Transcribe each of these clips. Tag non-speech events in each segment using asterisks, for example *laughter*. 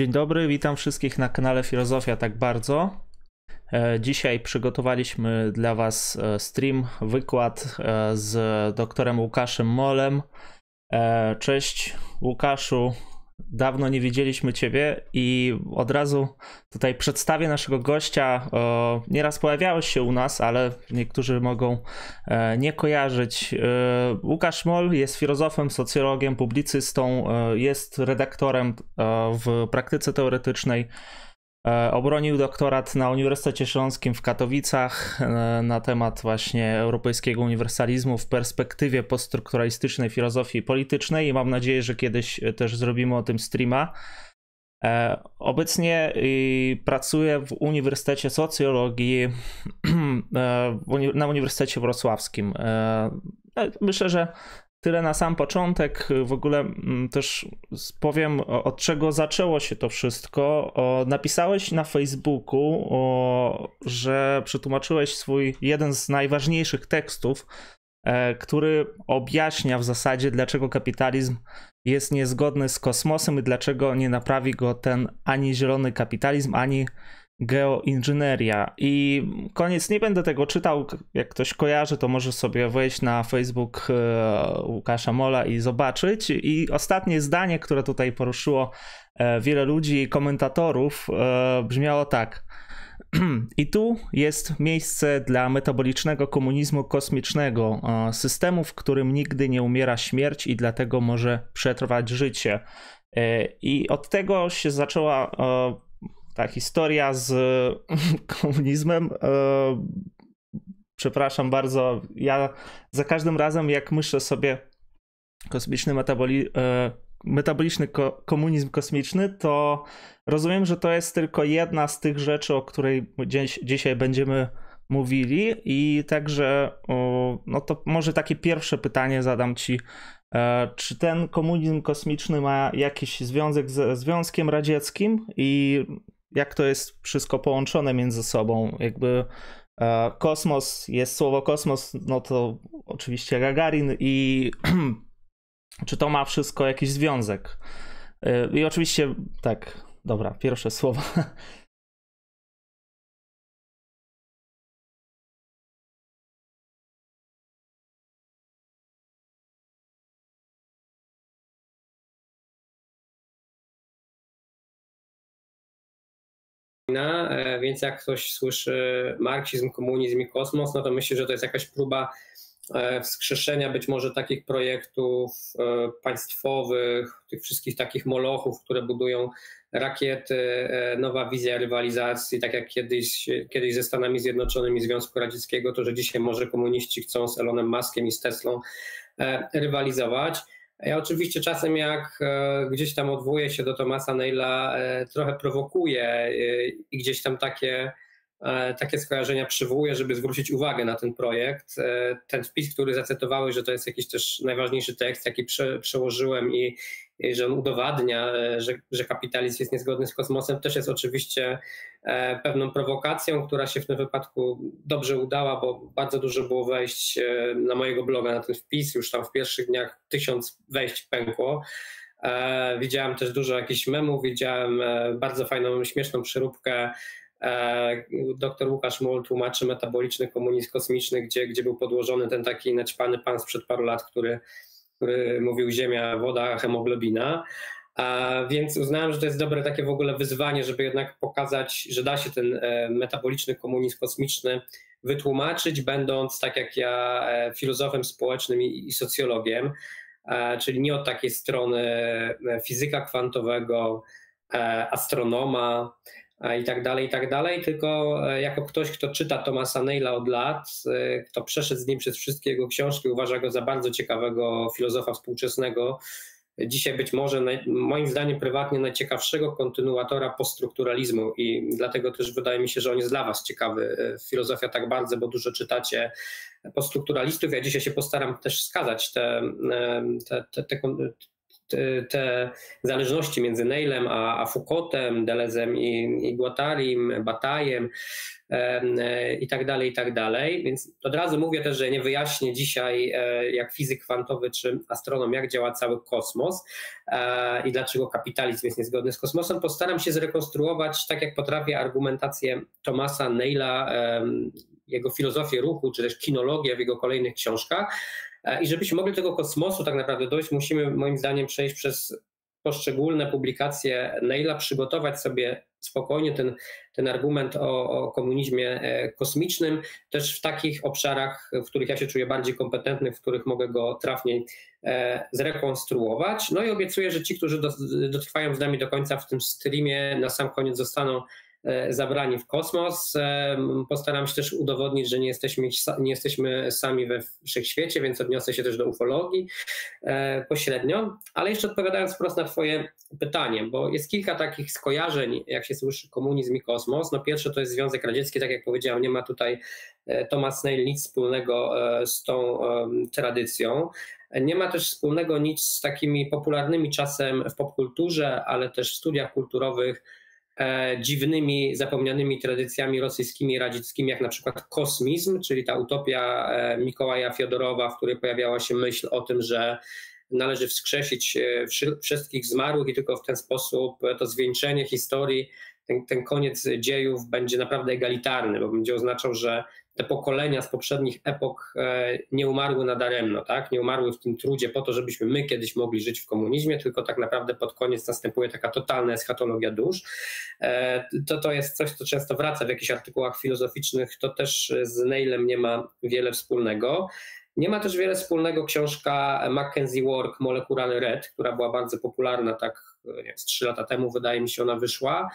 Dzień dobry, witam wszystkich na kanale Filozofia Tak Bardzo. E, dzisiaj przygotowaliśmy dla Was e, stream, wykład e, z doktorem Łukaszem Molem. Cześć Łukaszu, dawno nie widzieliśmy Ciebie i od razu tutaj przedstawię naszego gościa. Nieraz pojawiałeś się u nas, ale niektórzy mogą nie kojarzyć. Łukasz Mol jest filozofem, socjologiem, publicystą, jest redaktorem w praktyce teoretycznej E, obronił doktorat na Uniwersytecie Śląskim w Katowicach e, na temat właśnie europejskiego uniwersalizmu w perspektywie poststrukturalistycznej filozofii politycznej i mam nadzieję, że kiedyś też zrobimy o tym streama. E, obecnie pracuję w Uniwersytecie Socjologii *clears throat* na Uniwersytecie Wrocławskim. Myślę, że Tyle na sam początek. W ogóle mm, też powiem, od czego zaczęło się to wszystko. Napisałeś na Facebooku, że przetłumaczyłeś swój jeden z najważniejszych tekstów, e, który objaśnia w zasadzie, dlaczego kapitalizm jest niezgodny z kosmosem i dlaczego nie naprawi go ten ani zielony kapitalizm, ani geoinżynieria. I koniec, nie będę tego czytał. Jak ktoś kojarzy, to może sobie wejść na Facebook e, Łukasza Mola i zobaczyć. I ostatnie zdanie, które tutaj poruszyło e, wiele ludzi i komentatorów, e, brzmiało tak. *clears throat* I tu jest miejsce dla metabolicznego komunizmu kosmicznego, systemu, w którym nigdy nie umiera śmierć i dlatego może przetrwać życie. I od tego się zaczęła ta historia z *laughs* komunizmem. E, przepraszam bardzo, ja za każdym razem, jak myślę sobie kosmiczny metaboli, e, metaboliczny ko komunizm kosmiczny, to rozumiem, że to jest tylko jedna z tych rzeczy, o której dziś, dzisiaj będziemy mówili i także no to może takie pierwsze pytanie zadam ci. E, czy ten komunizm kosmiczny ma jakiś związek ze Związkiem Radzieckim i jak to jest wszystko połączone między sobą. Jakby e, kosmos, jest słowo kosmos, no to oczywiście Gagarin i *clears throat* czy to ma wszystko jakiś związek. E, I oczywiście, tak, dobra, pierwsze słowo. *laughs* E, więc jak ktoś słyszy marksizm, komunizm i kosmos, no to myśli, że to jest jakaś próba e, wskrzeszenia być może takich projektów e, państwowych, tych wszystkich takich molochów, które budują rakiety, nowa wizja rywalizacji, tak jak kiedyś, kiedyś ze Stanami Zjednoczonymi Związku Radzieckiego, to że dzisiaj może komuniści chcą z Elonem Muskiem i z Teslą rywalizować. Ja oczywiście czasem jak e, gdzieś tam odwołuję się do Tomasa Neila, e, trochę prowokuję e, i gdzieś tam takie takie skojarzenia przywołuję, żeby zwrócić uwagę na ten projekt. Ten wpis, który zacytowałeś, że to jest jakiś też najważniejszy tekst, jaki prze, przełożyłem i, że on udowadnia, e, że, że kapitalizm jest niezgodny z kosmosem, też jest oczywiście pewną prowokacją, która się w tym wypadku dobrze udała, bo bardzo dużo było wejść na mojego bloga na ten wpis. Już tam w pierwszych dniach tysiąc wejść pękło. Widziałem też dużo jakichś memów, widziałem bardzo fajną, śmieszną przeróbkę E, doktor Łukasz Mol tłumaczy metaboliczny komunizm kosmiczny, gdzie, gdzie był podłożony ten taki naćpany pan sprzed paru lat, który, który mówił ziemia, woda, hemoglobina. A więc uznałem, że to jest dobre takie w ogóle wyzwanie, żeby jednak pokazać, że da się ten e, metaboliczny komunizm kosmiczny wytłumaczyć, będąc tak jak ja e, filozofem społecznym i, i socjologiem, czyli nie od takiej strony fizyka kwantowego, astronoma, i tak dalej, i tak dalej, tylko e, jako ktoś, kto czyta Thomasa Neila od lat, e, kto przeszedł z nim przez wszystkie jego książki, uważa go za bardzo ciekawego filozofa współczesnego, dzisiaj być może moim zdaniem prywatnie najciekawszego kontynuatora poststrukturalizmu i dlatego też wydaje mi się, że on jest dla was ciekawy. E, filozofia tak bardzo, bo dużo czytacie poststrukturalistów. Ja dzisiaj się postaram też wskazać te, te, te, te te zależności między Neilem a, a Foucaultem, Delezem i, i Guattarim, Batajem e, i tak dalej, i tak dalej. Więc od razu mówię też, że nie wyjaśnię dzisiaj, e, jak fizyk kwantowy czy astronom, jak działa cały kosmos e, i dlaczego kapitalizm jest niezgodny z kosmosem. Postaram się zrekonstruować, tak jak potrafię, argumentację Thomasa Neila, jego filozofię ruchu, czy też kinologię w jego kolejnych książkach I żebyśmy mogli do tego kosmosu tak naprawdę dojść, musimy moim zdaniem przejść przez poszczególne publikacje Neila, przygotować sobie spokojnie ten, ten argument o, o, komunizmie e, kosmicznym, też w takich obszarach, w których ja się czuję bardziej kompetentny, w których mogę go trafniej e, zrekonstruować. No i obiecuję, że ci, którzy dotrwają z nami do końca w tym streamie, na sam koniec zostaną E, zabrani w kosmos. E, postaram się też udowodnić, że nie jesteśmy, nie jesteśmy sami we wszechświecie, więc odniosę się też do ufologii e, pośrednio. Ale jeszcze odpowiadając wprost na Twoje pytanie, bo jest kilka takich skojarzeń, jak się słyszy komunizm i kosmos. No pierwsze to jest Związek Radziecki, tak jak powiedziałem, nie ma tutaj Thomas Neil nic wspólnego z tą tradycją. Nie ma też wspólnego nic z takimi popularnymi czasem w popkulturze, ale też w studiach kulturowych E, dziwnymi, zapomnianymi tradycjami rosyjskimi, radzieckimi, jak na przykład kosmizm, czyli ta utopia e, Mikołaja Fiodorowa, w której pojawiała się myśl o tym, że należy wskrzesić e, wszystkich zmarłych i tylko w ten sposób to zwieńczenie historii, ten, ten koniec dziejów będzie naprawdę egalitarny, bo będzie oznaczał, że te pokolenia z poprzednich epok e, nie umarły nadaremno, tak? nie umarły w tym trudzie po to, żebyśmy my kiedyś mogli żyć w komunizmie, tylko tak naprawdę pod koniec następuje taka totalna eschatologia dusz. E, to, to jest coś, co często wraca w jakichś artykułach filozoficznych, to też z Neilem nie ma wiele wspólnego. Nie ma też wiele wspólnego książka Mackenzie Work Molecular Red, która była bardzo popularna tak nie, trzy lata temu, wydaje mi się, ona wyszła.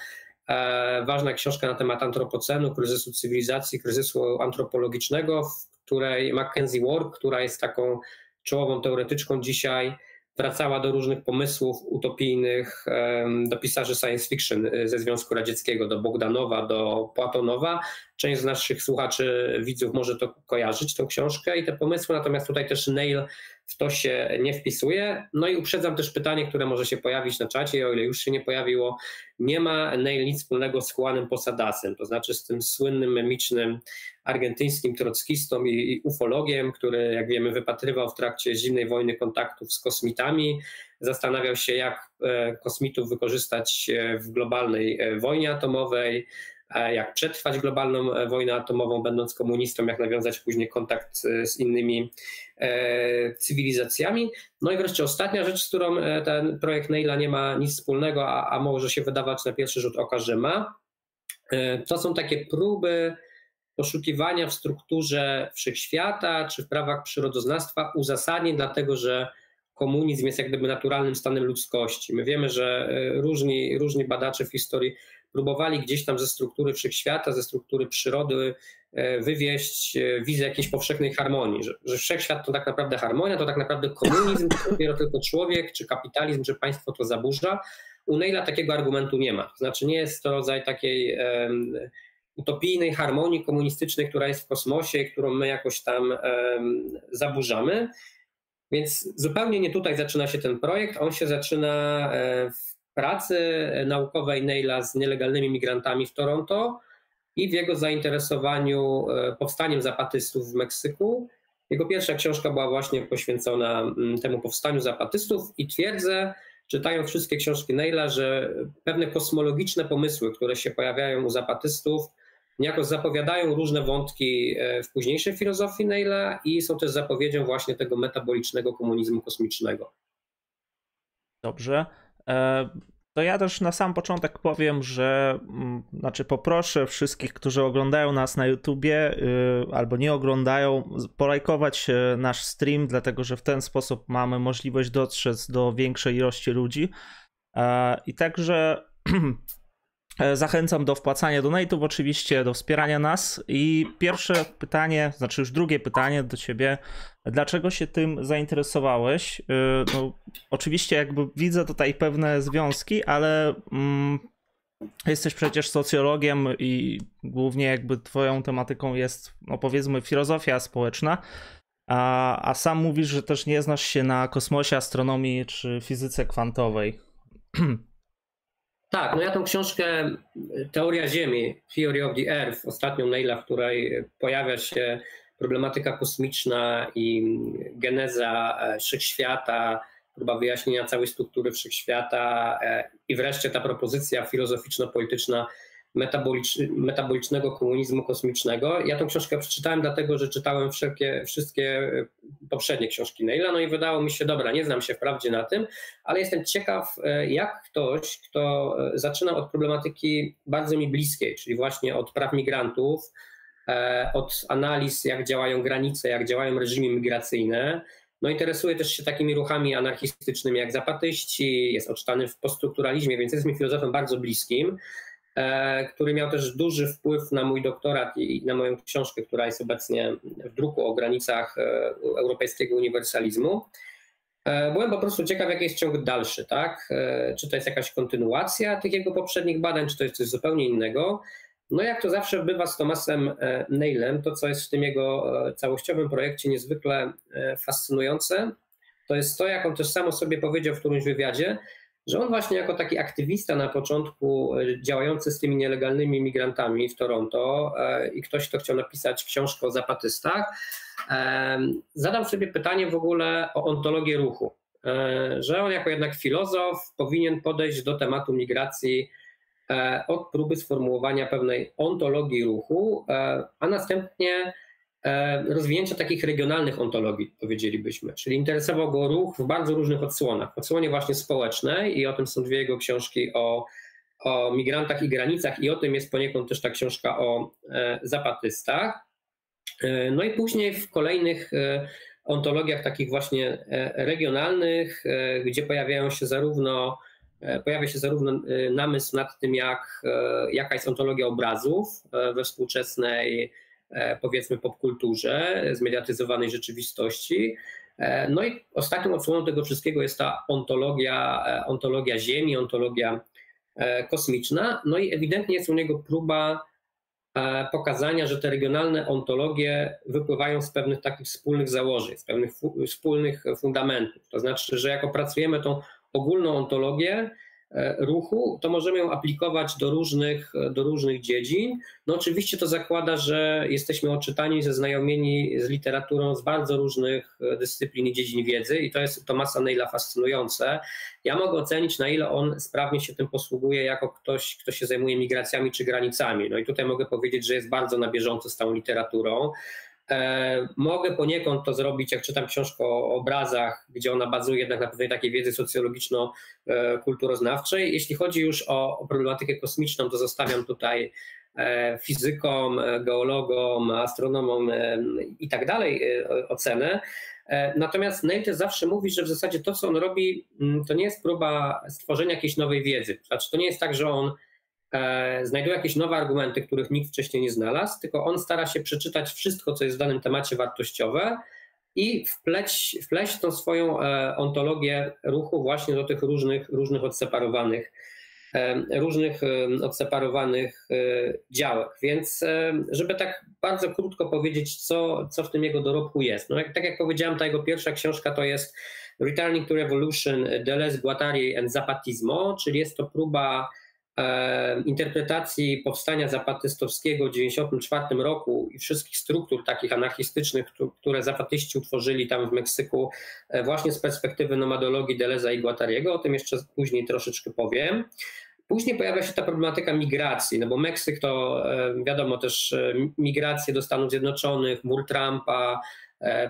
E, ważna książka na temat antropocenu, kryzysu cywilizacji, kryzysu antropologicznego, w której Mackenzie Ward, która jest taką czołową teoretyczką dzisiaj, wracała do różnych pomysłów utopijnych, do pisarzy science fiction y, ze Związku Radzieckiego, do Bogdanowa, do Platonowa. Część z naszych słuchaczy, widzów może to kojarzyć, tą książkę i te pomysły, natomiast tutaj też Neil w to się nie wpisuje. No i uprzedzam też pytanie, które może się pojawić na czacie, o ile już się nie pojawiło. Nie ma Neil nic wspólnego z Juanem Posadasem, to znaczy z tym słynnym, memicznym argentyńskim trockistą i, i ufologiem, który, jak wiemy, wypatrywał w trakcie zimnej wojny kontaktów z kosmitami, zastanawiał się, jak e, kosmitów wykorzystać e, w globalnej e, wojnie atomowej, jak przetrwać globalną e, wojnę atomową, będąc komunistą, jak nawiązać później kontakt e, z innymi e, cywilizacjami. No i wreszcie ostatnia rzecz, z którą ten projekt Neila nie ma nic wspólnego, a, a może się wydawać na pierwszy rzut oka, że ma, to są takie próby poszukiwania w strukturze wszechświata czy w prawach przyrodoznawstwa uzasadnień, dlatego że komunizm jest jak gdyby naturalnym stanem ludzkości. My wiemy, że różni, różni badacze w historii próbowali gdzieś tam ze struktury wszechświata, ze struktury przyrody e, wywieźć e, wizję jakiejś powszechnej harmonii, że, że wszechświat to tak naprawdę harmonia, to tak naprawdę komunizm, to dopiero tylko człowiek, czy kapitalizm, czy państwo to zaburza. U Neila takiego argumentu nie ma. To znaczy nie jest to rodzaj takiej um, utopijnej harmonii komunistycznej, która jest w kosmosie, którą my jakoś tam um, zaburzamy. Więc zupełnie nie tutaj zaczyna się ten projekt. On się zaczyna e, w pracy naukowej Neila z nielegalnymi migrantami w Toronto i w jego zainteresowaniu e, powstaniem zapatystów w Meksyku. Jego pierwsza książka była właśnie poświęcona mm, temu powstaniu zapatystów i twierdzę, czytając wszystkie książki Neila, że pewne kosmologiczne pomysły, które się pojawiają u zapatystów, niejako zapowiadają różne wątki e, w późniejszej filozofii Neila i są też zapowiedzią właśnie tego metabolicznego komunizmu kosmicznego. Dobrze. To ja też na sam początek powiem, że mm, znaczy poproszę wszystkich, którzy oglądają nas na YouTubie y, albo nie oglądają, polajkować e, nasz stream, dlatego że w ten sposób mamy możliwość dotrzeć do większej ilości ludzi. E, I także *clears throat* zachęcam do wpłacania donate'ów oczywiście, do wspierania nas. I pierwsze pytanie, znaczy już drugie pytanie do ciebie. Dlaczego się tym zainteresowałeś? E, no, oczywiście jakby widzę tutaj pewne związki, ale mm, jesteś przecież socjologiem i głównie jakby twoją tematyką jest, no powiedzmy, filozofia społeczna. A, a sam mówisz, że też nie znasz się na kosmosie, astronomii czy fizyce kwantowej. *clears throat* Tak, no ja tą książkę Teoria Ziemi, Theory of the Earth, ostatnią Neila, w której pojawia się problematyka kosmiczna i geneza e, wszechświata, próba wyjaśnienia całej struktury wszechświata e, i wreszcie ta propozycja filozoficzno-polityczna metabolicznego komunizmu kosmicznego. Ja tę książkę przeczytałem dlatego, że czytałem wszelkie, wszystkie e, poprzednie książki Neila, no i wydało mi się, dobra, nie znam się wprawdzie na tym, ale jestem ciekaw, e, jak ktoś, kto e, zaczyna od problematyki bardzo mi bliskiej, czyli właśnie od praw migrantów, od analiz, jak działają granice, jak działają reżimy migracyjne, no interesuje też się takimi ruchami anarchistycznymi jak zapatyści, jest odczytany w poststrukturalizmie, więc jest mi filozofem bardzo bliskim. E, który miał też duży wpływ na mój doktorat i na moją książkę, która jest obecnie w druku o granicach e, europejskiego uniwersalizmu. E, byłem po prostu ciekaw, jaki jest ciąg dalszy, tak? Czy to jest jakaś kontynuacja tych jego poprzednich badań, czy to jest coś zupełnie innego. No jak to zawsze bywa z Tomasem Neilem, to co jest w tym jego całościowym projekcie niezwykle fascynujące, to jest to, jak on też sam o sobie powiedział w którymś wywiadzie, że on właśnie jako taki aktywista na początku e, działający z tymi nielegalnymi migrantami w Toronto e, i ktoś, kto chciał napisać książkę o zapatystach, e, zadał sobie pytanie w ogóle o ontologię ruchu. Że on jako jednak filozof powinien podejść do tematu migracji od próby sformułowania pewnej ontologii ruchu, a następnie rozwinięcia takich regionalnych ontologii, powiedzielibyśmy. Czyli interesował go ruch w bardzo różnych odsłonach. Odsłonie właśnie społecznej i o tym są dwie jego książki o, o migrantach i granicach i o tym jest poniekąd też ta książka o e, zapatystach. E, no i później w kolejnych ontologiach takich właśnie regionalnych, gdzie pojawiają się zarówno pojawia się zarówno namysł nad tym, jak, jaka jest ontologia obrazów we współczesnej E, powiedzmy popkulturze, zmediatyzowanej rzeczywistości. E, no i ostatnią odsłoną tego wszystkiego jest ta ontologia, e, ontologia Ziemi, ontologia kosmiczna. No i ewidentnie jest u niego próba pokazania, że te regionalne ontologie wypływają z pewnych takich wspólnych założeń, z pewnych wspólnych fundamentów. To znaczy, że jak opracujemy tą ogólną ontologię, E, ruchu, to możemy ją aplikować do różnych, do różnych dziedzin. No oczywiście to zakłada, że jesteśmy oczytani, zaznajomieni z literaturą z bardzo różnych e, dyscyplin i dziedzin wiedzy i to jest Tomasa Neila fascynujące. Ja mogę ocenić, na ile on sprawnie się tym posługuje jako ktoś, kto się zajmuje migracjami czy granicami. No i tutaj mogę powiedzieć, że jest bardzo na bieżąco z tą literaturą. E, mogę poniekąd to zrobić, jak czytam książkę o obrazach, gdzie ona bazuje jednak na pewnej takiej wiedzy socjologiczno-kulturoznawczej. Jeśli chodzi już o, problematykę kosmiczną, to zostawiam tutaj e, fizykom, geologom, astronomom e, i tak dalej ocenę. Natomiast też zawsze mówi, że w zasadzie to, co on robi, mm, to nie jest próba stworzenia jakiejś nowej wiedzy. Znaczy, to nie jest tak, że on E, znajduje jakieś nowe argumenty, których nikt wcześniej nie znalazł, tylko on stara się przeczytać wszystko, co jest w danym temacie wartościowe i wpleć, wpleść tą swoją e, ontologię ruchu właśnie do tych różnych, różnych odseparowanych e, różnych odseparowanych działek. Więc żeby tak bardzo krótko powiedzieć, co, co w tym jego dorobku jest. No, jak, tak jak powiedziałem, ta jego pierwsza książka to jest Returning to Revolution, Deleuze, Guattari and Zapatismo, czyli jest to próba interpretacji powstania zapatystowskiego w 1994 roku i wszystkich struktur takich anarchistycznych, które zapatyści utworzyli tam w Meksyku e, właśnie z perspektywy nomadologii Deleza i Guattariego, o tym jeszcze później troszeczkę powiem. Później pojawia się ta problematyka migracji, no bo Meksyk to wiadomo też migracje do Stanów Zjednoczonych, mur Trumpa,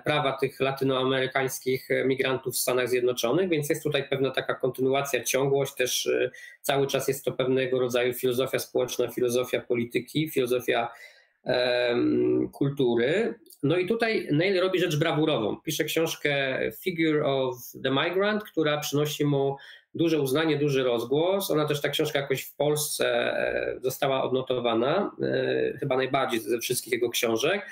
prawa tych latynoamerykańskich migrantów w Stanach Zjednoczonych, więc jest tutaj pewna taka kontynuacja, ciągłość, też e, cały czas jest to pewnego rodzaju filozofia społeczna, filozofia polityki, filozofia um, kultury. No i tutaj Neil robi rzecz brawurową. Pisze książkę Figure of the Migrant, która przynosi mu duże uznanie, duży rozgłos. Ona też ta książka jakoś w Polsce e, została odnotowana, chyba najbardziej ze wszystkich jego książek.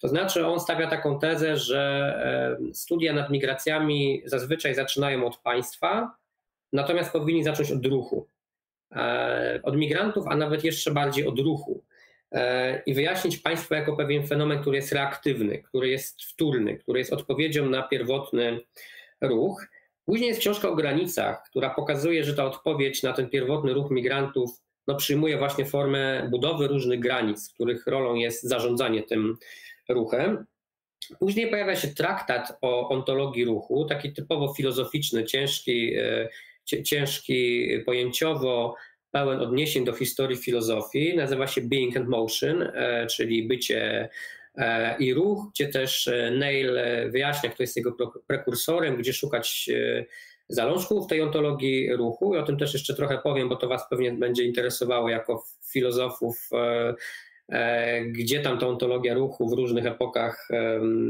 To znaczy, on stawia taką tezę, że studia nad migracjami zazwyczaj zaczynają od państwa, natomiast powinni zacząć od ruchu. E, od migrantów, a nawet jeszcze bardziej od ruchu. i wyjaśnić państwu jako pewien fenomen, który jest reaktywny, który jest wtórny, który jest odpowiedzią na pierwotny ruch. Później jest książka o granicach, która pokazuje, że ta odpowiedź na ten pierwotny ruch migrantów no, przyjmuje właśnie formę budowy różnych granic, których rolą jest zarządzanie tym ruchem. Później pojawia się traktat o ontologii ruchu, taki typowo filozoficzny, ciężki, e, ciężki pojęciowo, pełen odniesień do historii filozofii. Nazywa się Being and Motion, e, czyli bycie e, i ruch, gdzie też Neil wyjaśnia, kto jest jego prekursorem, gdzie szukać zalążków tej ontologii ruchu. I o tym też jeszcze trochę powiem, bo to Was pewnie będzie interesowało jako filozofów gdzie tam ta ontologia ruchu w różnych epokach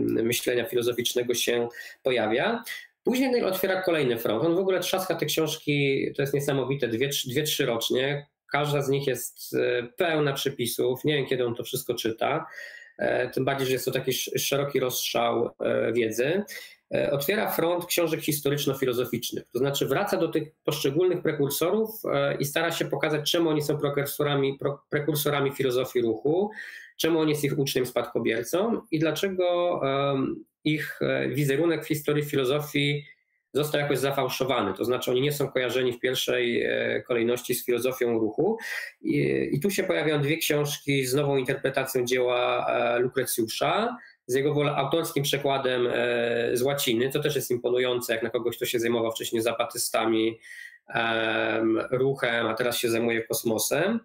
myślenia filozoficznego się pojawia. Później Neil otwiera kolejny front. On w ogóle trzaska te książki, to jest niesamowite, dwie, dwie trzy rocznie. Każda z nich jest e, pełna przepisów. Nie wiem, kiedy on to wszystko czyta. E, tym bardziej, że jest to taki szeroki rozstrzał wiedzy. E, otwiera front książek historyczno-filozoficznych. To znaczy wraca do tych poszczególnych prekursorów e, i stara się pokazać, czemu oni są prekursorami, prekursorami filozofii ruchu, czemu on jest ich uczniem, spadkobiercą i dlaczego ich e, wizerunek w historii filozofii został jakoś zafałszowany. To znaczy oni nie są kojarzeni w pierwszej kolejności z filozofią ruchu. I, i tu się pojawiają dwie książki z nową interpretacją dzieła Lukrecjusza, z jego autorskim przekładem e, z łaciny, to też jest imponujące, jak na kogoś, kto się zajmował wcześniej zapatystami, ruchem, a teraz się zajmuje kosmosem.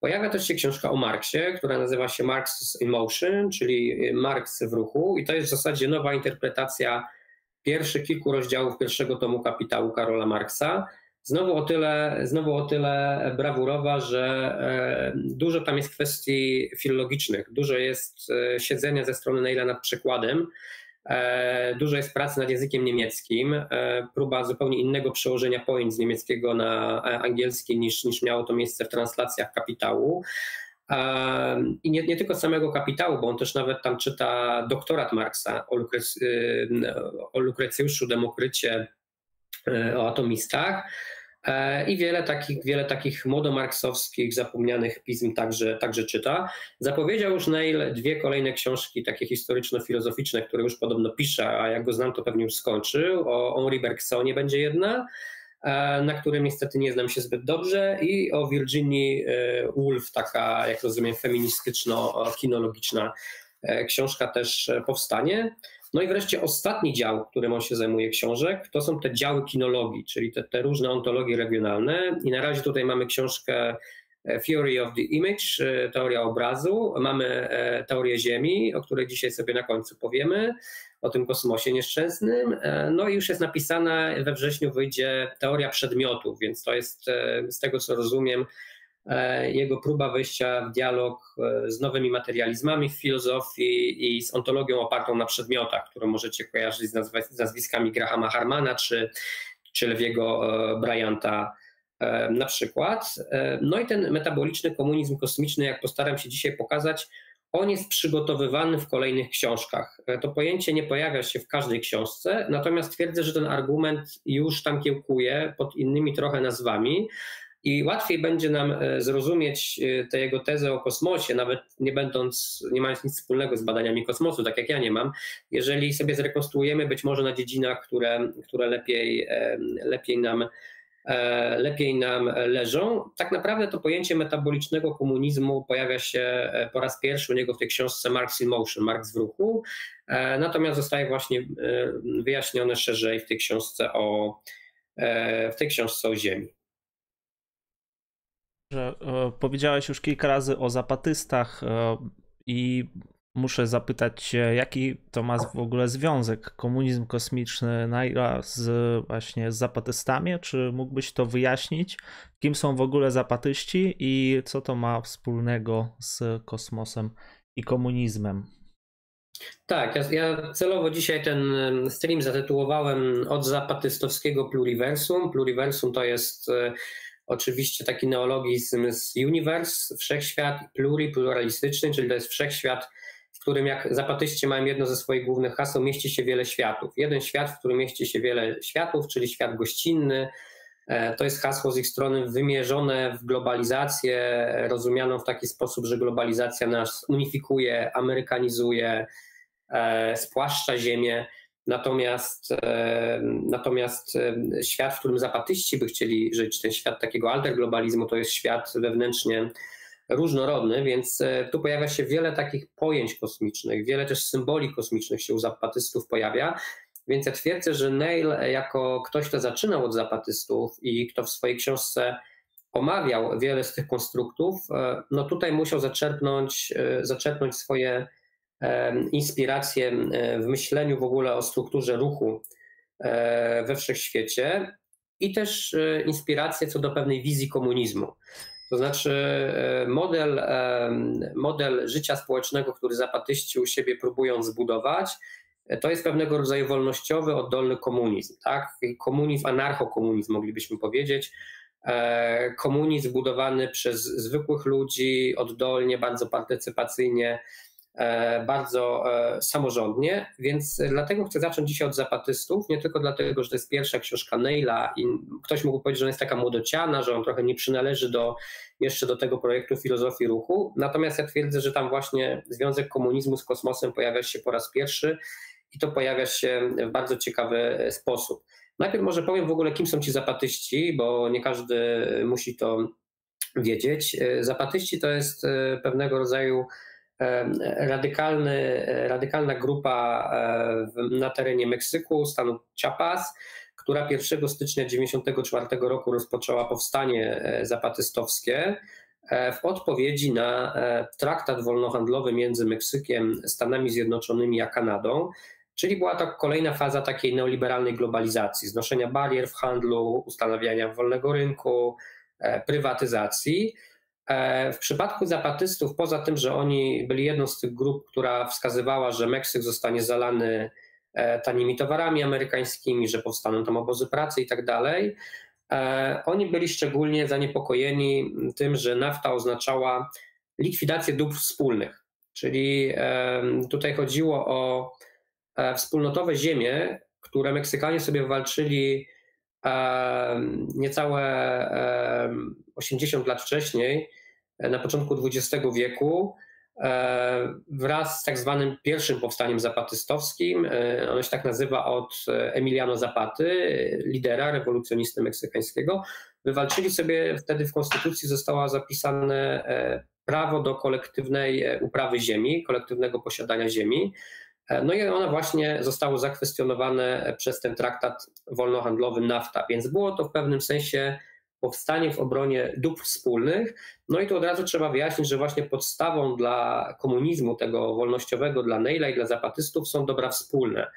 Pojawia też się książka o Marksie, która nazywa się Marx in Motion, czyli Marx w ruchu i to jest w zasadzie nowa interpretacja pierwszych kilku rozdziałów pierwszego tomu Kapitału Karola Marksa, znowu o tyle, znowu o tyle brawurowa, że e, dużo tam jest kwestii filologicznych, dużo jest e, siedzenia ze strony Neila nad przekładem, e, dużo jest pracy nad językiem niemieckim, próba zupełnie innego przełożenia pojęć z niemieckiego na angielski niż, niż miało to miejsce w translacjach kapitału. I nie, nie, tylko samego kapitału, bo on też nawet tam czyta doktorat Marksa o, Lukrec, o Lukrecjuszu, Demokrycie, o atomistach. E, i wiele takich, wiele takich modomarksowskich, zapomnianych pism także, także czyta. Zapowiedział już Neil dwie kolejne książki, takie historyczno-filozoficzne, które już podobno pisze, a jak go znam, to pewnie już skończył. O Henri Bergsonie będzie jedna, e, na którym niestety nie znam się zbyt dobrze, i o Virginii e, Woolf, taka, jak rozumiem, feministyczno-kinologiczna książka też powstanie. No i wreszcie ostatni dział, którym on się zajmuje książek, to są te działy kinologii, czyli te, te różne ontologie regionalne. I na razie tutaj mamy książkę e, Theory of the Image, e, teoria obrazu. Mamy e, teorię Ziemi, o której dzisiaj sobie na końcu powiemy, o tym kosmosie nieszczęsnym. No i już jest napisana, we wrześniu wyjdzie teoria przedmiotów, więc to jest z tego co rozumiem jego próba wejścia w dialog e, z nowymi materializmami w filozofii i z ontologią opartą na przedmiotach, którą możecie kojarzyć z, nazwiskami Grahama Harmana czy, czy Lewiego e, Bryanta na przykład. No i ten metaboliczny komunizm kosmiczny, jak postaram się dzisiaj pokazać, on jest przygotowywany w kolejnych książkach. To pojęcie nie pojawia się w każdej książce, natomiast twierdzę, że ten argument już tam kiełkuje pod innymi trochę nazwami. I łatwiej będzie nam e, zrozumieć e, tę jego tezę o kosmosie, nawet nie będąc, nie mając nic wspólnego z badaniami kosmosu, tak jak ja nie mam, jeżeli sobie zrekonstruujemy być może na dziedzinach, które, które lepiej, e, lepiej nam lepiej nam leżą. Tak naprawdę to pojęcie metabolicznego komunizmu pojawia się po raz pierwszy u niego w tej książce Marx in Motion, Marx w ruchu, natomiast zostaje właśnie wyjaśnione szerzej w tej książce o, w tej książce o Ziemi że e, powiedziałeś już kilka razy o zapatystach e, i muszę zapytać się, jaki to ma w ogóle związek komunizm kosmiczny Naira z właśnie z zapatystami? Czy mógłbyś to wyjaśnić? Kim są w ogóle zapatyści i co to ma wspólnego z kosmosem i komunizmem? Tak, ja, ja, celowo dzisiaj ten stream zatytułowałem od zapatystowskiego pluriversum. Pluriversum to jest e, Oczywiście taki neologizm z universe, wszechświat, pluri, pluralistyczny, czyli to jest wszechświat, w którym jak zapatyści mają jedno ze swoich głównych haseł, mieści się wiele światów. Jeden świat, w którym mieści się wiele światów, czyli świat gościnny, To jest hasło z ich strony wymierzone w globalizację, rozumianą w taki sposób, że globalizacja nas unifikuje, amerykanizuje, spłaszcza ziemię. Natomiast, natomiast świat, w którym zapatyści by chcieli żyć, ten świat takiego alterglobalizmu, to jest świat wewnętrznie różnorodny, więc e, tu pojawia się wiele takich pojęć kosmicznych, wiele też symboli kosmicznych się u zapatystów pojawia. Więc ja twierdzę, że Neil, jako ktoś, kto zaczynał od zapatystów i kto w swojej książce omawiał wiele z tych konstruktów, e, no tutaj musiał zaczerpnąć, e, zaczerpnąć swoje inspiracje w myśleniu w ogóle o strukturze ruchu we wszechświecie i też inspiracje co do pewnej wizji komunizmu. To znaczy e, model, e, model życia społecznego, który zapatyści u siebie próbują zbudować, e, to jest pewnego rodzaju wolnościowy, oddolny komunizm. Tak? Komunizm, anarchokomunizm moglibyśmy powiedzieć. Komunizm budowany przez zwykłych ludzi, oddolnie, bardzo partycypacyjnie, E, bardzo e, samorządnie, więc dlatego chcę zacząć dzisiaj od zapatystów, nie tylko dlatego, że to jest pierwsza książka Neila i ktoś mógł powiedzieć, że ona jest taka młodociana, że on trochę nie przynależy do, jeszcze do tego projektu filozofii ruchu, natomiast ja twierdzę, że tam właśnie związek komunizmu z kosmosem pojawia się po raz pierwszy i to pojawia się w bardzo ciekawy sposób. Najpierw może powiem w ogóle, kim są ci zapatyści, bo nie każdy musi to wiedzieć. Zapatyści to jest e, pewnego rodzaju radykalny, radykalna grupa na terenie Meksyku, stanu Chiapas, która 1 stycznia 1994 roku rozpoczęła powstanie e, zapatystowskie e, w odpowiedzi na e, traktat wolnohandlowy między Meksykiem, Stanami Zjednoczonymi a Kanadą, czyli była to kolejna faza takiej neoliberalnej globalizacji, znoszenia barier w handlu, ustanawiania wolnego rynku, prywatyzacji. E, w przypadku zapatystów, poza tym, że oni byli jedną z tych grup, która wskazywała, że Meksyk zostanie zalany e, tanimi towarami amerykańskimi, że powstaną tam obozy pracy i tak dalej, e, oni byli szczególnie zaniepokojeni tym, że nafta oznaczała likwidację dóbr wspólnych. Czyli tutaj chodziło o wspólnotowe ziemie, które Meksykanie sobie walczyli niecałe 80 lat wcześniej, e, na początku XX wieku, e, wraz z tak zwanym pierwszym powstaniem zapatystowskim. E, ono się tak nazywa od Emiliano Zapaty, lidera, rewolucjonisty meksykańskiego. Wywalczyli sobie, wtedy w konstytucji zostało zapisane prawo do kolektywnej uprawy ziemi, kolektywnego posiadania ziemi. No i one właśnie zostało zakwestionowane przez ten traktat wolnohandlowy NAFTA, więc było to w pewnym sensie powstanie w obronie dóbr wspólnych. No i tu od razu trzeba wyjaśnić, że właśnie podstawą dla komunizmu tego wolnościowego, dla Neila i dla zapatystów są dobra wspólne.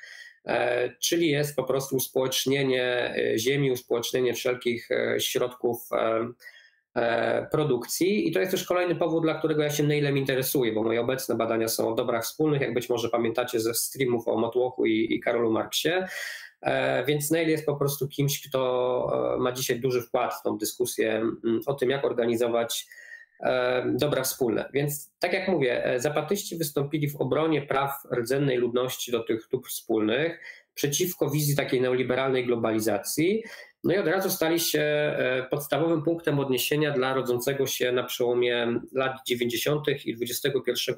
E, czyli jest po prostu uspołecznienie e, ziemi, uspołecznienie wszelkich środków E, produkcji. I to jest też kolejny powód, dla którego ja się Nailem interesuję, bo moje obecne badania są o dobrach wspólnych, jak być może pamiętacie ze streamów o Motłochu i, i Karolu Marksie. E, więc Nail jest po prostu kimś, kto e, ma dzisiaj duży wkład w tą dyskusję o tym, jak organizować dobra wspólne. Więc tak jak mówię, zapatyści wystąpili w obronie praw rdzennej ludności do tych dóbr wspólnych, przeciwko wizji takiej neoliberalnej globalizacji. No i od razu stali się e, podstawowym punktem odniesienia dla rodzącego się na przełomie lat 90. i XXI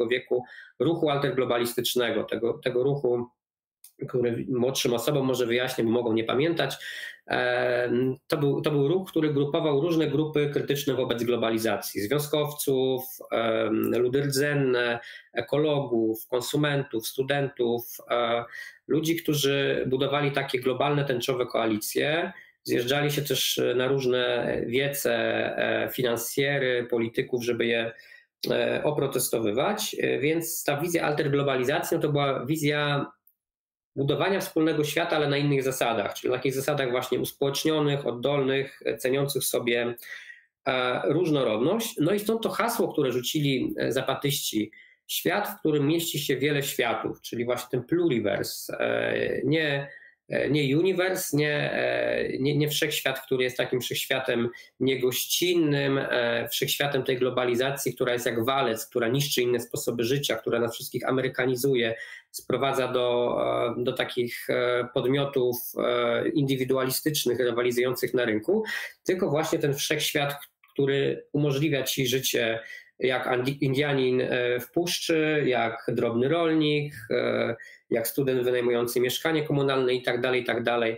wieku ruchu alterglobalistycznego, tego, tego ruchu, który młodszym osobom może wyjaśnię, bo mogą nie pamiętać. E, to był, to był ruch, który grupował różne grupy krytyczne wobec globalizacji: związkowców, e, ludy rdzenne, ekologów, konsumentów, studentów, ludzi, którzy budowali takie globalne tęczowe koalicje. Zjeżdżali się też e, na różne wiece e, finansjery, polityków, żeby je e, oprotestowywać, więc ta wizja alterglobalizacji no to była wizja budowania wspólnego świata, ale na innych zasadach, czyli na takich zasadach właśnie uspołecznionych, oddolnych, ceniących sobie różnorodność. No i stąd to hasło, które rzucili zapatyści, świat, w którym mieści się wiele światów, czyli właśnie ten pluriverse, nie E, nie uniwers, nie, e, nie, nie wszechświat, który jest takim wszechświatem niegościnnym, e, wszechświatem tej globalizacji, która jest jak walec, która niszczy inne sposoby życia, która nas wszystkich amerykanizuje, sprowadza do, do takich podmiotów indywidualistycznych, rywalizujących na rynku, tylko właśnie ten wszechświat, który umożliwia ci życie jak Indianin w puszczy, jak drobny rolnik, jak student wynajmujący mieszkanie komunalne i tak dalej, i tak dalej.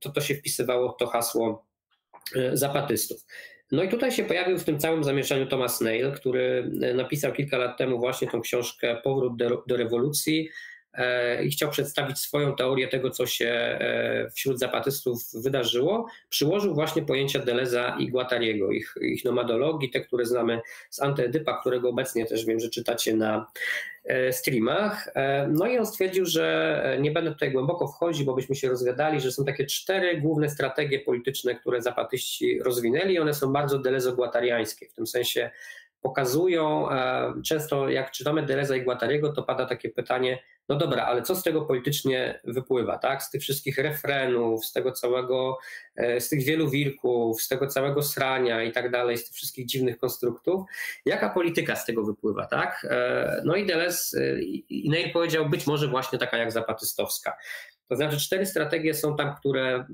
To, to się wpisywało to hasło e, zapatystów. No i tutaj się pojawił w tym całym zamieszaniu Thomas Nail, który e, napisał kilka lat temu właśnie tą książkę Powrót do, do rewolucji, i chciał przedstawić swoją teorię tego, co się e, wśród zapatystów wydarzyło, przyłożył właśnie pojęcia Deleza i Guattariego, ich, ich nomadologii, te, które znamy z Antyedypa, którego obecnie też wiem, że czytacie na e, streamach. No i on stwierdził, że nie będę tutaj głęboko wchodzić, bo byśmy się rozgadali, że są takie cztery główne strategie polityczne, które zapatyści rozwinęli. One są bardzo delezo-guattariańskie, w tym sensie pokazują, często jak czytamy Deleza i Guattariego, to pada takie pytanie, no dobra, ale co z tego politycznie wypływa, tak? Z tych wszystkich refrenów, z tego całego, e, z tych wielu wilków, z tego całego srania i tak dalej, z tych wszystkich dziwnych konstruktów. Jaka polityka z tego wypływa, tak? E, no i Deleuze e, i Neil powiedział, być może właśnie taka jak zapatystowska. To znaczy cztery strategie są tam, które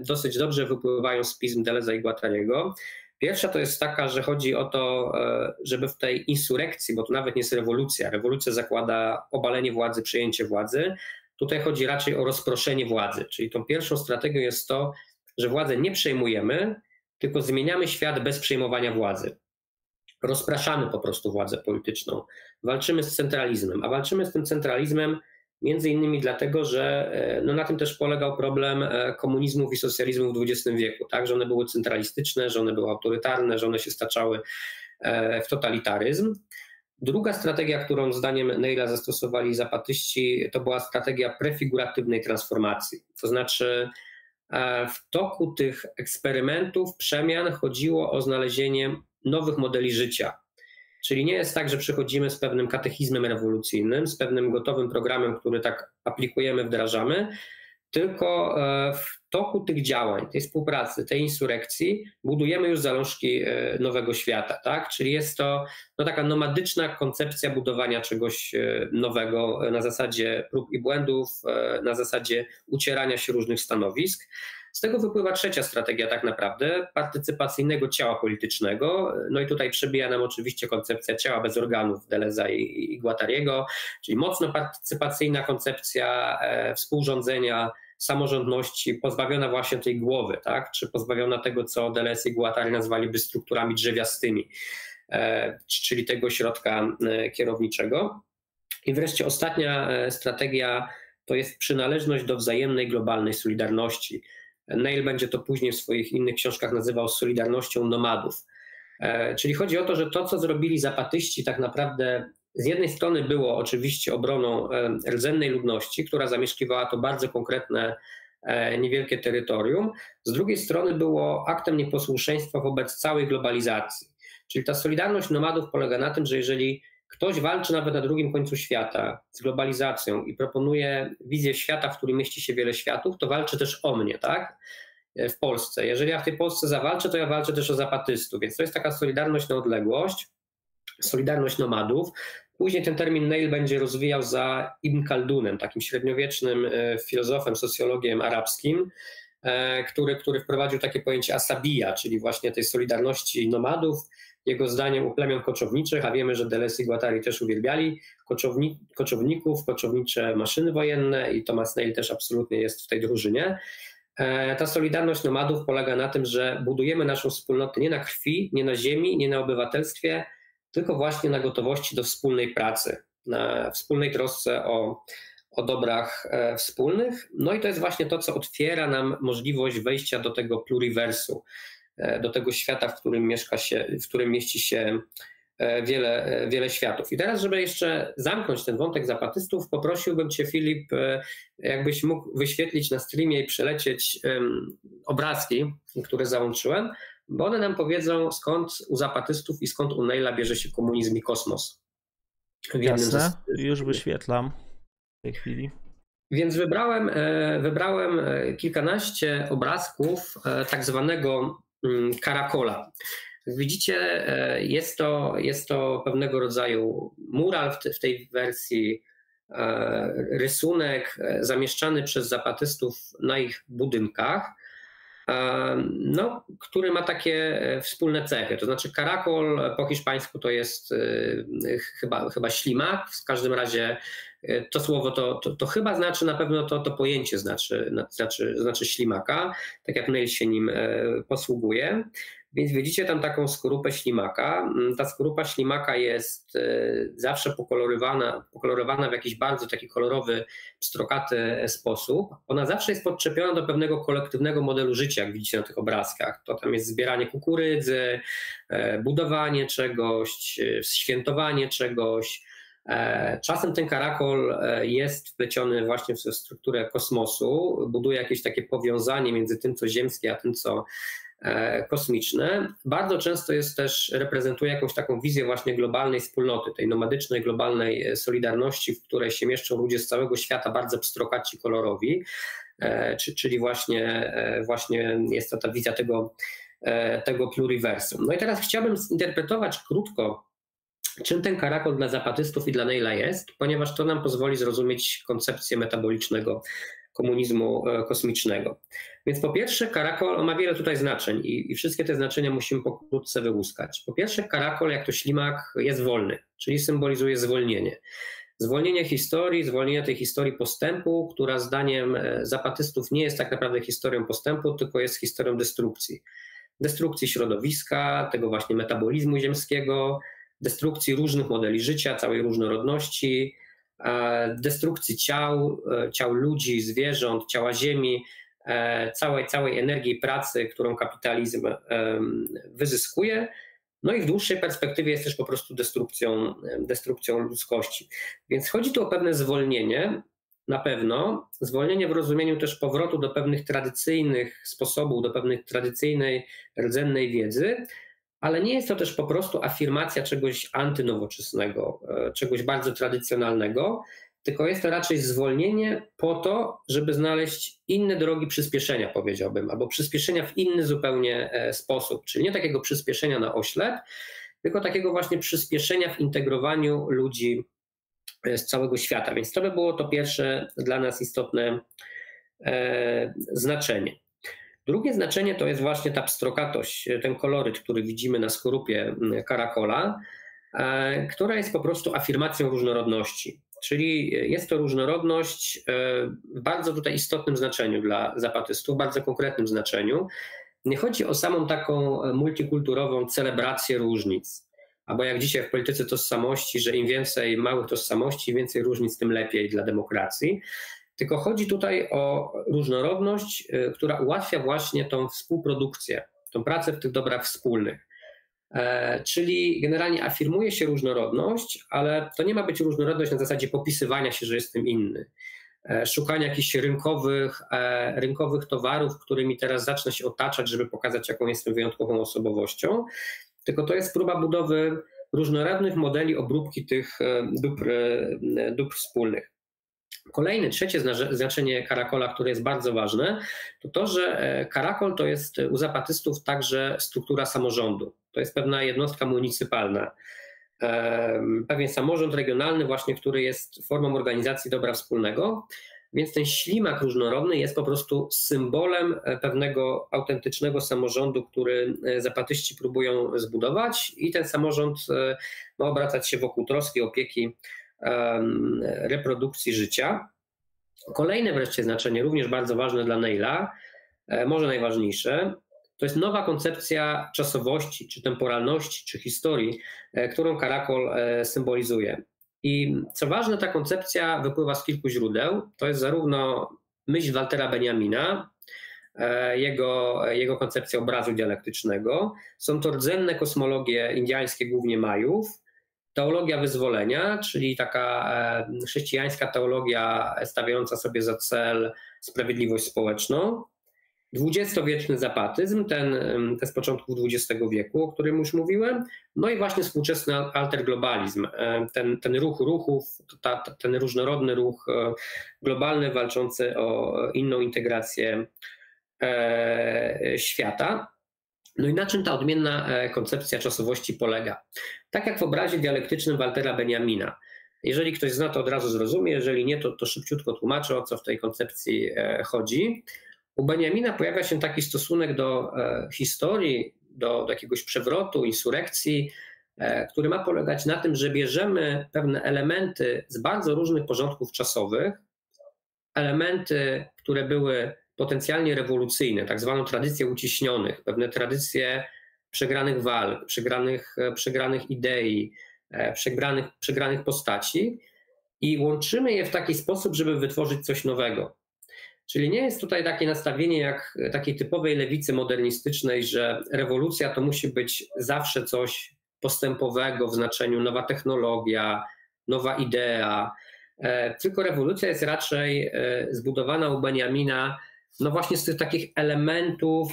dosyć dobrze wypływają z pism Deleza i Guattariego. Pierwsza to jest taka, że chodzi o to, e, żeby w tej insurekcji, bo to nawet nie jest rewolucja, rewolucja zakłada obalenie władzy, przejęcie władzy, tutaj chodzi raczej o rozproszenie władzy. Czyli tą pierwszą strategią jest to, że władzę nie przejmujemy, tylko zmieniamy świat bez przejmowania władzy. Rozpraszamy po prostu władzę polityczną, walczymy z centralizmem, a walczymy z tym centralizmem Między innymi dlatego, że e, no na tym też polegał problem e, komunizmów i socjalizmu w XX wieku, tak? że one były centralistyczne, że one były autorytarne, że one się staczały e, w totalitaryzm. Druga strategia, którą zdaniem Neila zastosowali zapatyści, to była strategia prefiguratywnej transformacji. To znaczy, w toku tych eksperymentów, przemian chodziło o znalezienie nowych modeli życia, Czyli nie jest tak, że przychodzimy z pewnym katechizmem rewolucyjnym, z pewnym gotowym programem, który tak aplikujemy, wdrażamy, tylko e, w toku tych działań, tej współpracy, tej insurekcji budujemy już zalążki e, nowego świata, tak? Czyli jest to no, taka nomadyczna koncepcja budowania czegoś e, nowego na zasadzie prób i błędów, na zasadzie ucierania się różnych stanowisk. Z tego wypływa trzecia strategia tak naprawdę, partycypacyjnego ciała politycznego. No i tutaj przebija nam oczywiście koncepcja ciała bez organów Deleza i, i Guattariego, czyli mocno partycypacyjna koncepcja e, współrządzenia, samorządności, pozbawiona właśnie tej głowy, tak? czy pozbawiona tego, co Deleuze i Guattari nazwaliby strukturami drzewiastymi, e, czyli tego środka e, kierowniczego. I wreszcie ostatnia e, strategia to jest przynależność do wzajemnej globalnej solidarności. Neil będzie to później w swoich innych książkach nazywał solidarnością nomadów. E, czyli chodzi o to, że to, co zrobili zapatyści, tak naprawdę z jednej strony było oczywiście obroną e, rdzennej ludności, która zamieszkiwała to bardzo konkretne, e, niewielkie terytorium, z drugiej strony było aktem nieposłuszeństwa wobec całej globalizacji. Czyli ta solidarność nomadów polega na tym, że jeżeli ktoś walczy nawet na drugim końcu świata z globalizacją i proponuje wizję świata, w którym mieści się wiele światów, to walczy też o mnie, tak? W Polsce. Jeżeli ja w tej Polsce zawalczę, to ja walczę też o zapatystów, więc to jest taka solidarność na odległość, solidarność nomadów. Później ten termin Neil będzie rozwijał za Ibn Kaldunem, takim średniowiecznym e, filozofem, socjologiem arabskim, e, który, który wprowadził takie pojęcie asabija, czyli właśnie tej solidarności nomadów, jego zdaniem u plemion koczowniczych, a wiemy, że Deleuze i Guattari też uwielbiali koczowni, koczowników, koczownicze maszyny wojenne i Thomas Neil też absolutnie jest w tej drużynie. E, ta solidarność nomadów polega na tym, że budujemy naszą wspólnotę nie na krwi, nie na ziemi, nie na obywatelstwie, tylko właśnie na gotowości do wspólnej pracy, na wspólnej trosce o, o dobrach e, wspólnych. No i to jest właśnie to, co otwiera nam możliwość wejścia do tego pluriversu, E, do tego świata, w którym mieszka się, w którym mieści się e, wiele, e, wiele światów. I teraz, żeby jeszcze zamknąć ten wątek zapatystów, poprosiłbym Cię, Filip, jakbyś mógł wyświetlić na streamie i przelecieć obrazki, które załączyłem, bo one nam powiedzą, skąd u zapatystów i skąd u Neila bierze się komunizm i kosmos. Jasne, już wyświetlam w tej chwili. Więc wybrałem, wybrałem kilkanaście obrazków tak zwanego karakola. Widzicie, jest to, jest to pewnego rodzaju mural w, tej wersji E, rysunek e, zamieszczany przez zapatystów na ich budynkach, e, no, który ma takie wspólne cechy. To znaczy, karakol po hiszpańsku to jest chyba, chyba ślimak. W każdym razie to słowo to, to, to, chyba znaczy na pewno to, to pojęcie znaczy, znaczy, znaczy ślimaka, tak jak Neil się nim posługuje. Więc widzicie tam taką skorupę ślimaka. Mm, ta skorupa ślimaka jest e, zawsze pokolorowana, pokolorowana w jakiś bardzo taki kolorowy, pstrokaty sposób. Ona zawsze jest podczepiona do pewnego kolektywnego modelu życia, jak widzicie na tych obrazkach. To tam jest zbieranie kukurydzy, e, budowanie czegoś, e, świętowanie czegoś. Czasem ten karakol jest wpleciony właśnie w strukturę kosmosu, buduje jakieś takie powiązanie między tym, co ziemskie, a tym, co E, kosmiczne, bardzo często jest też, reprezentuje jakąś taką wizję właśnie globalnej wspólnoty, tej nomadycznej, globalnej e, solidarności, w której się mieszczą ludzie z całego świata, bardzo pstrokaci, kolorowi, e, czyli właśnie, właśnie jest to ta wizja tego, tego pluriversum. No i teraz chciałbym zinterpretować krótko, czym ten karakol dla zapatystów i dla Neila jest, ponieważ to nam pozwoli zrozumieć koncepcję metabolicznego komunizmu e, kosmicznego. Więc po pierwsze, karakol ma wiele tutaj znaczeń i, i, wszystkie te znaczenia musimy pokrótce wyłuskać. Po pierwsze, karakol, jak to ślimak, jest wolny, czyli symbolizuje zwolnienie. Zwolnienie historii, zwolnienie tej historii postępu, która zdaniem e, zapatystów nie jest tak naprawdę historią postępu, tylko jest historią destrukcji. Destrukcji środowiska, tego właśnie metabolizmu ziemskiego, destrukcji różnych modeli życia, całej różnorodności, E, destrukcji ciał, e, ciał ludzi, zwierząt, ciała ziemi, e, całej, całej energii pracy, którą kapitalizm wyzyskuje. No i w dłuższej perspektywie jest też po prostu destrukcją, destrukcją ludzkości. Więc chodzi tu o pewne zwolnienie, na pewno. Zwolnienie w rozumieniu też powrotu do pewnych tradycyjnych sposobów, do pewnej tradycyjnej, rdzennej wiedzy, ale nie jest to też po prostu afirmacja czegoś antynowoczesnego, e, czegoś bardzo tradycjonalnego, tylko jest to raczej zwolnienie po to, żeby znaleźć inne drogi przyspieszenia, powiedziałbym, albo przyspieszenia w inny zupełnie e, sposób, czyli nie takiego przyspieszenia na oślep, tylko takiego właśnie przyspieszenia w integrowaniu ludzi e, z całego świata. Więc to by było to pierwsze dla nas istotne znaczenie. Drugie znaczenie to jest właśnie ta pstrokatość, ten koloryt, który widzimy na skorupie mm, karakola, e, która jest po prostu afirmacją różnorodności. Czyli jest to różnorodność e, w bardzo tutaj istotnym znaczeniu dla zapatystów, bardzo konkretnym znaczeniu. Nie chodzi o samą taką multikulturową celebrację różnic, albo jak dzisiaj w polityce tożsamości, że im więcej małych tożsamości, im więcej różnic, tym lepiej dla demokracji. Tylko chodzi tutaj o różnorodność, y, która ułatwia właśnie tą współprodukcję, tą pracę w tych dobrach wspólnych. E, czyli generalnie afirmuje się różnorodność, ale to nie ma być różnorodność na zasadzie popisywania się, że jestem inny. E, szukania jakichś rynkowych, e, rynkowych towarów, którymi teraz zacznę się otaczać, żeby pokazać, jaką jestem wyjątkową osobowością. Tylko to jest próba budowy różnorodnych modeli obróbki tych dóbr, dóbr wspólnych. Kolejne, trzecie znaczenie karakola, które jest bardzo ważne, to to, że e, karakol to jest u zapatystów także struktura samorządu. To jest pewna jednostka municypalna. Pewien samorząd regionalny, właśnie, który jest formą organizacji dobra wspólnego. Więc ten ślimak różnorodny jest po prostu symbolem e, pewnego autentycznego samorządu, który e, zapatyści próbują zbudować, i ten samorząd ma obracać się wokół troski, opieki reprodukcji życia. Kolejne wreszcie znaczenie, również bardzo ważne dla Neila, e, może najważniejsze, to jest nowa koncepcja czasowości, czy temporalności, czy historii, e, którą Karakol e, symbolizuje. I co ważne, ta koncepcja wypływa z kilku źródeł. To jest zarówno myśl Waltera Benjamina, jego, jego koncepcja obrazu dialektycznego. Są to rdzenne kosmologie indyjskie, głównie Majów, teologia wyzwolenia, czyli taka chrześcijańska teologia stawiająca sobie za cel sprawiedliwość społeczną. dwudziestowieczny zapatyzm, ten, ten z początku XX wieku, o którym już mówiłem, no i właśnie współczesny alterglobalizm, ten, ten ruch ruchów, ta, ten różnorodny ruch e, globalny walczący o inną integrację e, świata. No i na czym ta odmienna e, koncepcja czasowości polega? Tak jak w obrazie dialektycznym Waltera Benjamina. Jeżeli ktoś zna, to od razu zrozumie, jeżeli nie, to, to szybciutko tłumaczę, o co w tej koncepcji chodzi. U Benjamina pojawia się taki stosunek do e, historii, do, do jakiegoś przewrotu, insurekcji, e, który ma polegać na tym, że bierzemy pewne elementy z bardzo różnych porządków czasowych, elementy, które były potencjalnie rewolucyjne, tak zwaną tradycję uciśnionych, pewne tradycje przegranych walk, przegranych, e, przegranych idei, przegranych, przegranych postaci i łączymy je w taki sposób, żeby wytworzyć coś nowego. Czyli nie jest tutaj takie nastawienie jak takiej typowej lewicy modernistycznej, że rewolucja to musi być zawsze coś postępowego w znaczeniu nowa technologia, nowa idea. E, tylko rewolucja jest raczej e, zbudowana u Benjamina, no właśnie z tych takich elementów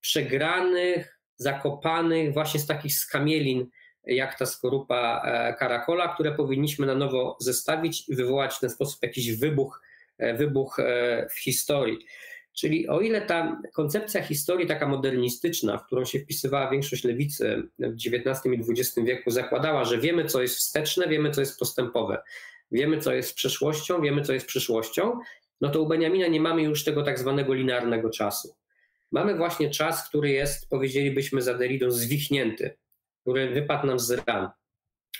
przegranych, zakopanych, właśnie z takich skamielin, jak ta skorupa e, karakola, które powinniśmy na nowo zestawić i wywołać w ten sposób jakiś wybuch E, wybuch e, w historii. Czyli o ile ta koncepcja historii taka modernistyczna, w którą się wpisywała większość lewicy w XIX i XX wieku, zakładała, że wiemy, co jest wsteczne, wiemy, co jest postępowe, wiemy, co jest przeszłością, wiemy, co jest przyszłością, no to u Benjamina nie mamy już tego tak zwanego linearnego czasu. Mamy właśnie czas, który jest, powiedzielibyśmy za zwichnięty, który wypadł nam z ran.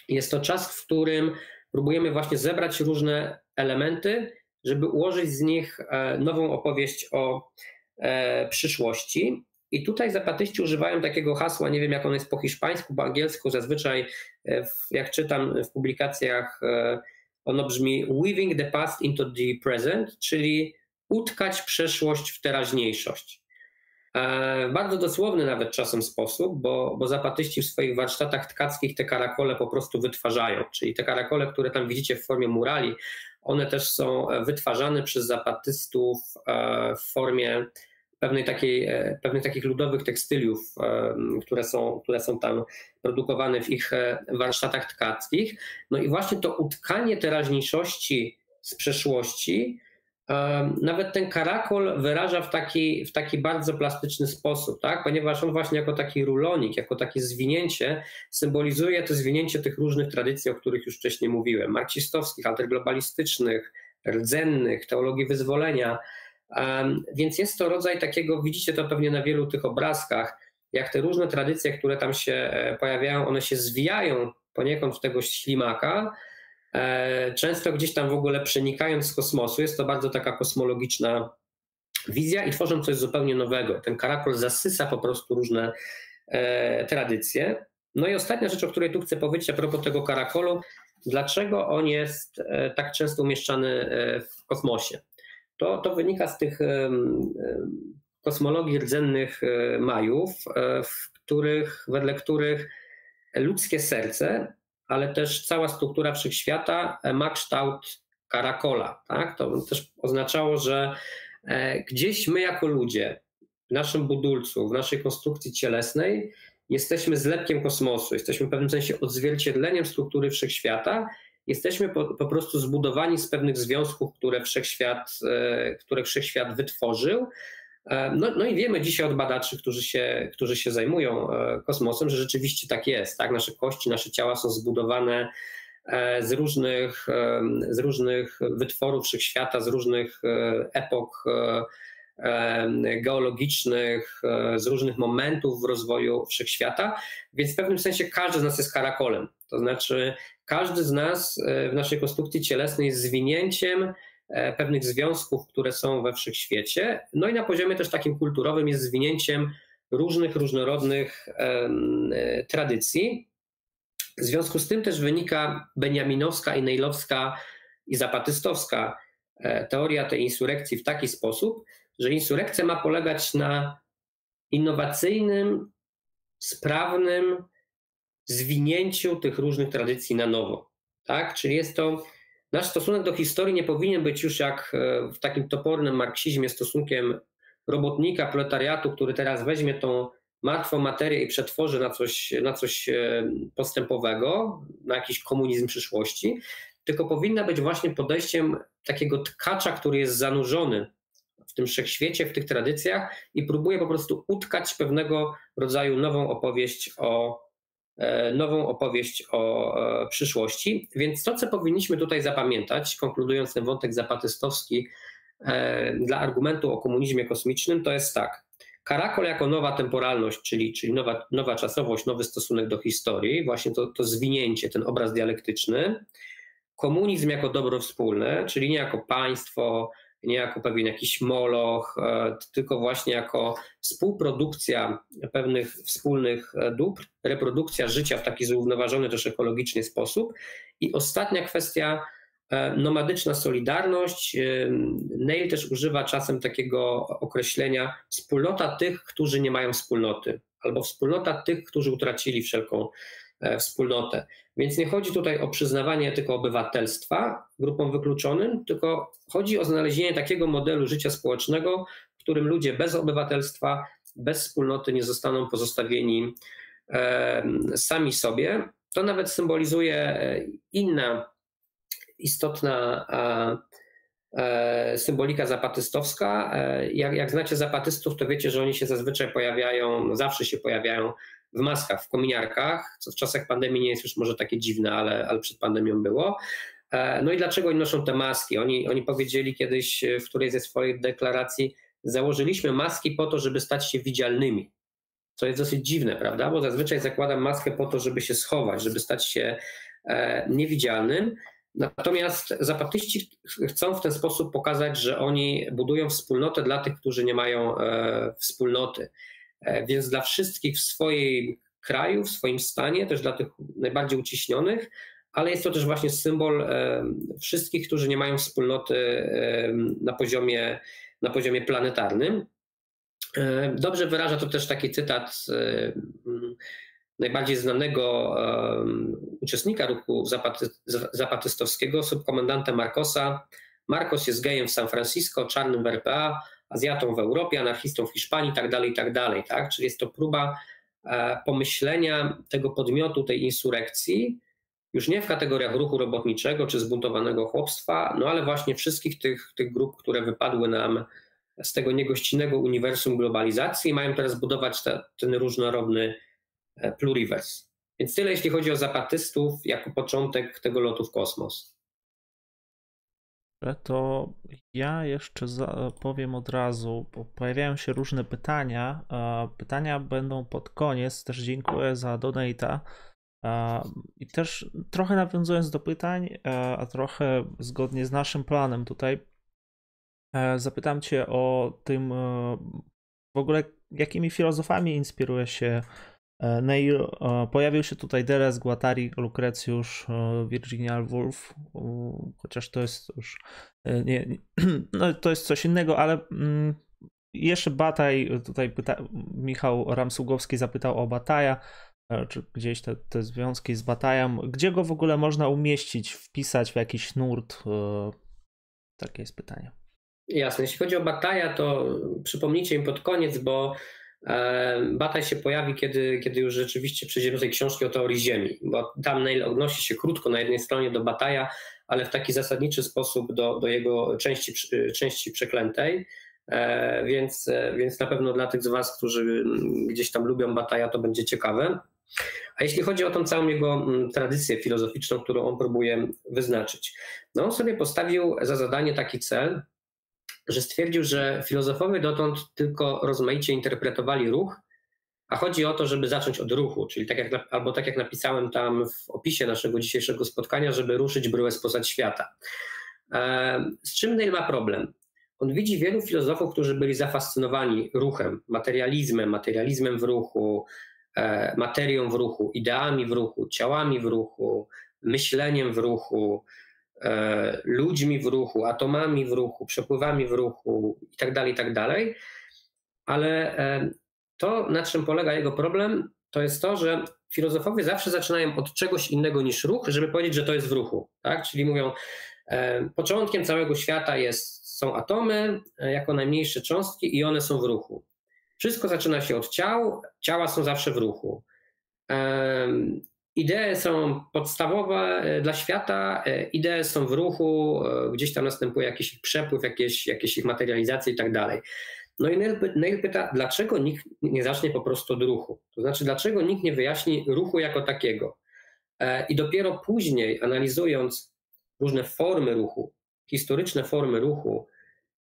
Jest to czas, w którym próbujemy właśnie zebrać różne elementy, żeby ułożyć z nich e, nową opowieść o e, przyszłości. I tutaj zapatyści używają takiego hasła, nie wiem jak ono jest po hiszpańsku, po angielsku, zazwyczaj e, jak czytam w publikacjach, ono brzmi weaving the past into the present, czyli utkać przeszłość w teraźniejszość. Bardzo dosłowny nawet czasem sposób, bo, bo zapatyści w swoich warsztatach tkackich te karakole po prostu wytwarzają. Czyli te karakole, które tam widzicie w formie murali, one też są wytwarzane przez zapatystów e, w formie pewnej takiej, e, pewnych takich ludowych tekstyliów, e, które są, które są tam produkowane w ich warsztatach tkackich. No i właśnie to utkanie teraźniejszości z przeszłości nawet ten karakol wyraża w taki, w taki bardzo plastyczny sposób, tak? ponieważ on właśnie jako taki rulonik, jako takie zwinięcie symbolizuje to zwinięcie tych różnych tradycji, o których już wcześniej mówiłem, marksistowskich, antyglobalisty,cznych rdzennych, teologii wyzwolenia. Więc jest to rodzaj takiego, widzicie to pewnie na wielu tych obrazkach, jak te różne tradycje, które tam się e, pojawiają, one się zwijają poniekąd w tego ślimaka, często gdzieś tam w ogóle przenikając z kosmosu, jest to bardzo taka kosmologiczna wizja i tworzą coś zupełnie nowego. Ten karakol zasysa po prostu różne e, tradycje. No i ostatnia rzecz, o której tu chcę powiedzieć a propos tego karakolu, dlaczego on jest e, tak często umieszczany w kosmosie. To, to wynika z tych kosmologii rdzennych Majów, w których, wedle których ludzkie serce ale też cała struktura wszechświata e, ma kształt karakola. Tak? To też oznaczało, że e, gdzieś my jako ludzie w naszym budulcu, w naszej konstrukcji cielesnej jesteśmy zlepkiem kosmosu, jesteśmy w pewnym sensie odzwierciedleniem struktury wszechświata, jesteśmy po, po prostu zbudowani z pewnych związków, które wszechświat, e, które wszechświat wytworzył, no, no i wiemy dzisiaj od badaczy, którzy się, którzy się zajmują e, kosmosem, że rzeczywiście tak jest. Tak? Nasze kości, nasze ciała są zbudowane e, z różnych, z różnych wytworów wszechświata, z różnych epok geologicznych, z różnych momentów w rozwoju wszechświata, więc w pewnym sensie każdy z nas jest karakolem. To znaczy, każdy z nas w naszej konstrukcji cielesnej jest zwinięciem E, pewnych związków, które są we wszechświecie. No i na poziomie też takim kulturowym jest zwinięciem różnych, różnorodnych e, tradycji. W związku z tym też wynika benjaminowska i nejlowska i zapatystowska e, teoria tej insurekcji w taki sposób, że insurekcja ma polegać na innowacyjnym, sprawnym zwinięciu tych różnych tradycji na nowo. Tak? Czyli jest to Nasz stosunek do historii nie powinien być już jak e, w takim topornym marksizmie stosunkiem robotnika, proletariatu, który teraz weźmie tą martwą materię i przetworzy na coś, na coś e, postępowego, na jakiś komunizm przyszłości, tylko powinna być właśnie podejściem takiego tkacza, który jest zanurzony w tym wszechświecie, w tych tradycjach i próbuje po prostu utkać pewnego rodzaju nową opowieść o, nową opowieść o e, przyszłości. Więc to, co powinniśmy tutaj zapamiętać, konkludując ten wątek zapatystowski dla argumentu o komunizmie kosmicznym, to jest tak. Karakol jako nowa temporalność, czyli, czyli nowa, nowa czasowość, nowy stosunek do historii, właśnie to, to zwinięcie, ten obraz dialektyczny. Komunizm jako dobro wspólne, czyli nie jako państwo, nie jako pewien jakiś moloch, e, tylko właśnie jako współprodukcja pewnych wspólnych e, dóbr, reprodukcja życia w taki zrównoważony też ekologicznie sposób. I ostatnia kwestia, E, nomadyczna solidarność. Neil też używa czasem takiego określenia wspólnota tych, którzy nie mają wspólnoty, albo wspólnota tych, którzy utracili wszelką wspólnotę. Więc nie chodzi tutaj o przyznawanie tylko obywatelstwa grupom wykluczonym, tylko chodzi o znalezienie takiego modelu życia społecznego, w którym ludzie bez obywatelstwa, bez wspólnoty nie zostaną pozostawieni sami sobie. To nawet symbolizuje inna istotna symbolika zapatystowska. E, jak, jak znacie zapatystów, to wiecie, że oni się zazwyczaj pojawiają, zawsze się pojawiają w maskach, w kominiarkach, co w czasach pandemii nie jest już może takie dziwne, ale, ale przed pandemią było. E, no i dlaczego oni noszą te maski? Oni, oni powiedzieli kiedyś w którejś ze swoich deklaracji, założyliśmy maski po to, żeby stać się widzialnymi. Co jest dosyć dziwne, prawda? Bo zazwyczaj zakładam maskę po to, żeby się schować, żeby stać się e, niewidzialnym. Natomiast zapatyści chcą w ten sposób pokazać, że oni budują wspólnotę dla tych, którzy nie mają e, wspólnoty. E, więc dla wszystkich w swoim kraju, w swoim stanie, też dla tych najbardziej uciśnionych, ale jest to też właśnie symbol e, wszystkich, którzy nie mają wspólnoty na poziomie, na poziomie planetarnym. Dobrze wyraża to też taki cytat najbardziej znanego uczestnika ruchu zapaty, zapatystowskiego, subkomendanta Marcosa. Marcos jest gejem w San Francisco, czarnym w RPA, Azjatą w Europie, anarchistą w Hiszpanii itd., tak itd. Tak, tak? Czyli jest to próba e, pomyślenia tego podmiotu, tej insurekcji, już nie w kategoriach ruchu robotniczego czy zbuntowanego chłopstwa, no ale właśnie wszystkich tych, tych grup, które wypadły nam z tego niegościnnego uniwersum globalizacji i mają teraz budować te, ten różnorodny E, pluriverse. Więc tyle, jeśli chodzi o zapatystów, jako początek tego lotu w kosmos. To ja jeszcze powiem od razu, bo pojawiają się różne pytania. Pytania będą pod koniec. Też dziękuję za donata. I też trochę nawiązując do pytań, a trochę zgodnie z naszym planem tutaj, e, zapytam Cię o tym e, w ogóle, jakimi filozofami inspiruje się E, Neil, e, pojawił się tutaj Derez, Guattari, Lucretius, e, Virginia Woolf, chociaż to jest już nie, *clears throat* no to jest coś innego, ale mm, jeszcze Bataj, tutaj pyta, Michał Ramsugowski zapytał o Bataja, czy gdzieś te, te związki z Batajem, gdzie go w ogóle można umieścić, wpisać w jakiś nurt? Takie jest pytanie. Jasne, jeśli chodzi o Bataja, to przypomnijcie im pod koniec, bo Bataj się pojawi, kiedy, kiedy już rzeczywiście przejdziemy do tej książki o teorii Ziemi, bo tam Neil odnosi się krótko na jednej stronie do Bataja, ale w taki zasadniczy sposób do, do jego części, części przeklętej. E, więc, e, więc na pewno dla tych z Was, którzy gdzieś tam lubią Bataja, to będzie ciekawe. A jeśli chodzi o tą całą jego tradycję filozoficzną, którą on próbuje wyznaczyć, no on sobie postawił za zadanie taki cel, że stwierdził, że filozofowie dotąd tylko rozmaicie interpretowali ruch, a chodzi o to, żeby zacząć od ruchu, czyli tak jak, albo tak jak napisałem tam w opisie naszego dzisiejszego spotkania, żeby ruszyć bryłę spoza świata. Z czym Neil ma problem? On widzi wielu filozofów, którzy byli zafascynowani ruchem, materializmem, materializmem w ruchu, e, materią w ruchu, ideami w ruchu, ciałami w ruchu, myśleniem w ruchu, E, ludźmi w ruchu, atomami w ruchu, przepływami w ruchu itd., tak itd. Tak Ale e, to, na czym polega jego problem, to jest to, że filozofowie zawsze zaczynają od czegoś innego niż ruch, żeby powiedzieć, że to jest w ruchu. Tak? Czyli mówią, e, początkiem całego świata jest są atomy jako najmniejsze cząstki i one są w ruchu. Wszystko zaczyna się od ciał, ciała są zawsze w ruchu. Idee są podstawowe dla świata, idee są w ruchu, gdzieś tam następuje jakiś przepływ, jakieś, jakieś ich materializacja i tak dalej. No i Neil pyta, dlaczego nikt nie zacznie po prostu od ruchu? To znaczy, dlaczego nikt nie wyjaśni ruchu jako takiego? E, I dopiero później, analizując różne formy ruchu, historyczne formy ruchu,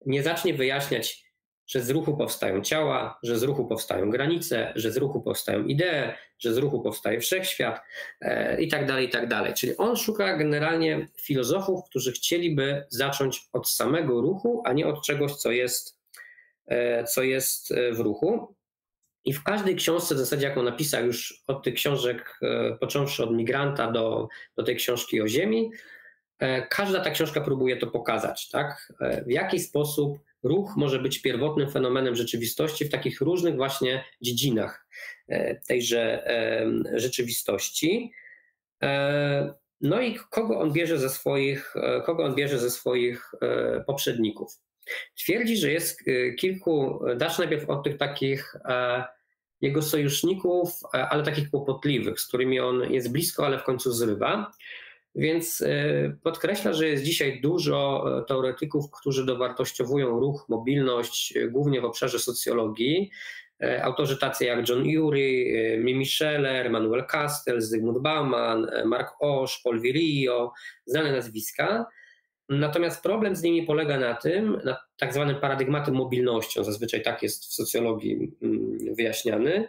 nie zacznie wyjaśniać, że z ruchu powstają ciała, że z ruchu powstają granice, że z ruchu powstają idee, że z ruchu powstaje wszechświat e, i tak dalej, i tak dalej. Czyli on szuka generalnie filozofów, którzy chcieliby zacząć od samego ruchu, a nie od czegoś, co jest E, co jest e, w ruchu. I w każdej książce, w zasadzie jaką napisał już od tych książek, e, począwszy od migranta do, do tej książki o Ziemi, każda ta książka próbuje to pokazać, tak? W jaki sposób ruch może być pierwotnym fenomenem rzeczywistości w takich różnych właśnie dziedzinach tejże rzeczywistości. No i kogo on bierze ze swoich, kogo on bierze ze swoich poprzedników. Twierdzi, że jest kilku, zacznę najpierw od tych takich e, jego sojuszników, e, ale takich kłopotliwych, z którymi on jest blisko, ale w końcu zrywa. Więc e, podkreśla, że jest dzisiaj dużo teoretyków, którzy dowartościowują ruch, mobilność, głównie w obszarze socjologii. Autorzy tacy jak John Urey, Mimi Scheller, Manuel Castells, Zygmunt Bauman, Mark Osh, Paul Virillo, znane nazwiska. Natomiast problem z nimi polega na tym, na tak zwanym paradygmatem mobilnością, zazwyczaj tak jest w socjologii mm, wyjaśniany, e,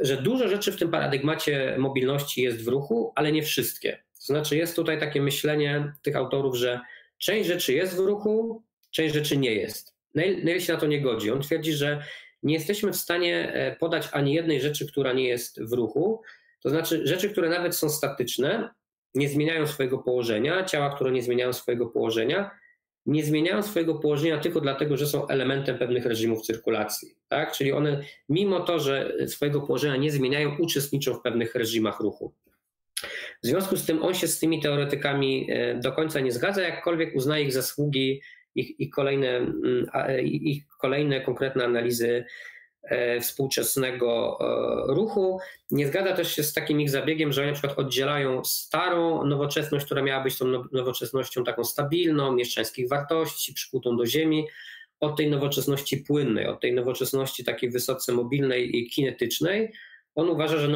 że dużo rzeczy w tym paradygmacie mobilności jest w ruchu, ale nie wszystkie. To znaczy jest tutaj takie myślenie tych autorów, że część rzeczy jest w ruchu, część rzeczy nie jest. Neil się na to nie godzi. On twierdzi, że nie jesteśmy w stanie e, podać ani jednej rzeczy, która nie jest w ruchu. To znaczy rzeczy, które nawet są statyczne, nie zmieniają swojego położenia, ciała, które nie zmieniają swojego położenia, nie zmieniają swojego położenia tylko dlatego, że są elementem pewnych reżimów cyrkulacji. Tak? Czyli one, mimo to, że swojego położenia nie zmieniają, uczestniczą w pewnych reżimach ruchu. W związku z tym on się z tymi teoretykami e, do końca nie zgadza, jakkolwiek uznaje ich zasługi, ich, ich, kolejne, mm, ich kolejne konkretne analizy E, współczesnego e, ruchu. Nie zgadza też się z takim ich zabiegiem, że oni na przykład oddzielają starą nowoczesność, która miała być tą no, nowoczesnością taką stabilną, mieszczańskich wartości, przykutą do ziemi, od tej nowoczesności płynnej, od tej nowoczesności takiej wysoce mobilnej i kinetycznej. On uważa, że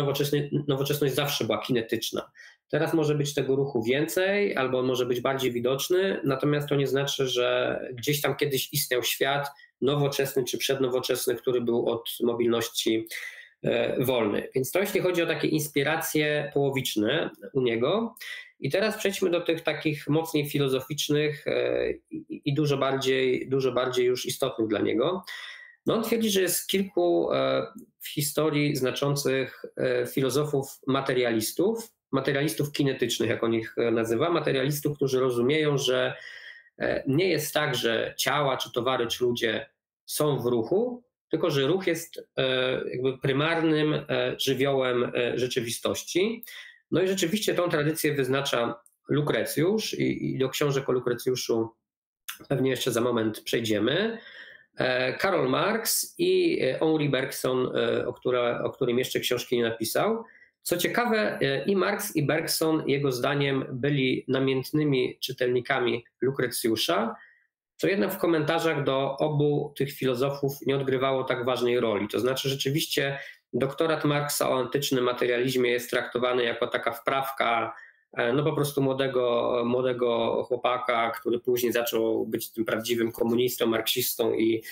nowoczesność zawsze była kinetyczna. Teraz może być tego ruchu więcej, albo on może być bardziej widoczny, natomiast to nie znaczy, że gdzieś tam kiedyś istniał świat, nowoczesny czy przednowoczesny, który był od mobilności e, wolny. Więc to jeśli chodzi o takie inspiracje połowiczne u niego. I teraz przejdźmy do tych takich mocniej filozoficznych e, i dużo bardziej, dużo bardziej już istotnych dla niego. No on twierdzi, że jest kilku e, w historii znaczących filozofów materialistów, materialistów kinetycznych, jak on ich nazywa, materialistów, którzy rozumieją, że E, nie jest tak, że ciała, czy towary, czy ludzie są w ruchu, tylko że ruch jest e, jakby prymarnym e, żywiołem rzeczywistości. No i rzeczywiście tą tradycję wyznacza Lukrecjusz i, do książek o Lukrecjuszu pewnie jeszcze za moment przejdziemy. Karol Marx i Henri Bergson, o, która, o którym jeszcze książki nie napisał. Co ciekawe, e, i Marx, i Bergson, jego zdaniem, byli namiętnymi czytelnikami Lukrecjusza, co jednak w komentarzach do obu tych filozofów nie odgrywało tak ważnej roli. To znaczy, rzeczywiście doktorat Marksa o antycznym materializmie jest traktowany jako taka wprawka e, no po prostu młodego, młodego chłopaka, który później zaczął być tym prawdziwym komunistą, marksistą i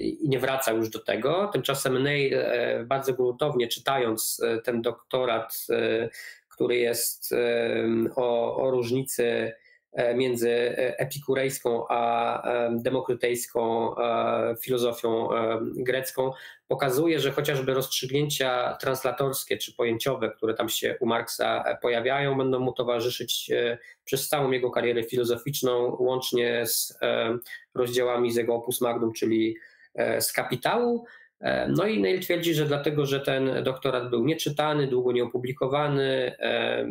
i nie wraca już do tego. Tymczasem Neil e, bardzo gruntownie czytając e, ten doktorat, który jest o, o różnicy między epikurejską a demokrytejską filozofią grecką, pokazuje, że chociażby rozstrzygnięcia translatorskie czy pojęciowe, które tam się u Marksa pojawiają, będą mu towarzyszyć przez całą jego karierę filozoficzną, łącznie z rozdziałami z jego opus magnum, czyli e, z kapitału. E, no i Neil twierdzi, że dlatego, że ten doktorat był nieczytany, długo nieopublikowany, e,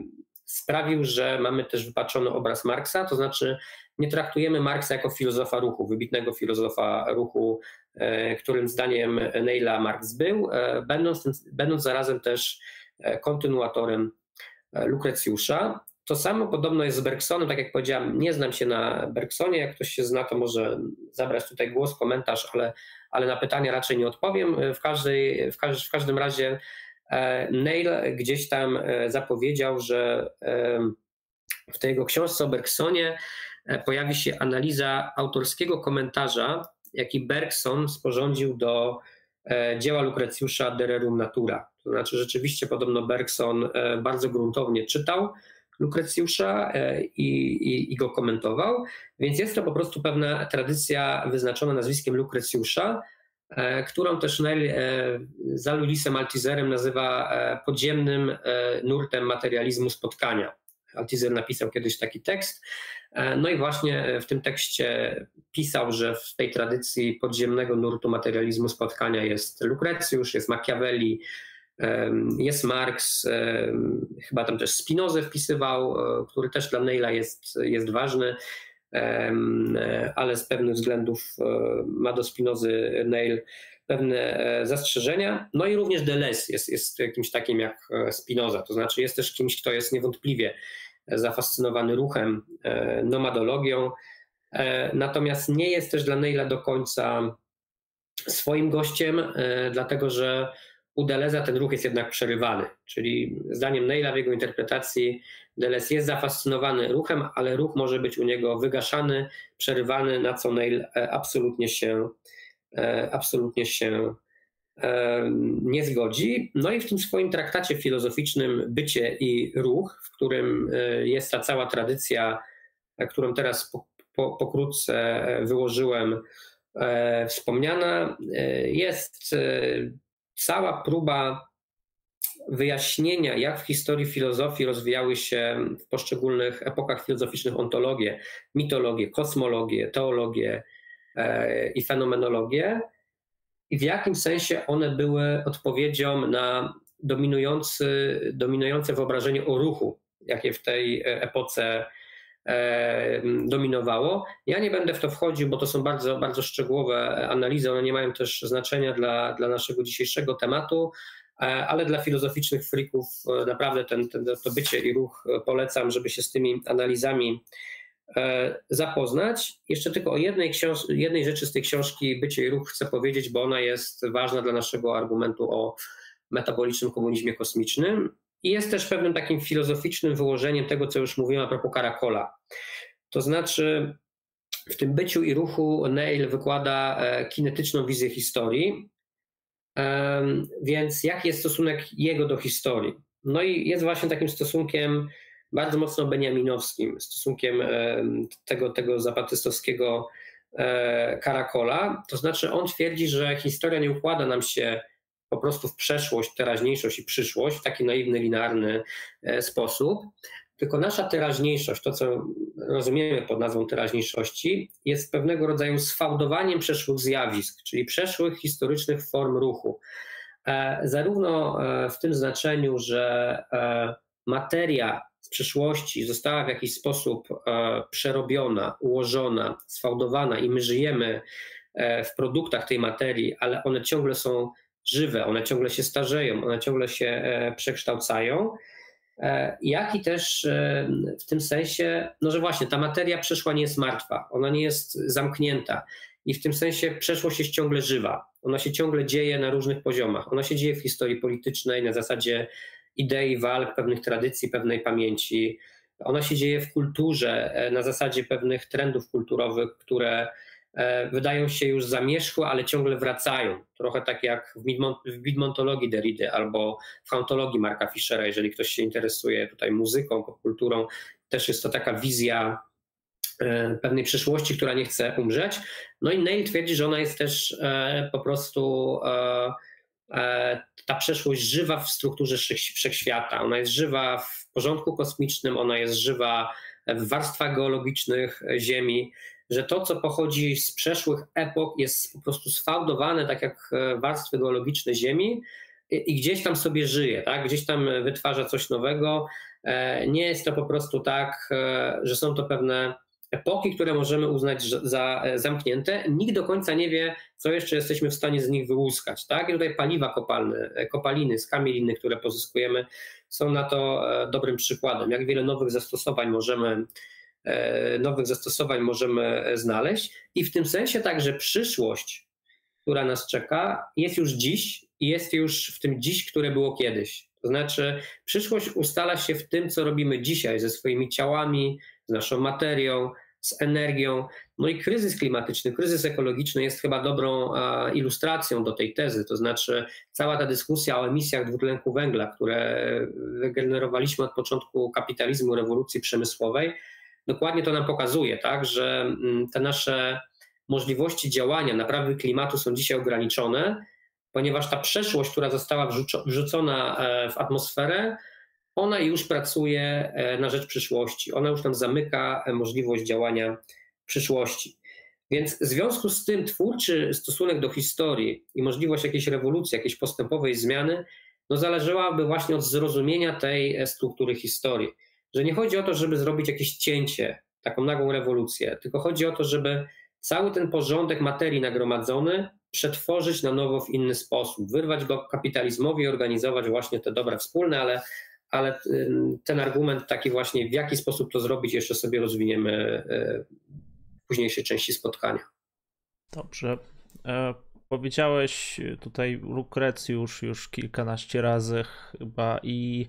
sprawił, że mamy też wypaczony obraz Marksa, to znaczy nie traktujemy Marksa jako filozofa ruchu, wybitnego filozofa ruchu, e, którym zdaniem Neila Marx był, e, będąc, będąc zarazem też e, kontynuatorem Lukrecjusza. To samo podobno jest z Bergsonem, tak jak powiedziałem, nie znam się na Bergsonie, jak ktoś się zna, to może zabrać tutaj głos, komentarz, ale, ale na pytania raczej nie odpowiem. W, każdej, w, każ, w każdym razie Neil gdzieś tam zapowiedział, że w tej jego książce o Bergsonie E, pojawi się analiza autorskiego komentarza, jaki Bergson sporządził do e, dzieła Lukrecjusza De Rerum Natura. To znaczy rzeczywiście podobno Bergson e, bardzo gruntownie czytał Lukrecjusza i, i, i, go komentował, więc jest to po prostu pewna tradycja wyznaczona nazwiskiem Lukrecjusza, którą też Nell za Lulisem Altizerem nazywa podziemnym nurtem materializmu spotkania. Altizer napisał kiedyś taki tekst, E, no i właśnie w tym tekście pisał, że w tej tradycji podziemnego nurtu materializmu spotkania jest Lukrecjusz, jest Machiavelli, jest Marx, chyba tam też Spinozę wpisywał, e, który też dla Neila jest, jest ważny, ale z pewnych względów e, ma do Spinozy Neil pewne zastrzeżenia. No i również Deleuze jest, jest kimś takim jak Spinoza, to znaczy jest też kimś, kto jest niewątpliwie zafascynowany ruchem, e, nomadologią. E, natomiast nie jest też dla Neila do końca swoim gościem, e, dlatego że u Deleza ten ruch jest jednak przerywany. Czyli zdaniem Neila w jego interpretacji Deleuze jest zafascynowany ruchem, ale ruch może być u niego wygaszany, przerywany, na co Neil absolutnie się, absolutnie się nie zgodzi. No i w tym swoim traktacie filozoficznym Bycie i Ruch, w którym e, jest ta cała tradycja, e, którą teraz po, po, pokrótce wyłożyłem, e, wspomniana, jest cała próba wyjaśnienia, jak w historii filozofii rozwijały się w poszczególnych epokach filozoficznych ontologie, mitologie, kosmologie, teologie i fenomenologię i w jakim sensie one były odpowiedzią na dominujący, dominujące wyobrażenie o ruchu, jakie w tej epoce e, dominowało. Ja nie będę w to wchodził, bo to są bardzo, bardzo szczegółowe analizy, one nie mają też znaczenia dla, dla naszego dzisiejszego tematu, e, ale dla filozoficznych frików e, naprawdę ten, ten, to bycie i ruch polecam, żeby się z tymi analizami E, zapoznać. Jeszcze tylko o jednej, książ- jednej rzeczy z tej książki Bycie i Ruch chcę powiedzieć, bo ona jest ważna dla naszego argumentu o metabolicznym komunizmie kosmicznym i jest też pewnym takim filozoficznym wyłożeniem tego, co już mówiłem a propos Karakola. To znaczy, w tym byciu i ruchu Neil wykłada e, kinetyczną wizję historii. Więc jaki jest stosunek jego do historii? No i jest właśnie takim stosunkiem bardzo mocno beniaminowskim, stosunkiem tego, tego zapatystowskiego e, Karakola. To znaczy on twierdzi, że historia nie układa nam się po prostu w przeszłość, teraźniejszość i przyszłość w taki naiwny, linearny e, sposób, tylko nasza teraźniejszość, to co rozumiemy pod nazwą teraźniejszości, jest pewnego rodzaju sfałdowaniem przeszłych zjawisk, czyli przeszłych historycznych form ruchu. Zarówno w tym znaczeniu, że materia z przeszłości została w jakiś sposób e, przerobiona, ułożona, sfałdowana i my żyjemy e, w produktach tej materii, ale one ciągle są żywe, one ciągle się starzeją, one ciągle się e, przekształcają. Jak i też w tym sensie, no że właśnie ta materia przeszła nie jest martwa, ona nie jest zamknięta i w tym sensie przeszłość jest ciągle żywa. Ona się ciągle dzieje na różnych poziomach. Ona się dzieje w historii politycznej na zasadzie idei walk, pewnych tradycji, pewnej pamięci. Ona się dzieje w kulturze e, na zasadzie pewnych trendów kulturowych, które e, wydają się już zamierzchłe, ale ciągle wracają. Trochę tak jak w bidmontologii Derrida albo w hauntologii Marka Fischera, jeżeli ktoś się interesuje tutaj muzyką, popkulturą, też jest to taka wizja e, pewnej przyszłości, która nie chce umrzeć. No i Neil twierdzi, że ona jest też po prostu E, ta przeszłość żywa w strukturze wszechświata. Ona jest żywa w porządku kosmicznym, ona jest żywa w warstwach geologicznych Ziemi, że to, co pochodzi z przeszłych epok, jest po prostu sfałdowane, tak jak e, warstwy geologiczne Ziemi. i gdzieś tam sobie żyje, tak? gdzieś tam wytwarza coś nowego. Nie jest to po prostu tak, że są to pewne epoki, które możemy uznać za zamknięte. Nikt do końca nie wie, co jeszcze jesteśmy w stanie z nich wyłuskać. Tak? I tutaj paliwa kopalne, kopaliny, skamieliny, które pozyskujemy, są na to dobrym przykładem. Jak wiele nowych zastosowań możemy E, nowych zastosowań możemy znaleźć i w tym sensie także przyszłość, która nas czeka, jest już dziś i jest już w tym dziś, które było kiedyś. To znaczy, przyszłość ustala się w tym, co robimy dzisiaj ze swoimi ciałami, z naszą materią, z energią. No i kryzys klimatyczny, kryzys ekologiczny jest chyba dobrą ilustracją do tej tezy. To znaczy, cała ta dyskusja o emisjach dwutlenku węgla, które wygenerowaliśmy od początku kapitalizmu, rewolucji przemysłowej, dokładnie to nam pokazuje, tak, że mm, te nasze możliwości działania, naprawy klimatu są dzisiaj ograniczone, ponieważ ta przeszłość, która została wrzucona e, w atmosferę, ona już pracuje e, na rzecz przyszłości. Ona już nam zamyka e, możliwość działania w przyszłości. Więc w związku z tym twórczy stosunek do historii i możliwość jakiejś rewolucji, jakiejś postępowej zmiany, no zależałaby właśnie od zrozumienia tej struktury historii że nie chodzi o to, żeby zrobić jakieś cięcie, taką nagłą rewolucję, tylko chodzi o to, żeby cały ten porządek materii nagromadzony przetworzyć na nowo w inny sposób, wyrwać go kapitalizmowi i organizować właśnie te dobra wspólne, ale, ale ten argument taki właśnie, w jaki sposób to zrobić, jeszcze sobie rozwiniemy w późniejszej części spotkania. Dobrze. E, powiedziałeś tutaj Lukrecjusz już kilkanaście razy chyba i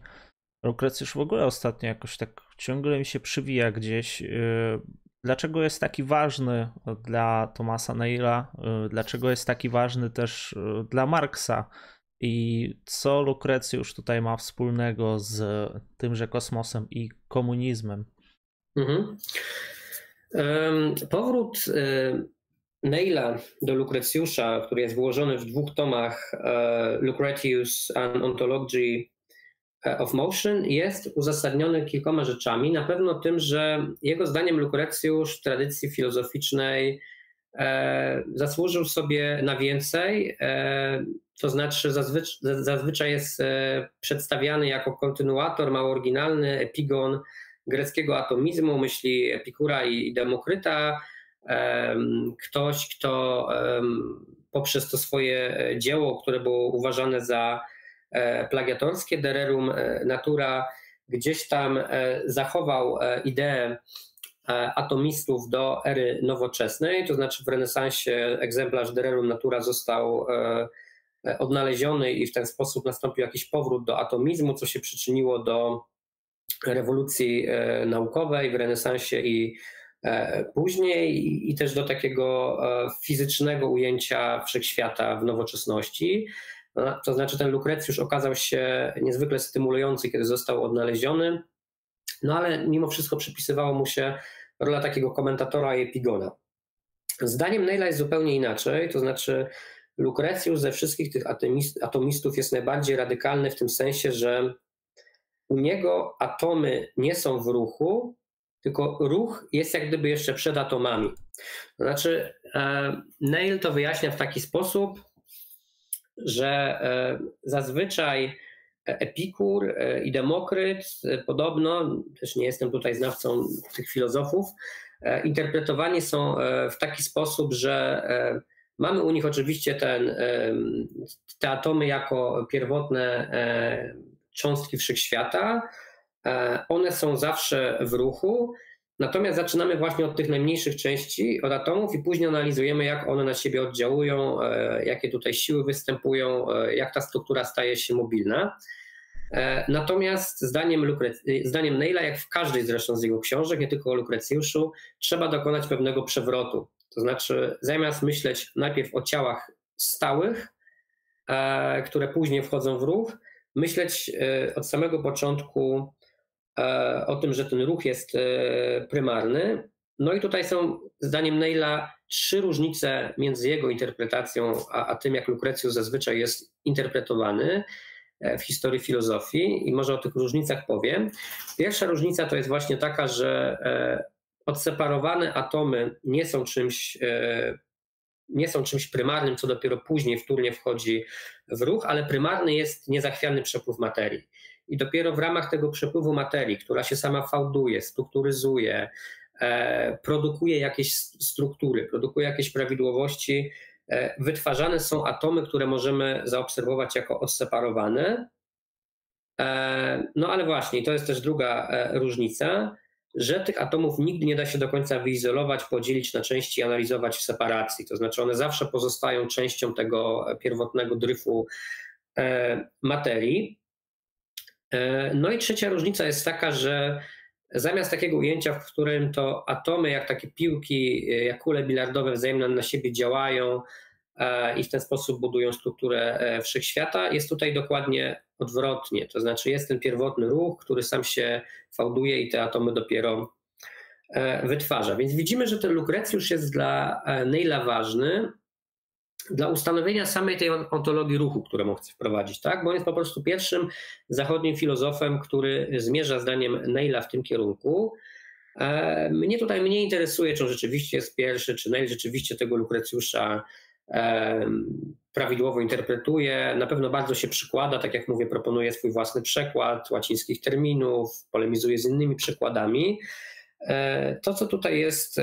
Lukrecjusz w ogóle ostatnio jakoś tak ciągle mi się przywija gdzieś. Y, dlaczego jest taki ważny dla Tomasa Neila? Y, dlaczego jest taki ważny też y, dla Marksa? I co Lukrecjusz tutaj ma wspólnego z tymże kosmosem i komunizmem? Mhm. Powrót Neila do Lukrecjusza, który jest włożony w dwóch tomach e, Lucretius and Ontology of Motion jest uzasadniony kilkoma rzeczami. Na pewno tym, że jego zdaniem Lukrecjusz w tradycji filozoficznej e, zasłużył sobie na więcej, e, to znaczy zazwyczaj, zazwyczaj jest e, przedstawiany jako kontynuator mało oryginalny, epigon greckiego atomizmu, myśli Epikura i Demokryta. E, ktoś, kto poprzez to swoje dzieło, które było uważane za E, plagiatorskie. Dererum e, Natura gdzieś tam e, zachował ideę atomistów do ery nowoczesnej, to znaczy w renesansie egzemplarz Dererum Natura został odnaleziony i w ten sposób nastąpił jakiś powrót do atomizmu, co się przyczyniło do rewolucji naukowej w renesansie i później i też do takiego fizycznego ujęcia wszechświata w nowoczesności. No, to znaczy ten Lukrecjusz okazał się niezwykle stymulujący, kiedy został odnaleziony, no ale mimo wszystko przypisywało mu się rola takiego komentatora i epigona. Zdaniem Neila jest zupełnie inaczej, to znaczy Lukrecjusz ze wszystkich tych atomistów jest najbardziej radykalny w tym sensie, że u niego atomy nie są w ruchu, tylko ruch jest jak gdyby jeszcze przed atomami. To znaczy, e, Neil to wyjaśnia w taki sposób, że e, zazwyczaj Epikur e, i Demokryt e, podobno, też nie jestem tutaj znawcą tych filozofów, interpretowani są w taki sposób, że mamy u nich oczywiście ten, te atomy jako pierwotne cząstki wszechświata. One są zawsze w ruchu, Natomiast zaczynamy właśnie od tych najmniejszych części, od atomów i później analizujemy, jak one na siebie oddziałują, e, jakie tutaj siły występują, e, jak ta struktura staje się mobilna. E, natomiast zdaniem, Lukre- zdaniem Neila, jak w każdej zresztą z jego książek, nie tylko o Lukrecjuszu, trzeba dokonać pewnego przewrotu. To znaczy, zamiast myśleć najpierw o ciałach stałych, które później wchodzą w ruch, myśleć od samego początku o tym, że ten ruch jest e, prymarny. No i tutaj są, zdaniem Neila, trzy różnice między jego interpretacją a, a tym, jak Lukrecjusz zazwyczaj jest interpretowany e, w historii filozofii i może o tych różnicach powiem. Pierwsza różnica to jest właśnie taka, że odseparowane atomy nie są czymś nie są czymś prymarnym, co dopiero później wtórnie wchodzi w ruch, ale prymarny jest niezachwiany przepływ materii. I dopiero w ramach tego przepływu materii, która się sama fałduje, strukturyzuje, e, produkuje jakieś struktury, produkuje jakieś prawidłowości, e, wytwarzane są atomy, które możemy zaobserwować jako odseparowane. E, no ale właśnie, to jest też druga różnica że tych atomów nigdy nie da się do końca wyizolować, podzielić na części i analizować w separacji. To znaczy one zawsze pozostają częścią tego pierwotnego dryfu materii. E, no i trzecia różnica jest taka, że zamiast takiego ujęcia, w którym to atomy, jak takie piłki, e, jak kule bilardowe wzajemnie na siebie działają, E, i w ten sposób budują strukturę wszechświata. Jest tutaj dokładnie odwrotnie, to znaczy jest ten pierwotny ruch, który sam się fałduje i te atomy dopiero wytwarza. Więc widzimy, że ten lukrecjusz jest dla Neila ważny dla ustanowienia samej tej ontologii ruchu, którą chce wprowadzić, tak? Bo on jest po prostu pierwszym zachodnim filozofem, który zmierza zdaniem Neila w tym kierunku. Mnie tutaj mniej interesuje, czy on rzeczywiście jest pierwszy, czy Neil rzeczywiście tego Lukrecjusza prawidłowo interpretuje, na pewno bardzo się przykłada, tak jak mówię, proponuje swój własny przekład łacińskich terminów, polemizuje z innymi przykładami. E, to, co tutaj jest,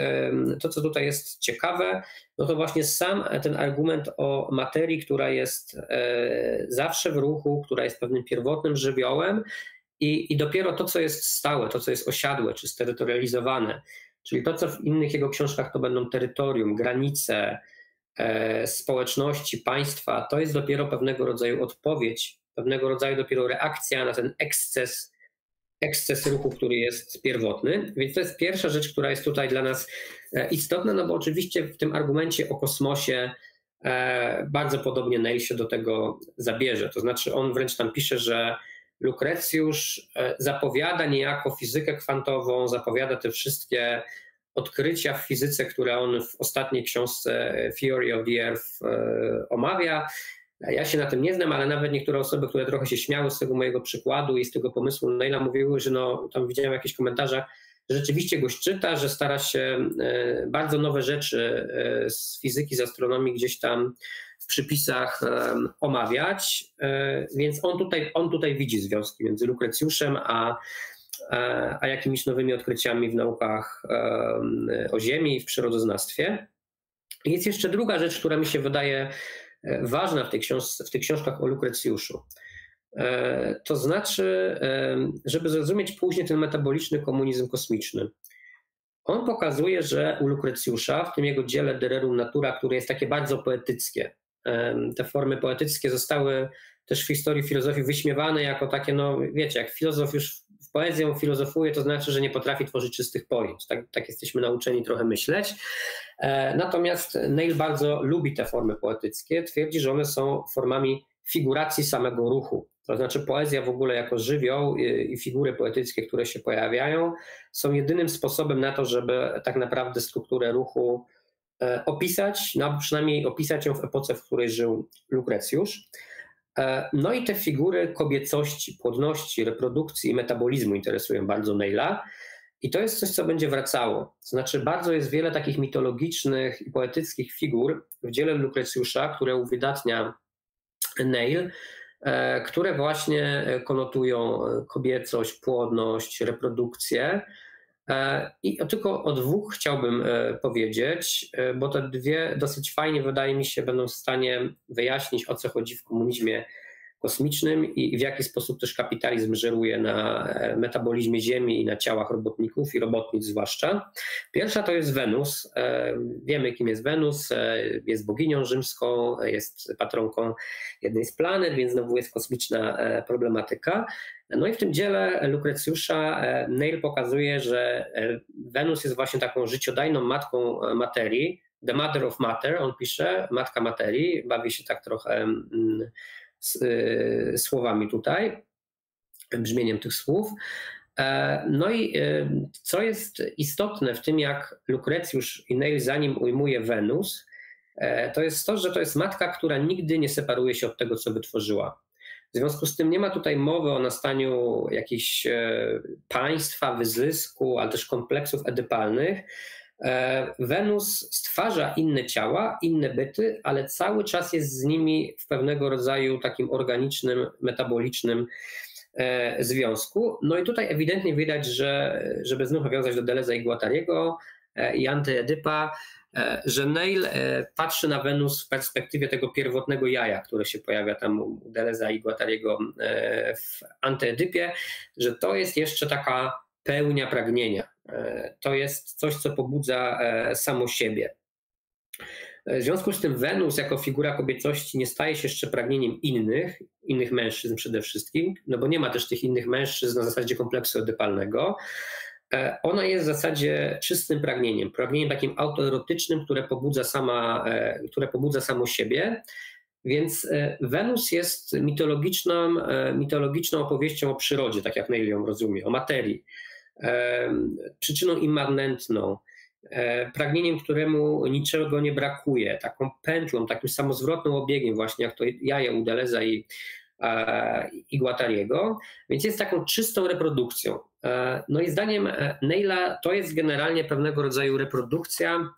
to, co tutaj jest ciekawe, no to właśnie sam ten argument o materii, która jest e, zawsze w ruchu, która jest pewnym pierwotnym żywiołem i, i dopiero to, co jest stałe, to, co jest osiadłe czy sterytorializowane, czyli to, co w innych jego książkach to będą terytorium, granice, E, społeczności, państwa, to jest dopiero pewnego rodzaju odpowiedź, pewnego rodzaju dopiero reakcja na ten eksces, eksces ruchu, który jest pierwotny. Więc to jest pierwsza rzecz, która jest tutaj dla nas e, istotna, no bo oczywiście w tym argumencie o kosmosie e, bardzo podobnie Neil się do tego zabierze. To znaczy on wręcz tam pisze, że Lukrecjusz zapowiada niejako fizykę kwantową, zapowiada te wszystkie odkrycia w fizyce, które on w ostatniej książce Theory of the Earth e, omawia. Ja się na tym nie znam, ale nawet niektóre osoby, które trochę się śmiały z tego mojego przykładu i z tego pomysłu Neila mówiły, że no, tam widziałem jakieś komentarze, rzeczywiście goś czyta, że stara się e, bardzo nowe rzeczy e, z fizyki, z astronomii gdzieś tam w przypisach omawiać, więc on tutaj, on tutaj widzi związki między Lukrecjuszem a E, a jakimiś nowymi odkryciami w naukach o Ziemi i w przyrodoznawstwie. Jest jeszcze druga rzecz, która mi się wydaje e, ważna w, tej książ- w tych książkach o Lukrecjuszu. E, to znaczy, żeby zrozumieć później ten metaboliczny komunizm kosmiczny. On pokazuje, że u Lukrecjusza, w tym jego dziele De Rerum Natura, które jest takie bardzo poetyckie, te formy poetyckie zostały też w historii filozofii wyśmiewane jako takie, no wiecie, jak filozof już w poezję filozofuje, to znaczy, że nie potrafi tworzyć czystych pojęć. Tak, tak jesteśmy nauczeni trochę myśleć. E, natomiast Neil bardzo lubi te formy poetyckie. Twierdzi, że one są formami figuracji samego ruchu. To znaczy poezja w ogóle jako żywioł i figury poetyckie, które się pojawiają, są jedynym sposobem na to, żeby tak naprawdę strukturę ruchu e, opisać, no przynajmniej opisać ją w epoce, w której żył Lukrecjusz. E, no i te figury kobiecości, płodności, reprodukcji i metabolizmu interesują bardzo Neila. I to jest coś, co będzie wracało. To znaczy, bardzo jest wiele takich mitologicznych i poetyckich figur w dziele Lukrecjusza, które uwydatnia Neil, e, które właśnie konotują kobiecość, płodność, reprodukcję. E, I tylko o dwóch chciałbym e, powiedzieć, bo te dwie dosyć fajnie, wydaje mi się, będą w stanie wyjaśnić, o co chodzi w komunizmie kosmicznym i w jaki sposób też kapitalizm żeruje na metabolizmie Ziemi i na ciałach robotników i robotnic zwłaszcza. Pierwsza to jest Wenus. Wiemy, kim jest Wenus. Jest boginią rzymską, jest patronką jednej z planet, więc znowu jest kosmiczna problematyka. No i w tym dziele Lukrecjusza e, Neil pokazuje, że e, Wenus jest właśnie taką życiodajną matką e, materii, the mother of matter, on pisze, matka materii, bawi się tak trochę mm, słowami tutaj, brzmieniem tych słów. No i co jest istotne w tym, jak Lukrecjusz i Neil zanim ujmuje Wenus, to jest to, że to jest matka, która nigdy nie separuje się od tego, co wytworzyła. W związku z tym nie ma tutaj mowy o nastaniu jakichś e, państwa, wyzysku, ale też kompleksów edypalnych, Wenus stwarza inne ciała, inne byty, ale cały czas jest z nimi w pewnego rodzaju takim organicznym, metabolicznym związku. No i tutaj ewidentnie widać, że żeby znów nawiązać do Deleza i Guattariego i Antyedypa, E, że Neil e, patrzy na Wenus w perspektywie tego pierwotnego jaja, które się pojawia tam u Deleza i Guattariego e, w Antyedypie, że to jest jeszcze taka pełnia pragnienia. To jest coś, co pobudza samo siebie. W związku z tym Wenus jako figura kobiecości nie staje się jeszcze pragnieniem innych, innych mężczyzn przede wszystkim, no bo nie ma też tych innych mężczyzn na zasadzie kompleksu edypalnego, E, ona jest w zasadzie czystym pragnieniem, pragnieniem takim autoerotycznym, które pobudza, sama, e, które pobudza samo siebie. Więc e, Wenus jest mitologiczną, mitologiczną opowieścią o przyrodzie, tak jak Neil ją rozumie, o materii, przyczyną immanentną, pragnieniem, któremu niczego nie brakuje, taką pętlą, takim samozwrotnym obiegiem, właśnie jak to jaje u Deleza i, i Guattariego, więc jest taką czystą reprodukcją. E, no i zdaniem e, Neila to jest generalnie pewnego rodzaju reprodukcja,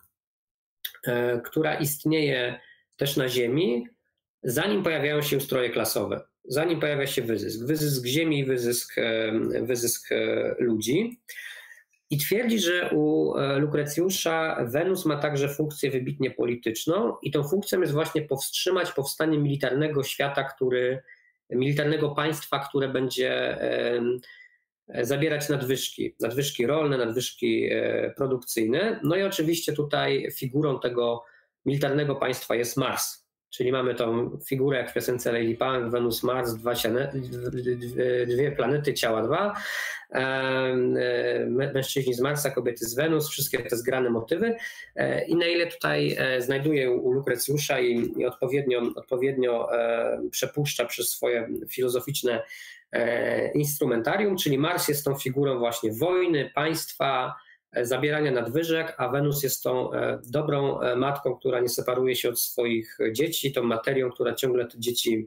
e, która istnieje też na Ziemi, zanim pojawiają się ustroje klasowe, zanim pojawia się wyzysk, wyzysk ziemi i wyzysk, wyzysk ludzi. I twierdzi, że u Lukrecjusza Wenus ma także funkcję wybitnie polityczną, i tą funkcją jest właśnie powstrzymać powstanie militarnego świata, który, militarnego państwa, które będzie E, zabierać nadwyżki, nadwyżki rolne, nadwyżki e, produkcyjne. No i oczywiście tutaj figurą tego militarnego państwa jest Mars. Czyli mamy tą figurę jak w piosence Lady Punk, Wenus, Mars, dwa dwie planety, ciała dwa, e, mężczyźni z Marsa, kobiety z Wenus, wszystkie te zgrane motywy. I na ile tutaj znajduje u Lukrecjusza i, odpowiednio, odpowiednio przepuszcza przez swoje filozoficzne E, instrumentarium, czyli Mars jest tą figurą właśnie wojny, państwa, e, zabierania nadwyżek, a Wenus jest tą e, dobrą matką, która nie separuje się od swoich dzieci, tą materią, która ciągle te dzieci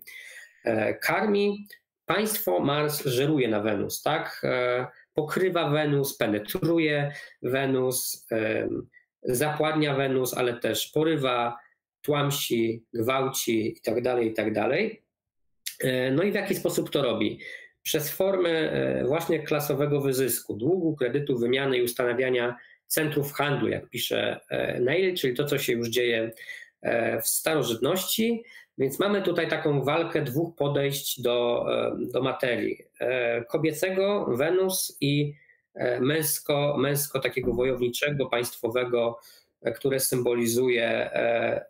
karmi. Państwo Mars żeruje na Wenus, tak? Pokrywa Wenus, penetruje Wenus, zapładnia Wenus, ale też porywa, tłamsi, gwałci itd., tak itd. Tak E, no i w jaki sposób to robi? Przez formę e, właśnie klasowego wyzysku, długu, kredytu, wymiany i ustanawiania centrów handlu, jak pisze e, Neil, czyli to, co się już dzieje w starożytności. Więc mamy tutaj taką walkę dwóch podejść do, do materii. Kobiecego, Wenus i męsko, męsko takiego wojowniczego, państwowego, które symbolizuje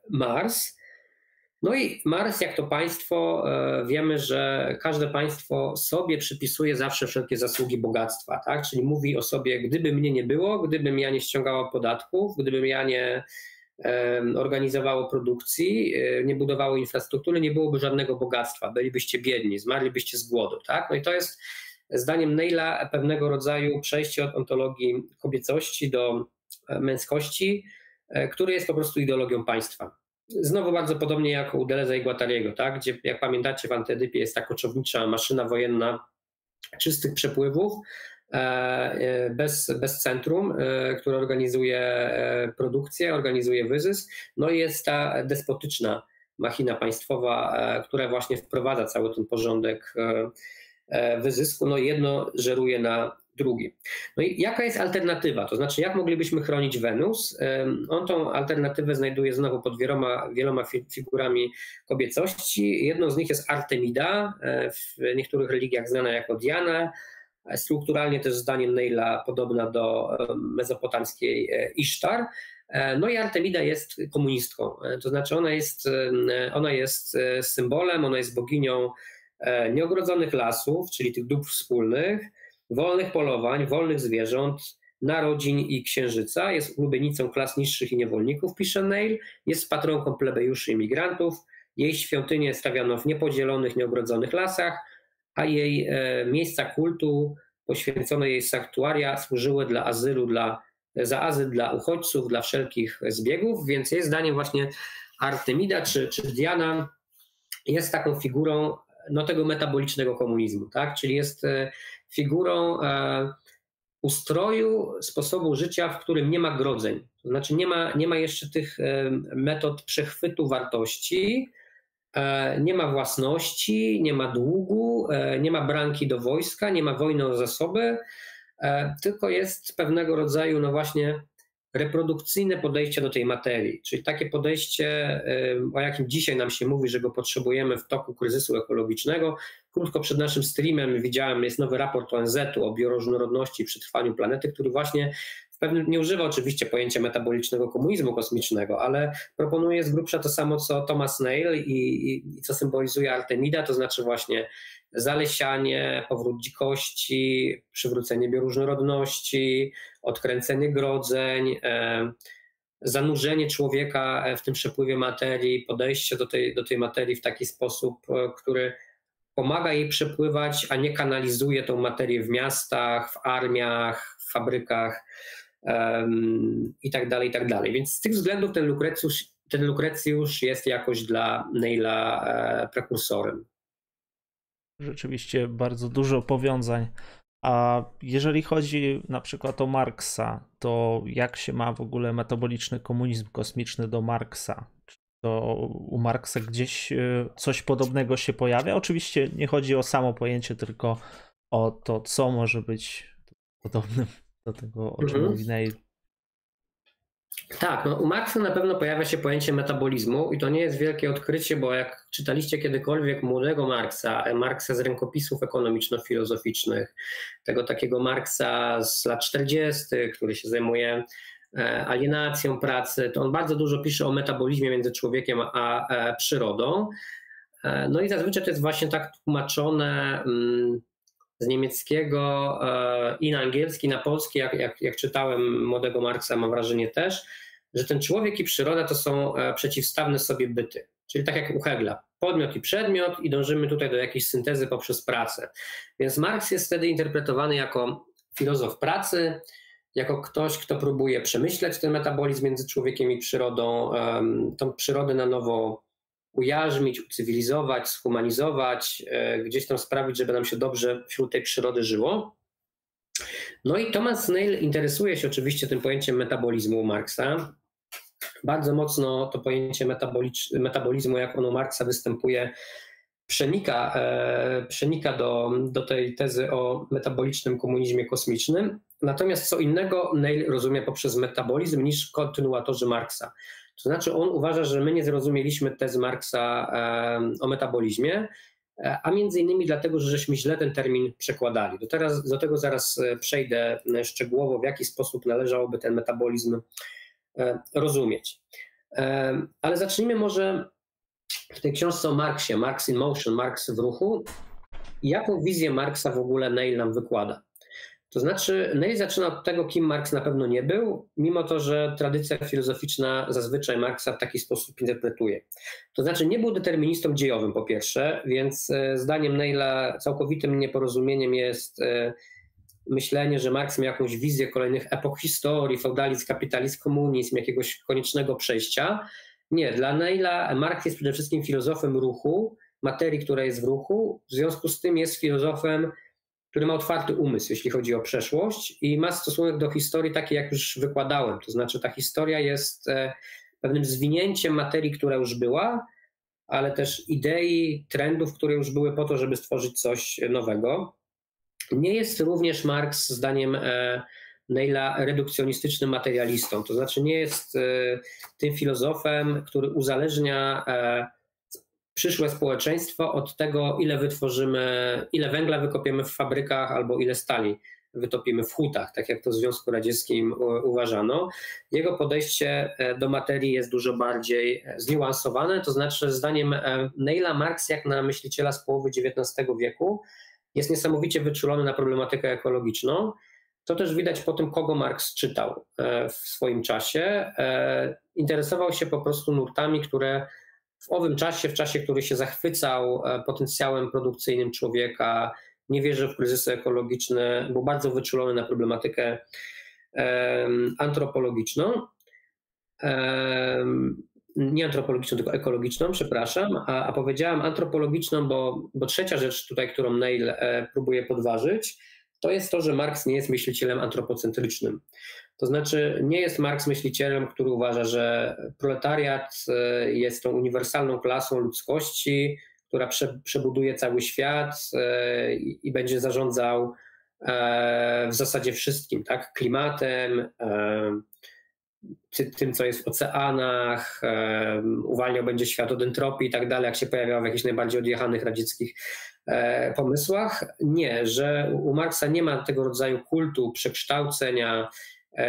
Mars. No i Mars, jak to państwo, e, wiemy, że każde państwo sobie przypisuje zawsze wszelkie zasługi bogactwa, tak? Czyli mówi o sobie, gdyby mnie nie było, gdybym ja nie ściągała podatków, gdybym ja nie organizowało produkcji, e, nie budowało infrastruktury, nie byłoby żadnego bogactwa, bylibyście biedni, zmarlibyście z głodu, tak? No i to jest zdaniem Neila pewnego rodzaju przejście od ontologii kobiecości do e, męskości, który jest po prostu ideologią państwa. Znowu bardzo podobnie jak u Deleza i Guattariego, tak? gdzie jak pamiętacie w Antedypie jest ta koczownicza maszyna wojenna czystych przepływów, e, e, bez, bez centrum, e, które organizuje produkcję, organizuje wyzysk. No i jest ta despotyczna machina państwowa, która właśnie wprowadza cały ten porządek wyzysku. No jedno żeruje na drugi. No i jaka jest alternatywa? To znaczy, jak moglibyśmy chronić Wenus? On tą alternatywę znajduje znowu pod wieloma, wieloma figurami kobiecości. Jedną z nich jest Artemida, e, w niektórych religiach znana jako Diana, strukturalnie też zdaniem Neila podobna do mezopotamskiej e, Isztar. E, no i Artemida jest komunistką, to znaczy ona jest, ona jest symbolem, ona jest boginią nieogrodzonych lasów, czyli tych dóbr wspólnych, wolnych polowań, wolnych zwierząt, narodzin i księżyca, jest ulubienicą klas niższych i niewolników, pisze Neil, jest patronką plebejuszy i migrantów, jej świątynie stawiano w niepodzielonych, nieogrodzonych lasach, a jej e, miejsca kultu, poświęcone jej sanktuaria, służyły dla azylu, dla, za azyl dla uchodźców, dla wszelkich zbiegów, więc jej zdaniem właśnie Artemida czy, czy Diana jest taką figurą no, tego metabolicznego komunizmu, tak? czyli jest e, figurą e, ustroju sposobu życia, w którym nie ma grodzeń. To znaczy nie ma, nie ma jeszcze tych metod przechwytu wartości, e, nie ma własności, nie ma długu, e, nie ma branki do wojska, nie ma wojny o zasoby, e, tylko jest pewnego rodzaju, no właśnie, reprodukcyjne podejście do tej materii, czyli takie podejście, o jakim dzisiaj nam się mówi, że go potrzebujemy w toku kryzysu ekologicznego. Krótko przed naszym streamem widziałem, jest nowy raport ONZ-u o bioróżnorodności i przetrwaniu planety, który właśnie w pewnym, nie używa oczywiście pojęcia metabolicznego komunizmu kosmicznego, ale proponuje z grubsza to samo, co Thomas Nail i, i, i co symbolizuje Artemida, to znaczy właśnie zalesianie, powrót dzikości, przywrócenie bioróżnorodności, odkręcenie grodzeń, e, zanurzenie człowieka w tym przepływie materii, podejście do tej, do tej materii w taki sposób, e, który pomaga jej przepływać, a nie kanalizuje tą materię w miastach, w armiach, w fabrykach um, i dalej, i tak dalej. Więc z tych względów ten Lukrecjusz, ten Lukrecjusz jest jakoś dla Neila e, prekursorem. Rzeczywiście bardzo dużo powiązań. A jeżeli chodzi na przykład o Marksa, to jak się ma w ogóle metaboliczny komunizm kosmiczny do Marksa? To u Marksa gdzieś e, coś podobnego się pojawia? Oczywiście nie chodzi o samo pojęcie, tylko o to, co może być podobnym *laughs* do tego, o czym mhm. mówi. Tak, no u Marksa na pewno pojawia się pojęcie metabolizmu i to nie jest wielkie odkrycie, bo jak czytaliście kiedykolwiek młodego Marksa, e, Marksa z rękopisów ekonomiczno-filozoficznych, tego takiego Marksa z lat 40., który się zajmuje alienacją pracy, to on bardzo dużo pisze o metabolizmie między człowiekiem a e, przyrodą. No i zazwyczaj to jest właśnie tak tłumaczone mm, z niemieckiego e, i na angielski, na polski, jak, jak, jak czytałem młodego Marksa, mam wrażenie też, że ten człowiek i przyroda to są e, przeciwstawne sobie byty. Czyli tak jak u Hegla, podmiot i przedmiot i dążymy tutaj do jakiejś syntezy poprzez pracę. Więc Marks jest wtedy interpretowany jako filozof pracy, jako ktoś, kto próbuje przemyśleć ten metabolizm między człowiekiem i przyrodą, tą przyrodę na nowo ujarzmić, ucywilizować, schumanizować, e, gdzieś tam sprawić, żeby nam się dobrze wśród tej przyrody żyło. No i Thomas Nail interesuje się oczywiście tym pojęciem metabolizmu Marksa. Bardzo mocno to pojęcie metabolizmu, jak ono Marksa występuje, przenika, e, przenika do, do tej tezy o metabolicznym komunizmie kosmicznym. Natomiast co innego Neil rozumie poprzez metabolizm niż kontynuatorzy Marksa. To znaczy on uważa, że my nie zrozumieliśmy tezy Marksa o metabolizmie, e, a między innymi dlatego, że żeśmy źle ten termin przekładali. Do, teraz, do tego zaraz e, przejdę e, szczegółowo, w jaki sposób należałoby ten metabolizm rozumieć. Ale zacznijmy może w tej książce o Marksie, Marx in Motion, Marx w ruchu. Jaką wizję Marksa w ogóle Neil nam wykłada? To znaczy, Neil zaczyna od tego, kim Marx na pewno nie był, mimo to, że tradycja filozoficzna zazwyczaj Marksa w taki sposób interpretuje. To znaczy, nie był deterministą dziejowym, po pierwsze, więc e, zdaniem Neila całkowitym nieporozumieniem jest e, myślenie, że Marx miał jakąś wizję kolejnych epok historii, feudalizm, kapitalizm, komunizm, jakiegoś koniecznego przejścia. Nie, dla Neila Marx jest przede wszystkim filozofem ruchu, materii, która jest w ruchu, w związku z tym jest filozofem który ma otwarty umysł, jeśli chodzi o przeszłość i ma stosunek do historii taki, jak już wykładałem. To znaczy, ta historia jest e, pewnym zwinięciem materii, która już była, ale też idei, trendów, które już były po to, żeby stworzyć coś nowego. Nie jest również Marx, zdaniem e, Neila, redukcjonistycznym materialistą. To znaczy, nie jest e, tym filozofem, który uzależnia przyszłe społeczeństwo od tego, ile wytworzymy, ile węgla wykopiemy w fabrykach albo ile stali wytopimy w hutach, tak jak to w Związku Radzieckim uważano. Jego podejście e, do materii jest dużo bardziej e, zniuansowane, to znaczy zdaniem e, Neila Marx, jak na myśliciela z połowy XIX wieku, jest niesamowicie wyczulony na problematykę ekologiczną. To też widać po tym, kogo Marx czytał w swoim czasie. Interesował się po prostu nurtami, które w owym czasie, w czasie, który się zachwycał e, potencjałem produkcyjnym człowieka, nie wierzył w kryzysy ekologiczne, był bardzo wyczulony na problematykę antropologiczną. Nie antropologiczną, tylko ekologiczną, przepraszam, a, a powiedziałam antropologiczną, bo, bo trzecia rzecz tutaj, którą Neil e, próbuje podważyć, to jest to, że Marx nie jest myślicielem antropocentrycznym. To znaczy, nie jest Marx myślicielem, który uważa, że proletariat e, jest tą uniwersalną klasą ludzkości, która prze, przebuduje cały świat e, i, i będzie zarządzał e, w zasadzie wszystkim, tak? Klimatem, tym, co jest w oceanach, uwalniał będzie świat od entropii i tak dalej, jak się pojawiał w jakichś najbardziej odjechanych radzieckich pomysłach. Nie, że u Marksa nie ma tego rodzaju kultu przekształcenia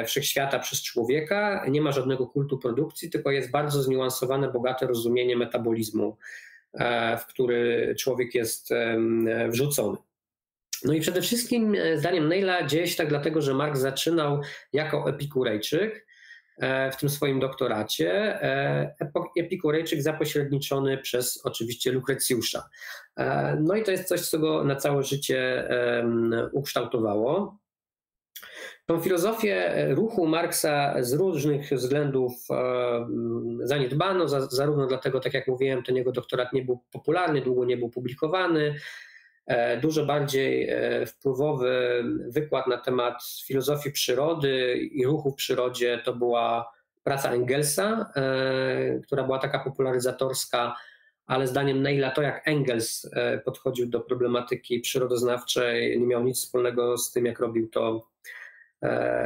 wszechświata przez człowieka, nie ma żadnego kultu produkcji, tylko jest bardzo zniuansowane, bogate rozumienie metabolizmu, e, w który człowiek jest wrzucony. No i przede wszystkim, e, zdaniem Neila, dzieje się tak dlatego, że Marx zaczynał jako epikurejczyk, w tym swoim doktoracie, epikurejczyk zapośredniczony przez oczywiście Lukrecjusza. No i to jest coś, co go na całe życie ukształtowało. Tą filozofię ruchu Marksa z różnych względów e, zaniedbano, zarówno dlatego, tak jak mówiłem, ten jego doktorat nie był popularny, długo nie był publikowany. E, dużo bardziej e, wpływowy wykład na temat filozofii przyrody i ruchu w przyrodzie to była praca Engelsa, która była taka popularyzatorska, ale zdaniem Neila to, jak Engels podchodził do problematyki przyrodoznawczej, nie miał nic wspólnego z tym, jak robił to E,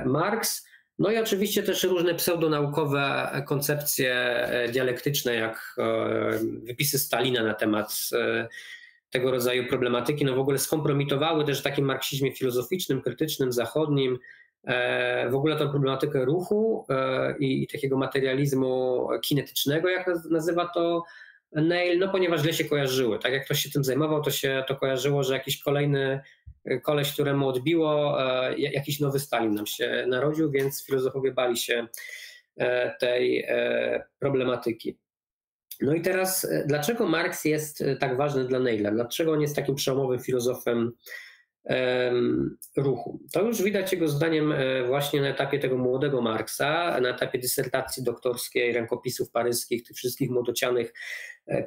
Marx. No i oczywiście też różne pseudonaukowe koncepcje e, dialektyczne, jak e, wypisy Stalina na temat tego rodzaju problematyki, no w ogóle skompromitowały też w takim marksizmie filozoficznym, krytycznym, zachodnim, w ogóle tę problematykę ruchu i takiego materializmu kinetycznego, jak nazywa to Neil, no ponieważ źle się kojarzyły. Tak jak ktoś się tym zajmował, to się to kojarzyło, że jakiś kolejny koleś, któremu odbiło, e, jakiś nowy Stalin nam się narodził, więc filozofowie bali się e, tej e, problematyki. No i teraz, dlaczego Marx jest tak ważny dla Neila? Dlaczego on jest takim przełomowym filozofem ruchu? To już widać jego zdaniem właśnie na etapie tego młodego Marksa, na etapie dysertacji doktorskiej, rękopisów paryskich, tych wszystkich młodocianych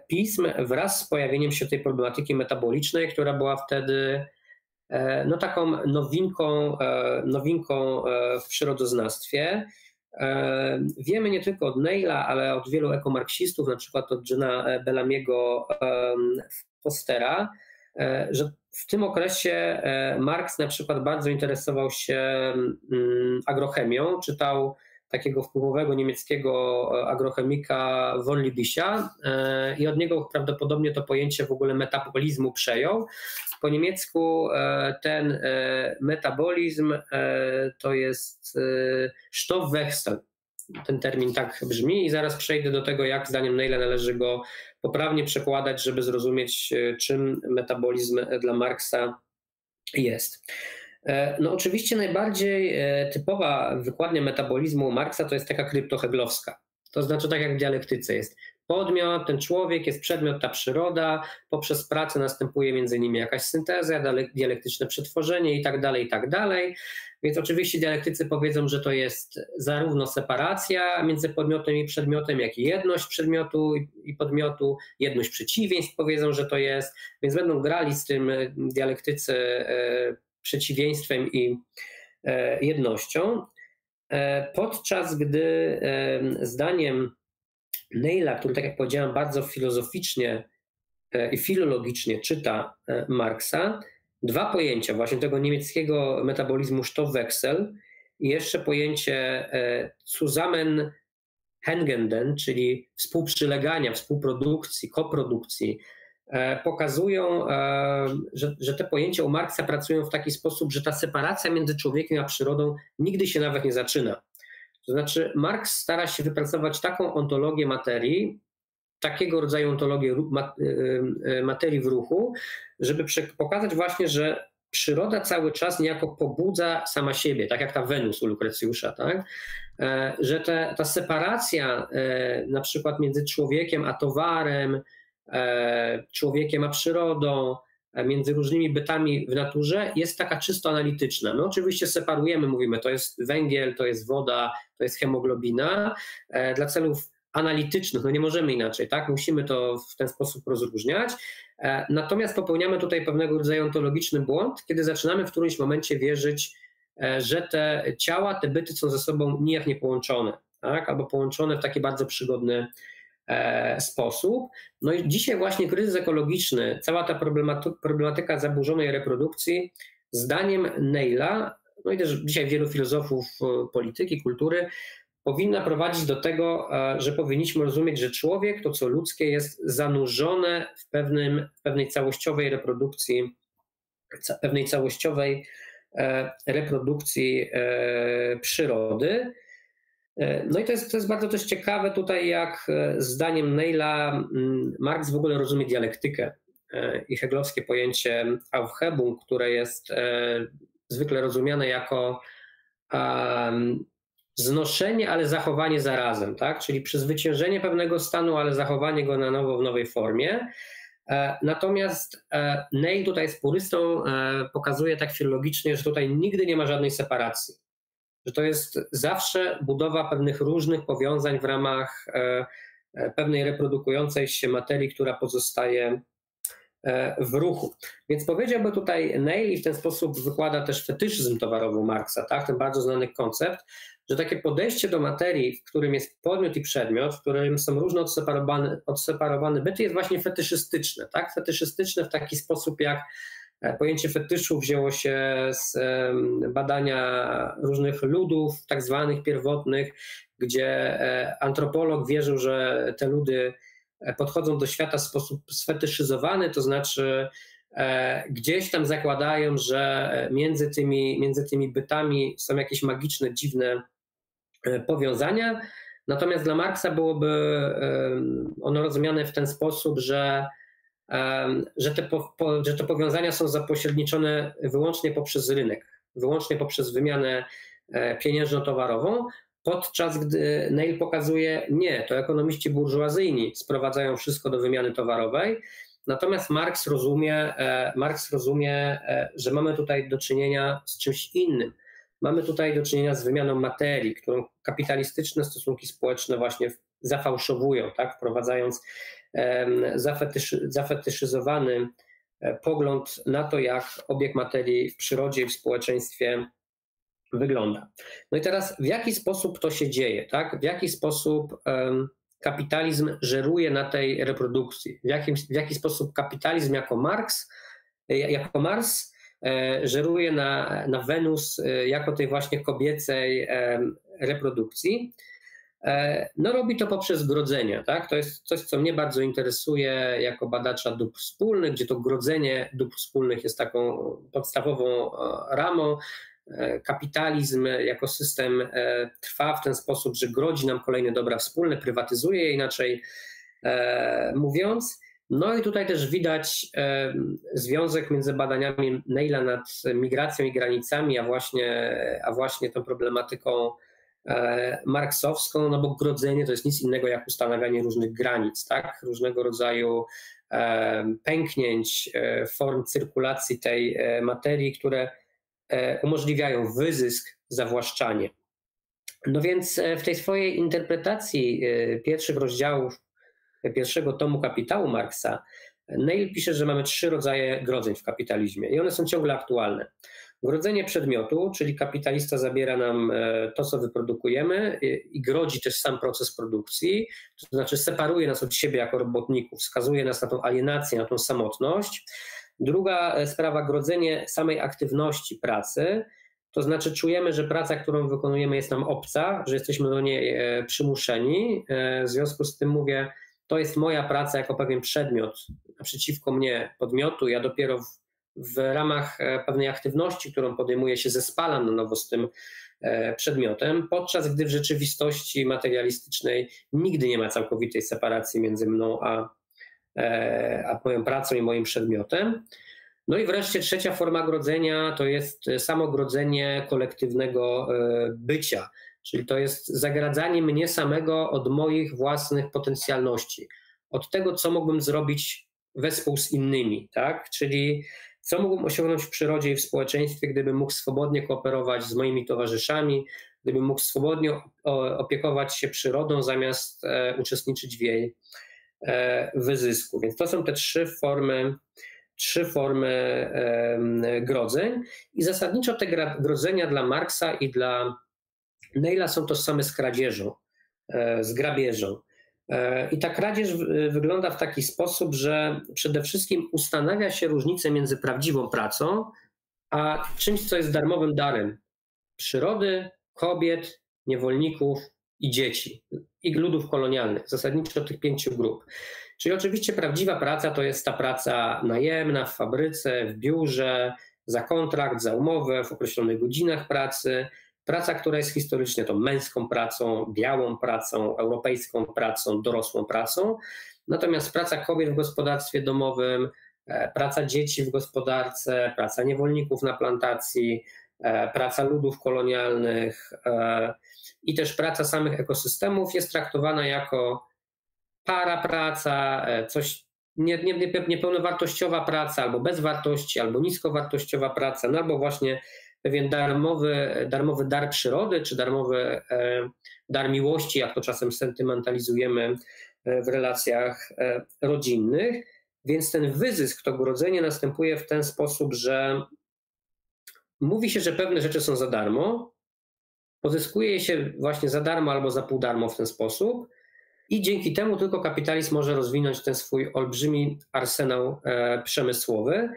pism, wraz z pojawieniem się tej problematyki metabolicznej, która była wtedy no taką nowinką, e, nowinką e, w przyrodoznawstwie. Wiemy nie tylko od Neila, ale od wielu ekomarksistów, na przykład od Johna Bellamiego Fostera, że w tym okresie Marx na przykład bardzo interesował się mm, agrochemią, czytał takiego wpływowego niemieckiego agrochemika von Liebisia i od niego prawdopodobnie to pojęcie w ogóle metabolizmu przejął. Po niemiecku e, ten e, metabolizm e, to jest Stoffwechsel. Ten termin tak brzmi i zaraz przejdę do tego, jak zdaniem Neila należy go poprawnie przekładać, żeby zrozumieć, czym metabolizm dla Marksa jest. No oczywiście najbardziej typowa wykładnia metabolizmu Marksa to jest taka kryptoheglowska. To znaczy tak jak w dialektyce jest podmiot, ten człowiek, jest przedmiot, ta przyroda, poprzez pracę następuje między nimi jakaś synteza, dialektyczne przetworzenie i tak dalej, i tak dalej. Więc oczywiście dialektycy powiedzą, że to jest zarówno separacja między podmiotem i przedmiotem, jak i jedność przedmiotu i podmiotu, jedność przeciwieństw powiedzą, że to jest, więc będą grali z tym dialektycy e, przeciwieństwem i e, jednością. E, podczas gdy zdaniem Neila, który, tak jak powiedziałem, bardzo filozoficznie e, i filologicznie czyta e, Marksa, dwa pojęcia właśnie tego niemieckiego metabolizmu Stoffwechsel i jeszcze pojęcie e, Zusammenhängenden, czyli współprzylegania, współprodukcji, koprodukcji, pokazują, że, że te pojęcia u Marksa pracują w taki sposób, że ta separacja między człowiekiem a przyrodą nigdy się nawet nie zaczyna. To znaczy, Marx stara się wypracować taką ontologię materii, takiego rodzaju ontologię y, materii w ruchu, żeby pokazać właśnie, że przyroda cały czas niejako pobudza sama siebie, tak jak ta Wenus u Lukrecjusza, tak? E, że te, ta separacja e, na przykład między człowiekiem a towarem, e, człowiekiem a przyrodą, między różnymi bytami w naturze jest taka czysto analityczna. My oczywiście separujemy, mówimy, to jest węgiel, to jest woda, to jest hemoglobina. E, dla celów analitycznych, no nie możemy inaczej, tak? Musimy to w ten sposób rozróżniać. Natomiast popełniamy tutaj pewnego rodzaju ontologiczny błąd, kiedy zaczynamy w którymś momencie wierzyć, że te ciała, te byty są ze sobą nijak nie połączone, tak? albo połączone w taki bardzo przygodny E, sposób. No i dzisiaj właśnie kryzys ekologiczny, cała ta problematyka zaburzonej reprodukcji, zdaniem Neila, no i też dzisiaj wielu filozofów e, polityki, kultury, powinna prowadzić do tego, e, że powinniśmy rozumieć, że człowiek, to co ludzkie, jest zanurzone w, pewnym, w pewnej całościowej reprodukcji, pewnej całościowej reprodukcji przyrody. E, no i to jest, to jest bardzo też ciekawe tutaj, jak e, zdaniem Neila mm, Marx w ogóle rozumie dialektykę e, i heglowskie pojęcie Aufhebung, które jest zwykle rozumiane jako znoszenie, ale zachowanie zarazem, tak? czyli przezwyciężenie pewnego stanu, ale zachowanie go na nowo w nowej formie. Natomiast Neil tutaj z purystą pokazuje tak filologicznie, że tutaj nigdy nie ma żadnej separacji że to jest zawsze budowa pewnych różnych powiązań w ramach e, e, pewnej reprodukującej się materii, która pozostaje e, w ruchu. Więc powiedziałby tutaj Neil i w ten sposób wykłada też fetyszyzm towarowy Marksa, tak? ten bardzo znany koncept, że takie podejście do materii, w którym jest podmiot i przedmiot, w którym są różne odseparowane, odseparowane byty, jest właśnie fetyszystyczne. Tak? Fetyszystyczne w taki sposób, jak pojęcie fetyszu wzięło się z badania różnych ludów, tak zwanych pierwotnych, gdzie e, antropolog wierzył, że te ludy e, podchodzą do świata w sposób sfetyszyzowany, to znaczy gdzieś tam zakładają, że między tymi, między tymi bytami są jakieś magiczne, dziwne powiązania. Natomiast dla Marksa byłoby ono rozumiane w ten sposób, że że te, po, że te powiązania są zapośredniczone wyłącznie poprzez rynek, wyłącznie poprzez wymianę e, pieniężno-towarową, podczas gdy Neil pokazuje, nie, to ekonomiści burżuazyjni sprowadzają wszystko do wymiany towarowej, natomiast Marx rozumie, e, Marx rozumie, e, że mamy tutaj do czynienia z czymś innym. Mamy tutaj do czynienia z wymianą materii, którą kapitalistyczne stosunki społeczne właśnie zafałszowują, tak, wprowadzając zafetyszy, zafetyszyzowany e, pogląd na to, jak obieg materii w przyrodzie i w społeczeństwie wygląda. No i teraz w jaki sposób to się dzieje, tak? W jaki sposób kapitalizm żeruje na tej reprodukcji? W, w jaki sposób kapitalizm jako Marx, e, jako Mars e, żeruje na, na Wenus jako tej właśnie kobiecej reprodukcji? E, no robi to poprzez grodzenie. Tak? To jest coś, co mnie bardzo interesuje jako badacza dóbr wspólnych, gdzie to grodzenie dóbr wspólnych jest taką podstawową e, ramą. E, kapitalizm jako system trwa w ten sposób, że grodzi nam kolejne dobra wspólne, prywatyzuje je inaczej mówiąc. No i tutaj też widać związek między badaniami Neila nad migracją i granicami, a właśnie, a właśnie tą problematyką marksowską, no bo grodzenie to jest nic innego jak ustanawianie różnych granic, tak? różnego rodzaju e, pęknięć, e, form cyrkulacji tej materii, które umożliwiają wyzysk, zawłaszczanie. No więc w tej swojej interpretacji pierwszych rozdziałów pierwszego tomu kapitału Marksa, Neil pisze, że mamy trzy rodzaje grodzeń w kapitalizmie i one są ciągle aktualne. Grodzenie przedmiotu, czyli kapitalista zabiera nam e, to, co wyprodukujemy i grodzi też sam proces produkcji, to znaczy separuje nas od siebie jako robotników, wskazuje nas na tą alienację, na tą samotność. Druga e, sprawa, grodzenie samej aktywności pracy, to znaczy czujemy, że praca, którą wykonujemy jest nam obca, że jesteśmy do niej e, przymuszeni. W związku z tym mówię, to jest moja praca jako pewien przedmiot naprzeciwko mnie podmiotu, ja dopiero w ramach e, pewnej aktywności, którą podejmuje się, zespalam na nowo z tym e, przedmiotem, podczas gdy w rzeczywistości materialistycznej nigdy nie ma całkowitej separacji między mną a, e, a moją pracą i moim przedmiotem. No i wreszcie trzecia forma grodzenia to jest samogrodzenie kolektywnego bycia, czyli to jest zagradzanie mnie samego od moich własnych potencjalności, od tego, co mógłbym zrobić wespół z innymi, tak? Czyli co mógłbym osiągnąć w przyrodzie i w społeczeństwie, gdybym mógł swobodnie kooperować z moimi towarzyszami, gdyby mógł swobodnie opiekować się przyrodą zamiast uczestniczyć w jej wyzysku. Więc to są te trzy formy trzy formy grodzeń i zasadniczo te grodzenia dla Marksa i dla Neila są tożsame z kradzieżą, e, z grabieżą. E, I ta kradzież wygląda w taki sposób, że przede wszystkim ustanawia się różnicę między prawdziwą pracą, a czymś, co jest darmowym darem przyrody, kobiet, niewolników i dzieci, i ludów kolonialnych, zasadniczo tych pięciu grup. Czyli oczywiście prawdziwa praca to jest ta praca najemna w fabryce, w biurze, za kontrakt, za umowę, w określonych godzinach pracy. Praca, która jest historycznie tą męską pracą, białą pracą, europejską pracą, dorosłą pracą. Natomiast praca kobiet w gospodarstwie domowym, e, praca dzieci w gospodarce, praca niewolników na plantacji, e, praca ludów kolonialnych e, i też praca samych ekosystemów jest traktowana jako para praca, coś nie, nie, niepełnowartościowa praca, albo bez wartości, albo niskowartościowa praca, no albo właśnie pewien darmowy, darmowy dar przyrody, czy darmowy e, dar miłości, jak to czasem sentymentalizujemy e, w relacjach rodzinnych. Więc ten wyzysk, to grodzenie następuje w ten sposób, że mówi się, że pewne rzeczy są za darmo, pozyskuje się właśnie za darmo albo za pół darmo w ten sposób, i dzięki temu tylko kapitalizm może rozwinąć ten swój olbrzymi arsenał e, przemysłowy.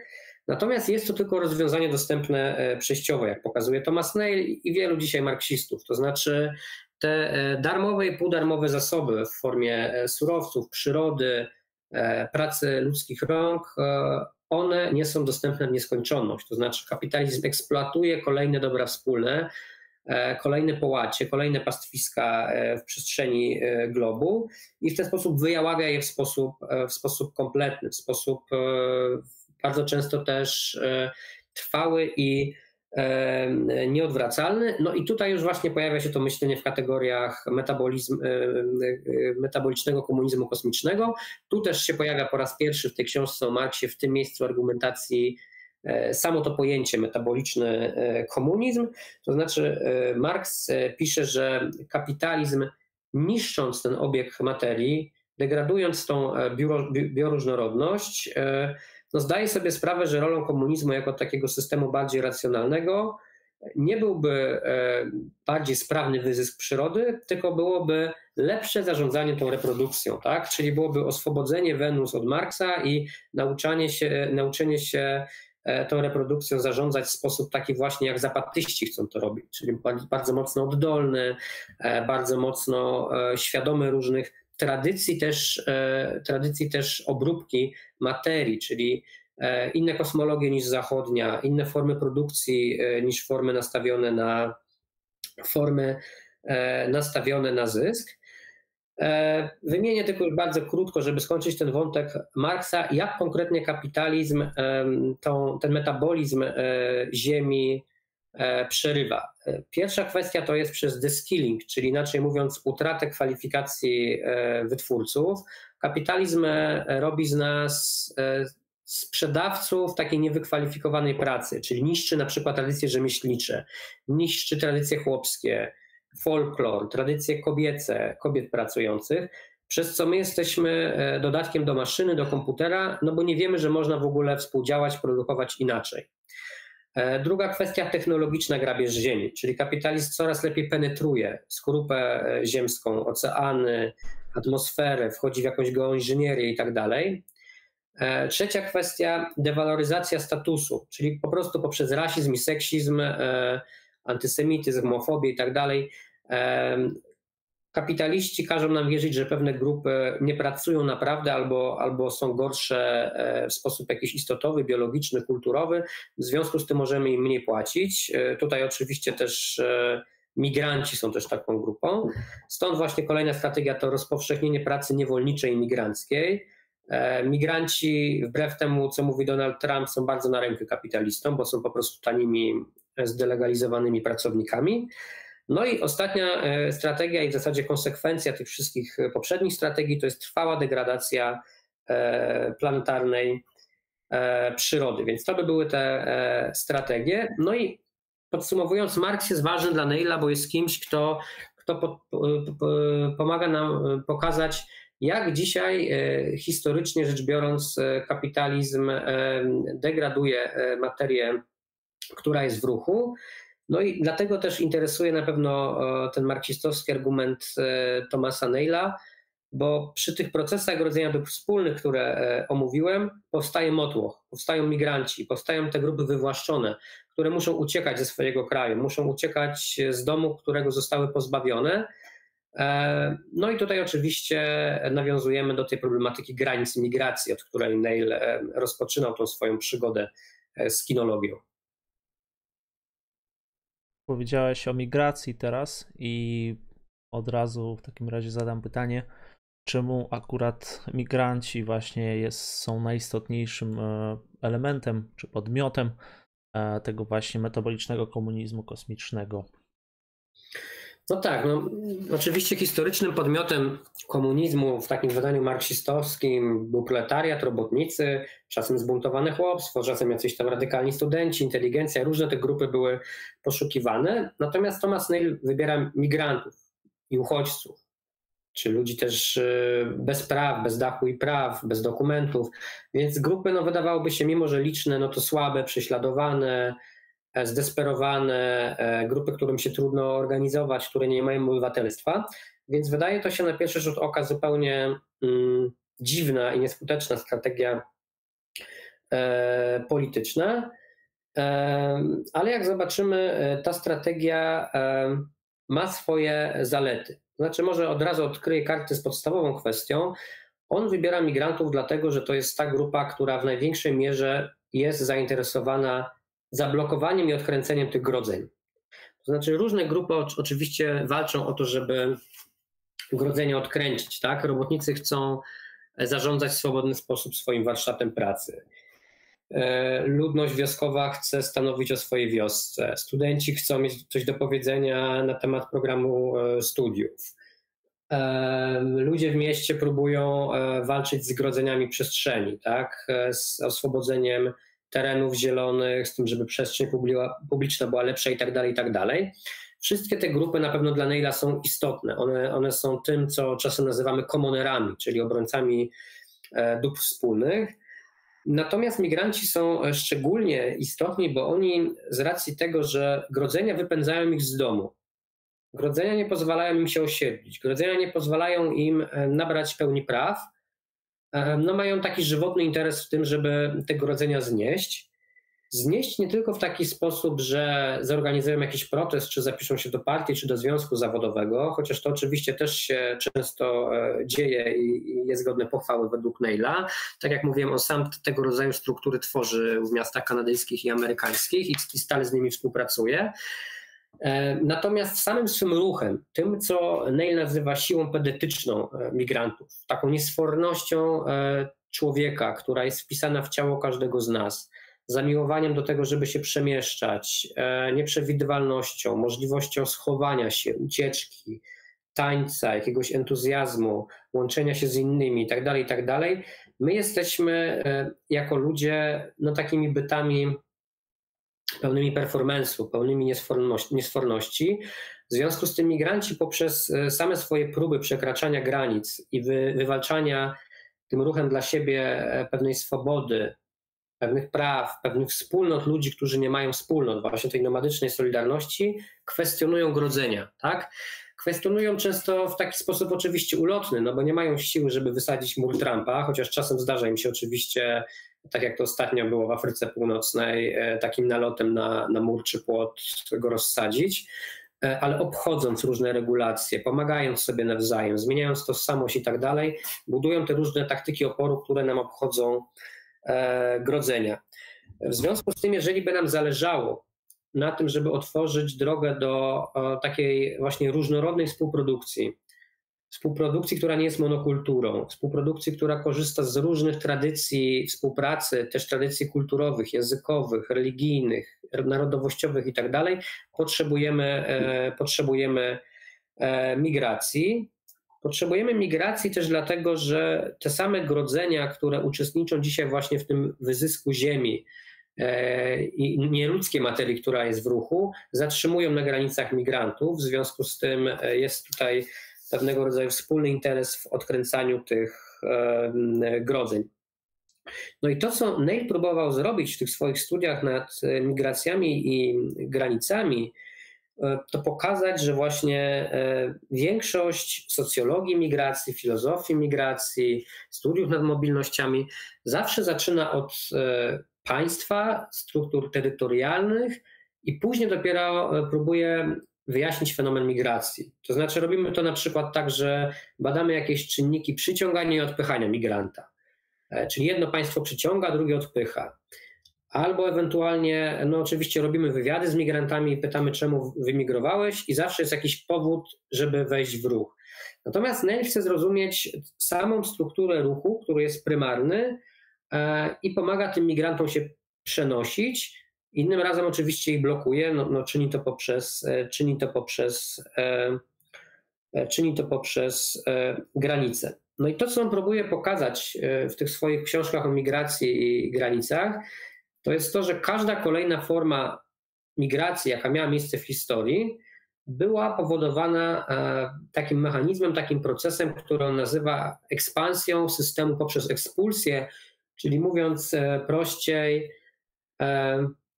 Natomiast jest to tylko rozwiązanie dostępne e, przejściowe, jak pokazuje Thomas Neil i wielu dzisiaj marksistów. To znaczy te e, darmowe i półdarmowe zasoby w formie surowców, przyrody, pracy ludzkich rąk, one nie są dostępne w nieskończoność. To znaczy kapitalizm eksploatuje kolejne dobra wspólne, E, kolejne połacie, kolejne pastwiska e, w przestrzeni e, globu i w ten sposób wyjaławia je w sposób, w sposób kompletny, w sposób bardzo często też trwały i nieodwracalny. No i tutaj już właśnie pojawia się to myślenie w kategoriach metabolizm, metabolicznego komunizmu kosmicznego. Tu też się pojawia po raz pierwszy w tej książce o Marksie, w tym miejscu argumentacji E, samo to pojęcie metaboliczny e, komunizm. To znaczy, e, Marx pisze, że kapitalizm niszcząc ten obieg materii, degradując tą bioróżnorodność, no zdaje sobie sprawę, że rolą komunizmu jako takiego systemu bardziej racjonalnego nie byłby bardziej sprawny wyzysk przyrody, tylko byłoby lepsze zarządzanie tą reprodukcją, tak? Czyli byłoby oswobodzenie Wenus od Marksa i nauczanie się, nauczenie się E, tą reprodukcją zarządzać w sposób taki właśnie jak zapatyści chcą to robić, czyli bardzo mocno oddolny, e, bardzo mocno e, świadomy różnych tradycji też, tradycji też obróbki materii, czyli inne kosmologie niż zachodnia, inne formy produkcji niż formy nastawione na formy nastawione na zysk. E, wymienię tylko już bardzo krótko, żeby skończyć ten wątek Marksa, jak konkretnie kapitalizm ten metabolizm e, ziemi e, przerywa. Pierwsza kwestia to jest przez deskilling, czyli inaczej mówiąc utratę kwalifikacji wytwórców. Kapitalizm robi z nas sprzedawców takiej niewykwalifikowanej pracy, czyli niszczy na przykład tradycje rzemieślnicze, niszczy tradycje chłopskie, folklor, tradycje kobiece, kobiet pracujących, przez co my jesteśmy e, dodatkiem do maszyny, do komputera, no bo nie wiemy, że można w ogóle współdziałać, produkować inaczej. E, druga kwestia technologiczna grabież ziemi, czyli kapitalizm coraz lepiej penetruje skorupę e, ziemską, oceany, atmosferę, wchodzi w jakąś geoinżynierię i tak dalej. Trzecia kwestia, dewaloryzacja statusu, czyli po prostu poprzez rasizm i seksizm antysemityzm, homofobię i tak dalej. Kapitaliści każą nam wierzyć, że pewne grupy nie pracują naprawdę albo, albo są gorsze e, w sposób jakiś istotowy, biologiczny, kulturowy. W związku z tym możemy im mniej płacić. E, tutaj oczywiście też e, migranci są też taką grupą. Stąd właśnie kolejna strategia to rozpowszechnienie pracy niewolniczej migranckiej. Migranci, wbrew temu, co mówi Donald Trump, są bardzo na rękę kapitalistom, bo są po prostu tanimi zdelegalizowanymi pracownikami. No i ostatnia e, strategia i w zasadzie konsekwencja tych wszystkich poprzednich strategii to jest trwała degradacja e, planetarnej e, przyrody. Więc to by były te strategie. No i podsumowując, Marx jest ważny dla Neila, bo jest kimś, kto, kto po, po, pomaga nam pokazać, jak dzisiaj historycznie rzecz biorąc kapitalizm degraduje materię, która jest w ruchu. No i dlatego też interesuje na pewno ten marksistowski argument Thomasa Neila, bo przy tych procesach rodzenia dóbr wspólnych, które e, omówiłem, powstaje motłoch, powstają migranci, powstają te grupy wywłaszczone, które muszą uciekać ze swojego kraju, muszą uciekać z domu, którego zostały pozbawione. E, no i tutaj oczywiście nawiązujemy do tej problematyki granic migracji, od której Neil e, rozpoczynał tą swoją przygodę z kinologią. Powiedziałeś o migracji teraz i od razu w takim razie zadam pytanie, czemu akurat migranci właśnie jest, są najistotniejszym e, elementem czy podmiotem e, tego właśnie metabolicznego komunizmu kosmicznego. No tak, no, oczywiście historycznym podmiotem komunizmu w takim wydaniu marksistowskim był proletariat, robotnicy, czasem zbuntowane chłopstwo, czasem jacyś tam radykalni studenci, inteligencja, różne te grupy były poszukiwane. Natomiast Thomas Neil wybiera migrantów i uchodźców czy ludzi też e, bez praw, bez dachu i praw, bez dokumentów. Więc grupy, no wydawałoby się, mimo że liczne, no to słabe, prześladowane, zdesperowane, e, grupy, którym się trudno organizować, które nie mają obywatelstwa. Więc wydaje to się na pierwszy rzut oka zupełnie mm, dziwna i nieskuteczna strategia e, polityczna. E, ale jak zobaczymy, ta strategia e, ma swoje zalety. Znaczy, może od razu odkryję karty z podstawową kwestią. On wybiera migrantów dlatego, że to jest ta grupa, która w największej mierze jest zainteresowana zablokowaniem i odkręceniem tych grodzeń. To znaczy, różne grupy oczywiście walczą o to, żeby grodzenie odkręcić. Tak? Robotnicy chcą zarządzać w swobodny sposób swoim warsztatem pracy. E, ludność wioskowa chce stanowić o swojej wiosce. Studenci chcą mieć coś do powiedzenia na temat programu e, studiów. E, ludzie w mieście próbują walczyć z grodzeniami przestrzeni, tak? z oswobodzeniem terenów zielonych, z tym, żeby przestrzeń publiczna była lepsza i tak dalej, i tak dalej. Wszystkie te grupy na pewno dla Neila są istotne. One, one są tym, co czasem nazywamy komonerami, czyli obrońcami dóbr wspólnych. Natomiast migranci są e, szczególnie istotni, bo oni z racji tego, że grodzenia wypędzają ich z domu, grodzenia nie pozwalają im się osiedlić, grodzenia nie pozwalają im e, nabrać pełni praw, e, no mają taki żywotny interes w tym, żeby te grodzenia znieść znieść nie tylko w taki sposób, że zorganizują jakiś protest, czy zapiszą się do partii, czy do związku zawodowego, chociaż to oczywiście też się często e, dzieje i jest godne pochwały według Neila. Tak jak mówiłem, on sam tego rodzaju struktury tworzy w miastach kanadyjskich i amerykańskich i stale z nimi współpracuje. E, natomiast samym swym ruchem, tym co Neil nazywa siłą pedetyczną e, migrantów, taką niesfornością człowieka, która jest wpisana w ciało każdego z nas, zamiłowaniem do tego, żeby się przemieszczać, e, nieprzewidywalnością, możliwością schowania się, ucieczki, tańca, jakiegoś entuzjazmu, łączenia się z innymi itd., tak itd. Tak My jesteśmy e, jako ludzie no, takimi bytami pełnymi performance'u, pełnymi niesforności. W związku z tym migranci poprzez e, same swoje próby przekraczania granic i wy, wywalczania tym ruchem dla siebie pewnej swobody, pewnych praw, pewnych wspólnot ludzi, którzy nie mają wspólnot, właśnie tej nomadycznej solidarności, kwestionują grodzenia, tak? Kwestionują często w taki sposób oczywiście ulotny, no bo nie mają siły, żeby wysadzić mur Trumpa, chociaż czasem zdarza im się oczywiście, tak jak to ostatnio było w Afryce Północnej, e, takim nalotem na, na mur czy płot go rozsadzić e, ale obchodząc różne regulacje, pomagając sobie nawzajem, zmieniając tożsamość i tak dalej, budują te różne taktyki oporu, które nam obchodzą E, grodzenia. W związku z tym, jeżeli by nam zależało na tym, żeby otworzyć drogę do takiej właśnie różnorodnej współprodukcji, współprodukcji, która nie jest monokulturą, współprodukcji, która korzysta z różnych tradycji współpracy, też tradycji kulturowych, językowych, religijnych, narodowościowych i tak potrzebujemy, e, potrzebujemy e, migracji. Potrzebujemy migracji też dlatego, że te same grodzenia, które uczestniczą dzisiaj właśnie w tym wyzysku ziemi, i nieludzkiej materii, która jest w ruchu, zatrzymują na granicach migrantów. W związku z tym jest tutaj pewnego rodzaju wspólny interes w odkręcaniu tych grodzeń. No i to, co Neil próbował zrobić w tych swoich studiach nad e, migracjami i granicami, e, to pokazać, że właśnie e, większość socjologii migracji, filozofii migracji, studiów nad mobilnościami zawsze zaczyna od państwa, struktur terytorialnych i później dopiero próbuje wyjaśnić fenomen migracji. To znaczy, robimy to na przykład tak, że badamy jakieś czynniki przyciągania i odpychania migranta. E, czyli jedno państwo przyciąga, drugie odpycha. Albo ewentualnie, no oczywiście robimy wywiady z migrantami i pytamy, czemu wymigrowałeś, i zawsze jest jakiś powód, żeby wejść w ruch. Natomiast Neil chce zrozumieć samą strukturę ruchu, który jest prymarny e, i pomaga tym migrantom się przenosić. Innym razem oczywiście ich blokuje, no, no czyni to poprzez, e, czyni to poprzez, czyni to poprzez granice. No i to, co on próbuje pokazać e, w tych swoich książkach o migracji i granicach, to jest to, że każda kolejna forma migracji, jaka miała miejsce w historii, była powodowana e, takim mechanizmem, takim procesem, który on nazywa ekspansją systemu poprzez ekspulsję, czyli mówiąc e, prościej,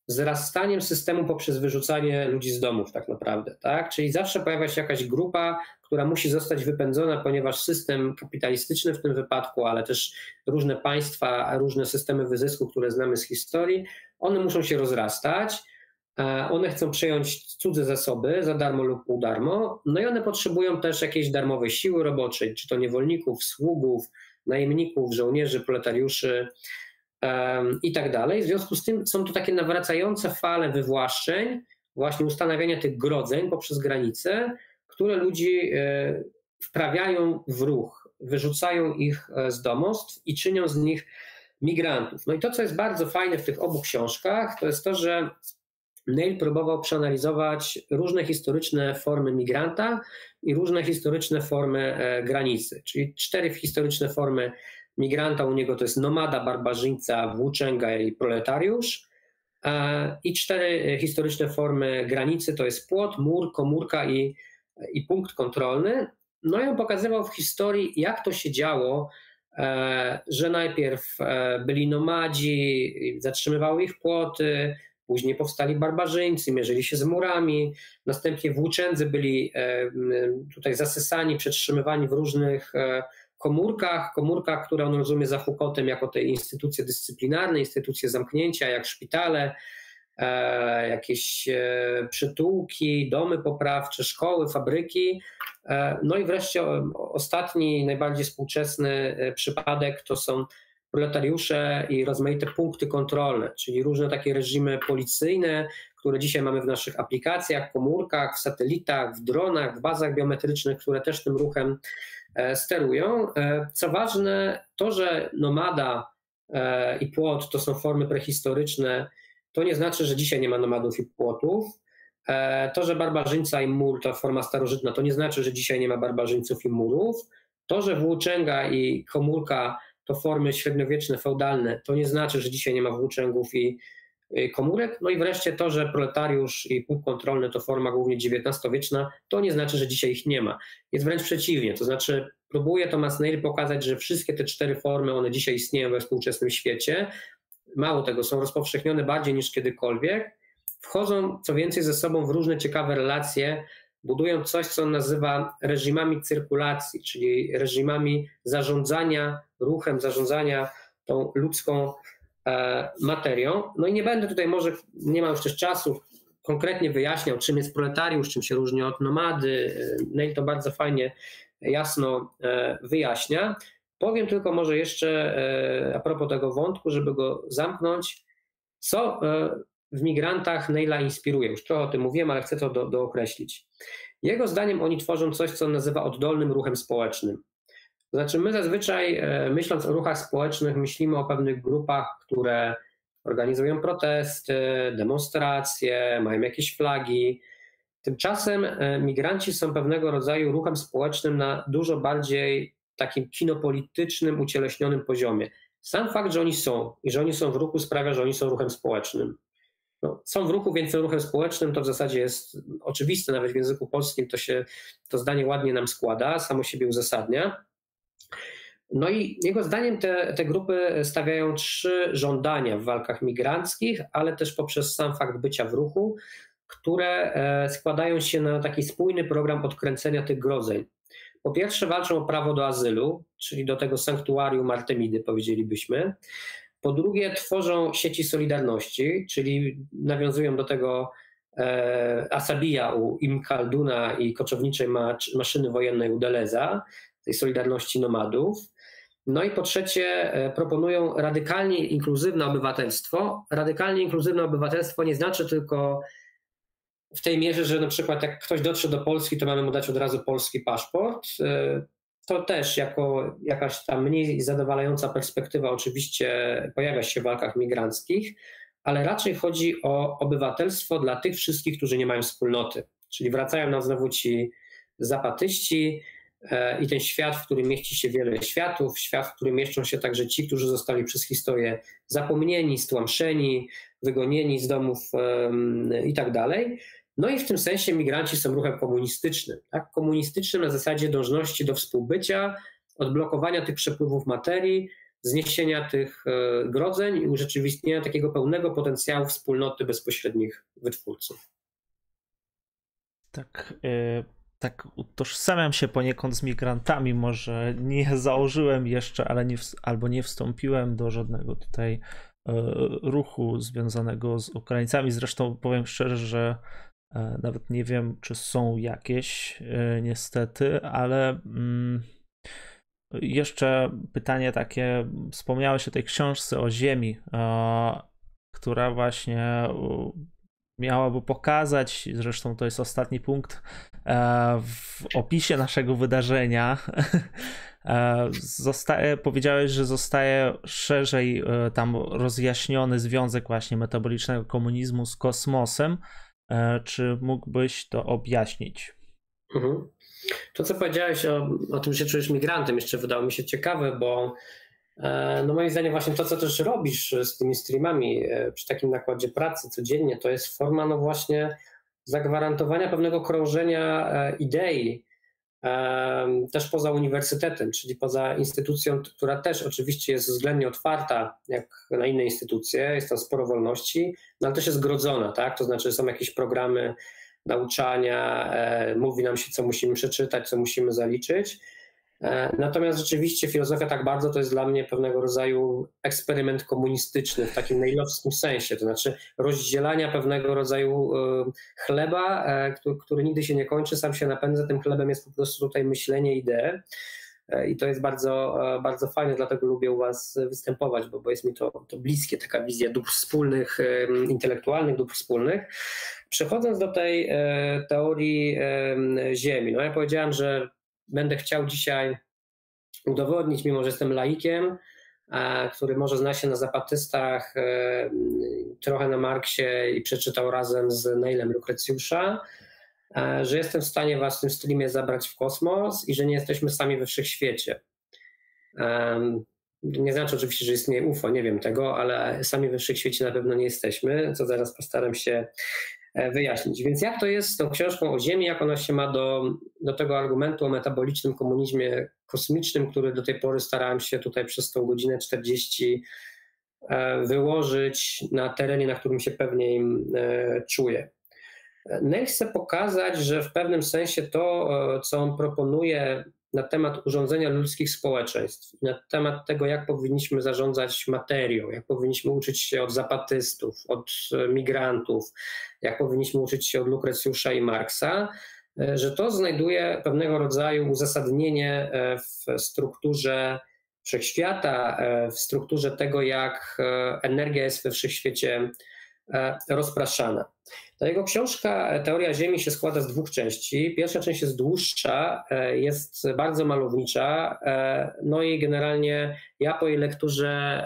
wzrastaniem systemu poprzez wyrzucanie ludzi z domów, tak naprawdę. Tak? Czyli zawsze pojawia się jakaś grupa, która musi zostać wypędzona, ponieważ system kapitalistyczny w tym wypadku, ale też różne państwa, różne systemy wyzysku, które znamy z historii, one muszą się rozrastać. One chcą przejąć cudze zasoby za darmo lub pół darmo, no i one potrzebują też jakiejś darmowej siły roboczej, czy to niewolników, sługów, najemników, żołnierzy, proletariuszy i tak dalej. W związku z tym są to takie nawracające fale wywłaszczeń, właśnie ustanawiania tych grodzeń poprzez granice, które ludzi e, wprawiają w ruch, wyrzucają ich e, z domostw i czynią z nich migrantów. No i to, co jest bardzo fajne w tych obu książkach, to jest to, że Neil próbował przeanalizować różne historyczne formy migranta i różne historyczne formy e, granicy, czyli cztery historyczne formy migranta u niego to jest nomada, barbarzyńca, włóczęga i proletariusz. I cztery historyczne formy granicy to jest płot, mur, komórka i i punkt kontrolny. No i on pokazywał w historii, jak to się działo, e, że najpierw e, byli nomadzi, zatrzymywały ich płoty, później powstali barbarzyńcy, mierzyli się z murami, następnie włóczędzy byli e, tutaj zasysani, przetrzymywani w różnych komórkach, komórkach, które on rozumie za Foucaultem jako te instytucje dyscyplinarne, instytucje zamknięcia, jak szpitale, E, jakieś e, przytułki, domy poprawcze, szkoły, fabryki. E, no i wreszcie ostatni, najbardziej współczesny przypadek to są proletariusze i rozmaite punkty kontrolne, czyli różne takie reżimy policyjne, które dzisiaj mamy w naszych aplikacjach, komórkach, w satelitach, w dronach, w bazach biometrycznych, które też tym ruchem sterują. Co ważne, to, że nomada i płot to są formy prehistoryczne, to nie znaczy, że dzisiaj nie ma nomadów i płotów. E, to, że barbarzyńca i mur to forma starożytna, to nie znaczy, że dzisiaj nie ma barbarzyńców i murów. To, że włóczęga i komórka to formy średniowieczne, feudalne, to nie znaczy, że dzisiaj nie ma włóczęgów i komórek. No i wreszcie to, że proletariusz i punkt kontrolny to forma głównie XIX-wieczna, to nie znaczy, że dzisiaj ich nie ma. Jest wręcz przeciwnie, to znaczy próbuje Thomas Neil pokazać, że wszystkie te cztery formy, one dzisiaj istnieją we współczesnym świecie, mało tego, są rozpowszechnione bardziej niż kiedykolwiek, wchodzą co więcej ze sobą w różne ciekawe relacje, budują coś, co on nazywa reżimami cyrkulacji, czyli reżimami zarządzania ruchem, zarządzania tą ludzką e, materią. No i nie będę tutaj może, nie ma już też czasu, konkretnie wyjaśniał, czym jest proletariusz, czym się różni od nomady. Neil to bardzo fajnie, jasno e, wyjaśnia. Powiem tylko może jeszcze e, a propos tego wątku, żeby go zamknąć, co e, w migrantach Neila inspiruje. Już trochę o tym mówiłem, ale chcę to do, dookreślić. Jego zdaniem oni tworzą coś, co on nazywa oddolnym ruchem społecznym. To znaczy, my zazwyczaj e, myśląc o ruchach społecznych, myślimy o pewnych grupach, które organizują protesty, demonstracje, mają jakieś flagi. Tymczasem migranci są pewnego rodzaju ruchem społecznym na dużo bardziej takim kinopolitycznym, ucieleśnionym poziomie. Sam fakt, że oni są i że oni są w ruchu sprawia, że oni są ruchem społecznym. No, są w ruchu, więc ruchem społecznym, to w zasadzie jest oczywiste, nawet w języku polskim to się to zdanie ładnie nam składa, samo siebie uzasadnia. No i jego zdaniem te, te grupy stawiają trzy żądania w walkach migranckich, ale też poprzez sam fakt bycia w ruchu, które e, składają się na taki spójny program odkręcenia tych grodzeń. Po pierwsze, walczą o prawo do azylu, czyli do tego sanktuarium Artemidy, powiedzielibyśmy. Po drugie, tworzą sieci solidarności, czyli nawiązują do tego e, Asabija u Im Khalduna i koczowniczej maszyny wojennej u Deleza, tej solidarności nomadów. No i po trzecie, e, proponują radykalnie inkluzywne obywatelstwo. Radykalnie inkluzywne obywatelstwo nie znaczy tylko w tej mierze, że na przykład jak ktoś dotrze do Polski, to mamy mu dać od razu polski paszport. To też jako jakaś tam mniej zadowalająca perspektywa oczywiście pojawia się w walkach migranckich, ale raczej chodzi o obywatelstwo dla tych wszystkich, którzy nie mają wspólnoty. Czyli wracają nam znowu ci zapatyści e, i ten świat, w którym mieści się wiele światów, świat, w którym mieszczą się także ci, którzy zostali przez historię zapomnieni, stłamszeni, wygonieni z domów i tak dalej. No i w tym sensie migranci są ruchem komunistycznym. Tak? Komunistycznym na zasadzie dążności do współbycia, odblokowania tych przepływów materii, zniesienia tych e, grodzeń i urzeczywistnienia takiego pełnego potencjału wspólnoty bezpośrednich wytwórców. Tak, yy, tak utożsamiam się poniekąd z migrantami. Może nie *laughs* założyłem jeszcze, ale nie, albo nie wstąpiłem do żadnego tutaj yy, ruchu związanego z Ukraińcami. Zresztą powiem szczerze, że E, nawet nie wiem, czy są jakieś, e, niestety, ale mm, jeszcze pytanie takie, wspomniałeś o tej książce o Ziemi, e, która właśnie miałaby pokazać, zresztą to jest ostatni punkt w opisie naszego wydarzenia. *laughs* Zostaje, powiedziałeś, że zostaje szerzej tam rozjaśniony związek właśnie metabolicznego komunizmu z kosmosem. E, czy mógłbyś to objaśnić? Mhm. To, co powiedziałeś o, o tym, że czujesz migrantem, jeszcze wydało mi się ciekawe, bo e, no moim zdaniem właśnie to, co też robisz z tymi streamami e, przy takim nakładzie pracy codziennie, to jest forma no właśnie zagwarantowania pewnego krążenia idei, też poza uniwersytetem, czyli poza instytucją, która też oczywiście jest względnie otwarta, jak na inne instytucje, jest tam sporo wolności, no ale też jest grodzona, tak? To znaczy są jakieś programy nauczania, e, mówi nam się, co musimy przeczytać, co musimy zaliczyć. E, natomiast rzeczywiście filozofia tak bardzo to jest dla mnie pewnego rodzaju eksperyment komunistyczny w takim najlowskim sensie, to znaczy rozdzielania pewnego rodzaju e, chleba, który, który nigdy się nie kończy, sam się napędza, tym chlebem jest po prostu tutaj myślenie, idee. I to jest bardzo, bardzo fajne, dlatego lubię u Was występować, bo, bo jest mi to, to bliskie, taka wizja dóbr wspólnych, intelektualnych dóbr wspólnych. Przechodząc do tej teorii Ziemi, no ja powiedziałem, że będę chciał dzisiaj udowodnić, mimo że jestem laikiem, który może zna się na zapatystach, e, trochę na Marksie i przeczytał razem z Neilem Lukrecjusza, e, że jestem w stanie was w tym streamie zabrać w kosmos i że nie jesteśmy sami we wszechświecie. Nie znaczy oczywiście, że istnieje UFO, nie wiem tego, ale sami we wszechświecie na pewno nie jesteśmy, co zaraz postaram się E, wyjaśnić. Więc jak to jest z tą książką o Ziemi, jak ona się ma do, do tego argumentu o metabolicznym komunizmie kosmicznym, który do tej pory starałem się tutaj przez tą godzinę 40 e, wyłożyć na terenie, na którym się pewniej e, czuję. Nel chce pokazać, że w pewnym sensie to, co on proponuje na temat urządzenia ludzkich społeczeństw, na temat tego, jak powinniśmy zarządzać materią, jak powinniśmy uczyć się od zapatystów, od migrantów, jak powinniśmy uczyć się od Lukrecjusza i Marksa, e, że to znajduje pewnego rodzaju uzasadnienie e, w strukturze wszechświata, e, w strukturze tego, jak energia jest we wszechświecie rozpraszana. Ta jego książka Teoria Ziemi się składa z dwóch części. Pierwsza część jest dłuższa, jest bardzo malownicza, no i generalnie ja po jej lekturze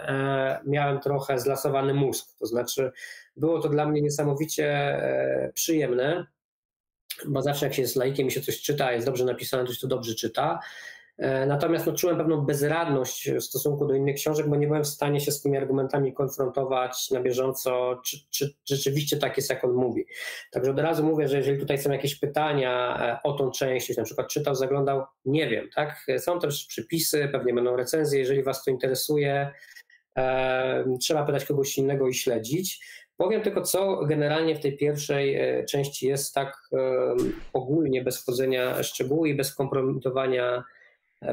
miałem trochę zlasowany mózg, to znaczy było to dla mnie niesamowicie e, przyjemne, bo zawsze jak się jest laikiem i się coś czyta, jest dobrze napisane, to się to dobrze czyta. E, natomiast no, czułem pewną bezradność w stosunku do innych książek, bo nie byłem w stanie się z tymi argumentami konfrontować na bieżąco, czy, czy, czy rzeczywiście tak jest, jak on mówi. Także od razu mówię, że jeżeli tutaj są jakieś pytania e, o tą część, jeśli na przykład czytał, zaglądał, nie wiem, tak? Są też przypisy, pewnie będą recenzje, jeżeli Was to interesuje, e, trzeba pytać kogoś innego i śledzić. Powiem tylko, co generalnie w tej pierwszej części jest tak ogólnie, bez wchodzenia w szczegóły i bez kompromitowania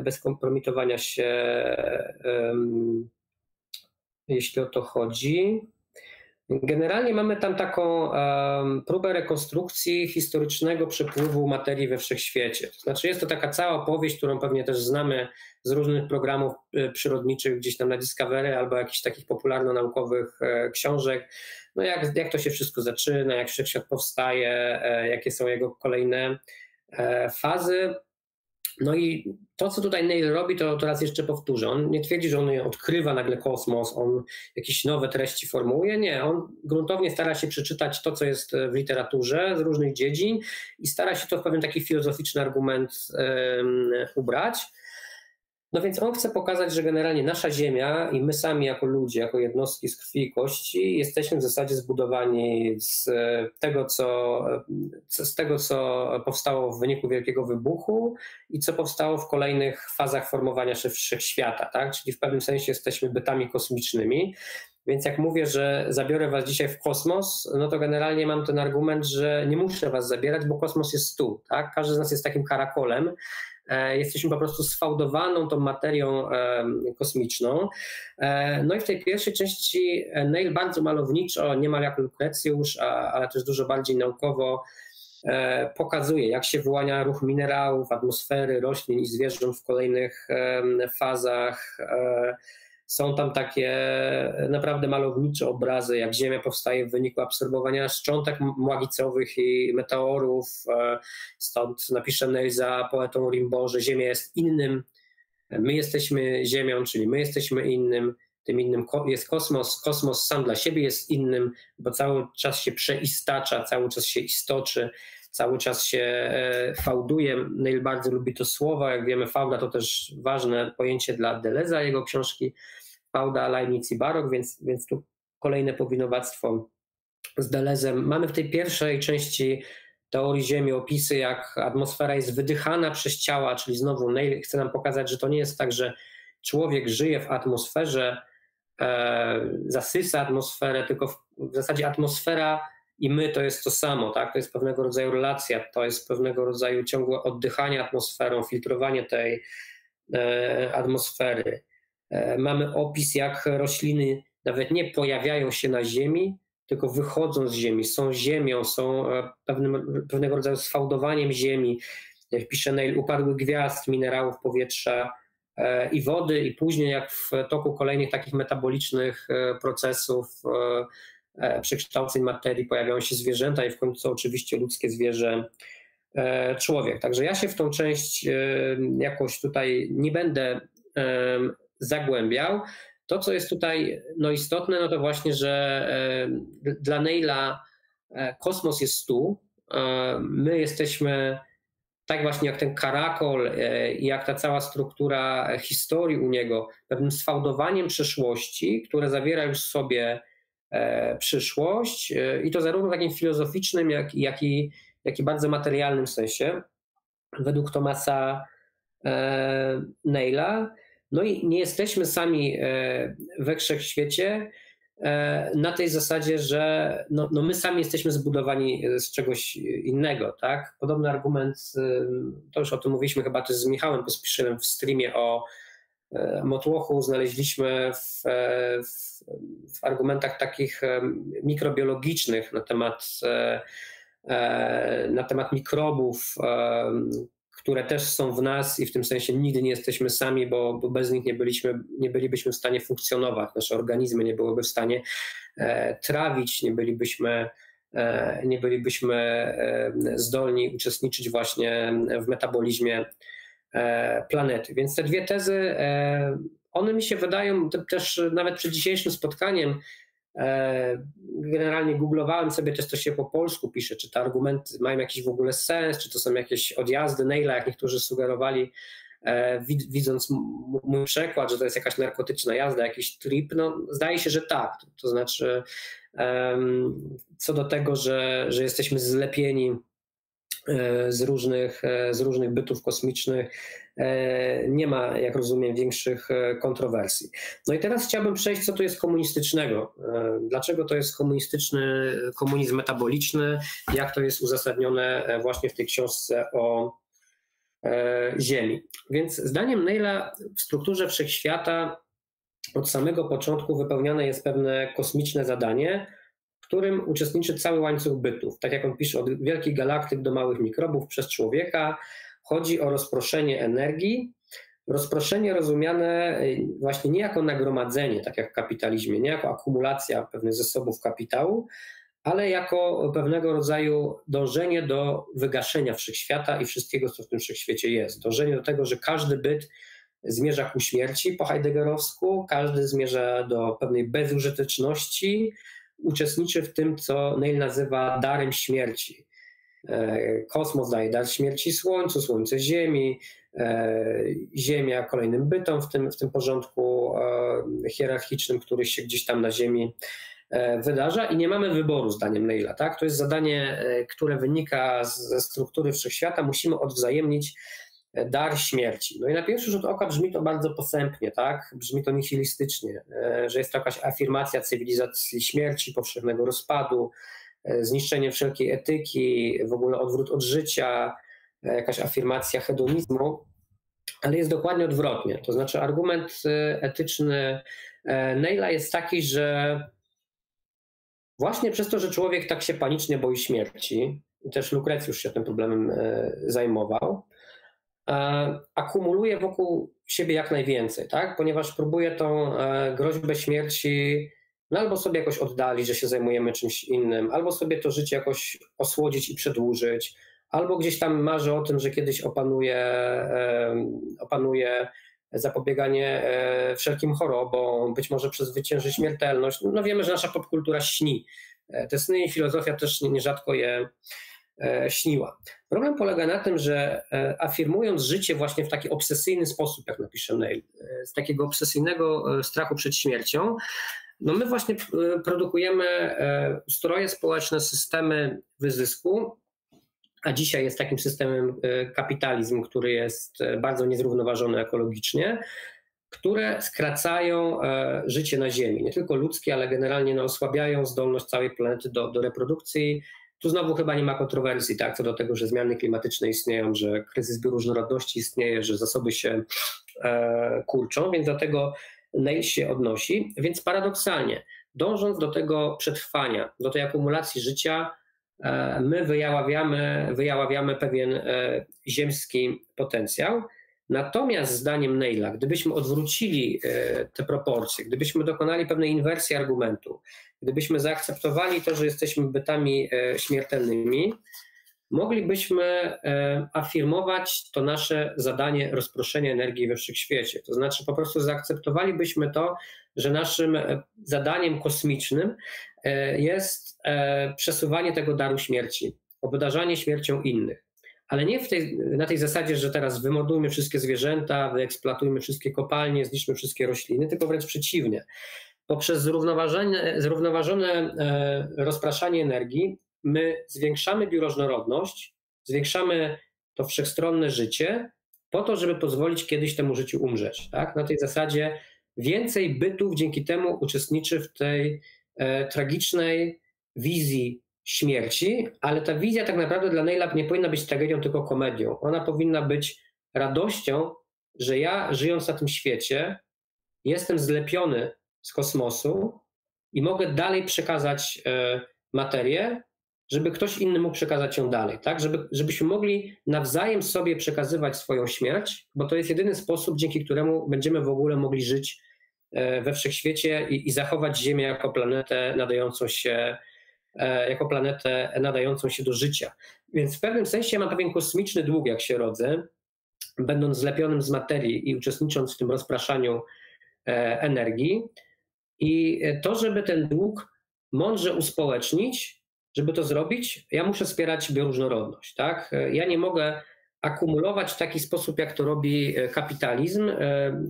bez kompromitowania się, jeśli o to chodzi. Generalnie mamy tam taką próbę rekonstrukcji historycznego przepływu materii we wszechświecie. To znaczy jest to taka cała opowieść, którą pewnie też znamy z różnych programów e, przyrodniczych gdzieś tam na Discovery albo jakichś takich popularno-naukowych e, książek. No jak, jak to się wszystko zaczyna, jak wszechświat powstaje, e, jakie są jego kolejne fazy. No i to, co tutaj Neil robi, to teraz jeszcze powtórzę. On nie twierdzi, że on odkrywa nagle kosmos, on jakieś nowe treści formułuje. Nie, on gruntownie stara się przeczytać to, co jest w literaturze z różnych dziedzin i stara się to w pewien taki filozoficzny argument um, ubrać. No więc on chce pokazać, że generalnie nasza Ziemia i my sami jako ludzie, jako jednostki z krwi i kości, jesteśmy w zasadzie zbudowani z tego, co, z tego, co powstało w wyniku wielkiego wybuchu i co powstało w kolejnych fazach formowania się wszechświata, tak? Czyli w pewnym sensie jesteśmy bytami kosmicznymi. Więc jak mówię, że zabiorę was dzisiaj w kosmos, no to generalnie mam ten argument, że nie muszę was zabierać, bo kosmos jest tu, tak? Każdy z nas jest takim karakolem E, jesteśmy po prostu sfałdowaną tą materią kosmiczną. E, no i w tej pierwszej części Neil bardzo malowniczo, niemal jak Lukrecjusz, ale też dużo bardziej naukowo e, pokazuje, jak się wyłania ruch minerałów, atmosfery, roślin i zwierząt w kolejnych fazach są tam takie naprawdę malownicze obrazy, jak Ziemia powstaje w wyniku absorbowania szczątek młagicowych i meteorów. E, stąd napisze za poetą Rimbaud, że Ziemia jest innym, my jesteśmy Ziemią, czyli my jesteśmy innym, tym innym jest kosmos, kosmos sam dla siebie jest innym, bo cały czas się przeistacza, cały czas się istoczy, cały czas się e, fałduje. Neil bardzo lubi to słowo, jak wiemy fałda to też ważne pojęcie dla Deleza, jego książki Fauda, Leibniz i Barok, więc, więc tu kolejne powinowactwo z Delezem. Mamy w tej pierwszej części teorii Ziemi opisy, jak atmosfera jest wydychana przez ciała, czyli znowu Neil chce nam pokazać, że to nie jest tak, że człowiek żyje w atmosferze, e, zasysa atmosferę, tylko w, w, zasadzie atmosfera i my to jest to samo, tak? To jest pewnego rodzaju relacja, to jest pewnego rodzaju ciągłe oddychanie atmosferą, filtrowanie tej e, atmosfery. E, mamy opis, jak rośliny nawet nie pojawiają się na ziemi, tylko wychodzą z ziemi, są ziemią, są e, pewnym, pewnego rodzaju sfałdowaniem ziemi. Jak pisze Neil, upadły gwiazd, minerałów, powietrza e, i wody, i później jak w toku kolejnych takich metabolicznych procesów, przekształceń materii pojawiają się zwierzęta i w końcu oczywiście ludzkie zwierzę, człowiek. Także ja się w tą część jakoś tutaj nie będę zagłębiał. To, co jest tutaj no, istotne, no to właśnie, że e, dla Neila e, kosmos jest tu. E, my jesteśmy tak właśnie jak ten karakol jak ta cała struktura historii u niego, pewnym sfałdowaniem przeszłości, które zawiera już sobie przyszłość i to zarówno w takim filozoficznym, jak, jak, i, jak i bardzo materialnym sensie. Według Tomasa Neila no i nie jesteśmy sami e, we wszechświecie e, na tej zasadzie, że no, no my sami jesteśmy zbudowani z czegoś innego, tak? Podobny argument, e, to już o tym mówiliśmy chyba też z Michałem Pospiszylem w streamie o Motłochu, znaleźliśmy w, w, w argumentach takich mikrobiologicznych na temat na temat mikrobów, które też są w nas i w tym sensie nigdy nie jesteśmy sami, bo, bo bez nich nie, byliśmy, nie bylibyśmy w stanie funkcjonować. Nasze organizmy nie byłyby w stanie e, trawić, nie bylibyśmy, e, nie bylibyśmy e, zdolni uczestniczyć właśnie w metabolizmie e, planety. Więc te dwie tezy, one mi się wydają też nawet przed dzisiejszym spotkaniem, generalnie googlowałem sobie też, co się po polsku pisze, czy te argumenty mają jakiś w ogóle sens, czy to są jakieś odjazdy Neila, jak niektórzy sugerowali widząc mój przekład, że to jest jakaś narkotyczna jazda, jakiś trip, no zdaje się, że tak. To znaczy co do tego, że, że jesteśmy zlepieni E, z różnych, e, z różnych bytów kosmicznych. E, nie ma, jak rozumiem, większych kontrowersji. No i teraz chciałbym przejść, co to jest komunistycznego. Dlaczego to jest komunistyczny, komunizm metaboliczny, jak to jest uzasadnione właśnie w tej książce o Ziemi. Więc zdaniem Neila w strukturze wszechświata od samego początku wypełniane jest pewne kosmiczne zadanie, którym uczestniczy cały łańcuch bytów. Tak jak on pisze, od wielkich galaktyk do małych mikrobów przez człowieka. Chodzi o rozproszenie energii. Rozproszenie rozumiane y, właśnie nie jako nagromadzenie, tak jak w kapitalizmie, nie jako akumulacja pewnych zasobów kapitału, ale jako pewnego rodzaju dążenie do wygaszenia wszechświata i wszystkiego, co w tym wszechświecie jest. Dążenie do tego, że każdy byt zmierza ku śmierci po heideggerowsku, każdy zmierza do pewnej bezużyteczności, uczestniczy w tym, co Neil nazywa darem śmierci. E, kosmos daje dar śmierci Słońcu, Słońce Ziemi, e, Ziemia kolejnym bytom w tym, w tym porządku e, hierarchicznym, który się gdzieś tam na Ziemi wydarza i nie mamy wyboru zdaniem Neila. Tak? To jest zadanie, które wynika ze struktury wszechświata. Musimy odwzajemnić dar śmierci. No i na pierwszy rzut oka brzmi to bardzo posępnie, tak? Brzmi to nihilistycznie, że jest to jakaś afirmacja cywilizacji śmierci, powszechnego rozpadu, zniszczenie wszelkiej etyki, w ogóle odwrót od życia, e, jakaś afirmacja hedonizmu, ale jest dokładnie odwrotnie. To znaczy argument etyczny Neila jest taki, że właśnie przez to, że człowiek tak się panicznie boi śmierci, i też Lukrecjusz się tym problemem zajmował, E, akumuluje wokół siebie jak najwięcej, tak? ponieważ próbuje tą e, groźbę śmierci no albo sobie jakoś oddalić, że się zajmujemy czymś innym, albo sobie to życie jakoś osłodzić i przedłużyć, albo gdzieś tam marzy o tym, że kiedyś opanuje, e, opanuje zapobieganie wszelkim chorobom, być może przezwycięży śmiertelność. No wiemy, że nasza popkultura śni. Te sny i filozofia też nierzadko je E, śniła. Problem polega na tym, że e, afirmując życie właśnie w taki obsesyjny sposób, jak napisze Neil, e, z takiego obsesyjnego strachu przed śmiercią, no my właśnie produkujemy stroje społeczne, systemy wyzysku, a dzisiaj jest takim systemem kapitalizm, który jest bardzo niezrównoważony ekologicznie, które skracają życie na Ziemi. Nie tylko ludzkie, ale generalnie no, osłabiają zdolność całej planety do, do reprodukcji tu znowu chyba nie ma kontrowersji tak, co do tego, że zmiany klimatyczne istnieją, że kryzys bioróżnorodności istnieje, że zasoby się e, kurczą, więc do Neil się odnosi. Więc paradoksalnie, dążąc do tego przetrwania, do tej akumulacji życia, e, my wyjaławiamy, wyjaławiamy pewien e, ziemski potencjał. Natomiast zdaniem Neila, gdybyśmy odwrócili e, te proporcje, gdybyśmy dokonali pewnej inwersji argumentu, gdybyśmy zaakceptowali to, że jesteśmy bytami śmiertelnymi, moglibyśmy e, afirmować to nasze zadanie rozproszenia energii we wszechświecie. To znaczy po prostu zaakceptowalibyśmy to, że naszym zadaniem kosmicznym jest przesuwanie tego daru śmierci, obdarzanie śmiercią innych ale nie tej, na tej zasadzie, że teraz wymordujmy wszystkie zwierzęta, wyeksploatujmy wszystkie kopalnie, zniszczmy wszystkie rośliny, tylko wręcz przeciwnie. Poprzez zrównoważone, zrównoważone e, rozpraszanie energii my zwiększamy bioróżnorodność, zwiększamy to wszechstronne życie po to, żeby pozwolić kiedyś temu życiu umrzeć. Tak? Na tej zasadzie więcej bytów dzięki temu uczestniczy w tej e, tragicznej wizji śmierci, ale ta wizja tak naprawdę dla Neila nie powinna być tragedią, tylko komedią. Ona powinna być radością, że ja żyjąc na tym świecie jestem zlepiony z kosmosu i mogę dalej przekazać e, materię, żeby ktoś inny mógł przekazać ją dalej, tak? Żeby, żebyśmy mogli nawzajem sobie przekazywać swoją śmierć, bo to jest jedyny sposób, dzięki któremu będziemy w ogóle mogli żyć e, we wszechświecie i, i zachować Ziemię jako planetę nadającą się E, jako planetę nadającą się do życia. Więc w pewnym sensie mam pewien kosmiczny dług, jak się rodzę, będąc zlepionym z materii i uczestnicząc w tym rozpraszaniu e, energii. I to, żeby ten dług mądrze uspołecznić, żeby to zrobić, ja muszę wspierać bioróżnorodność. Tak? Ja nie mogę akumulować w taki sposób, jak to robi kapitalizm,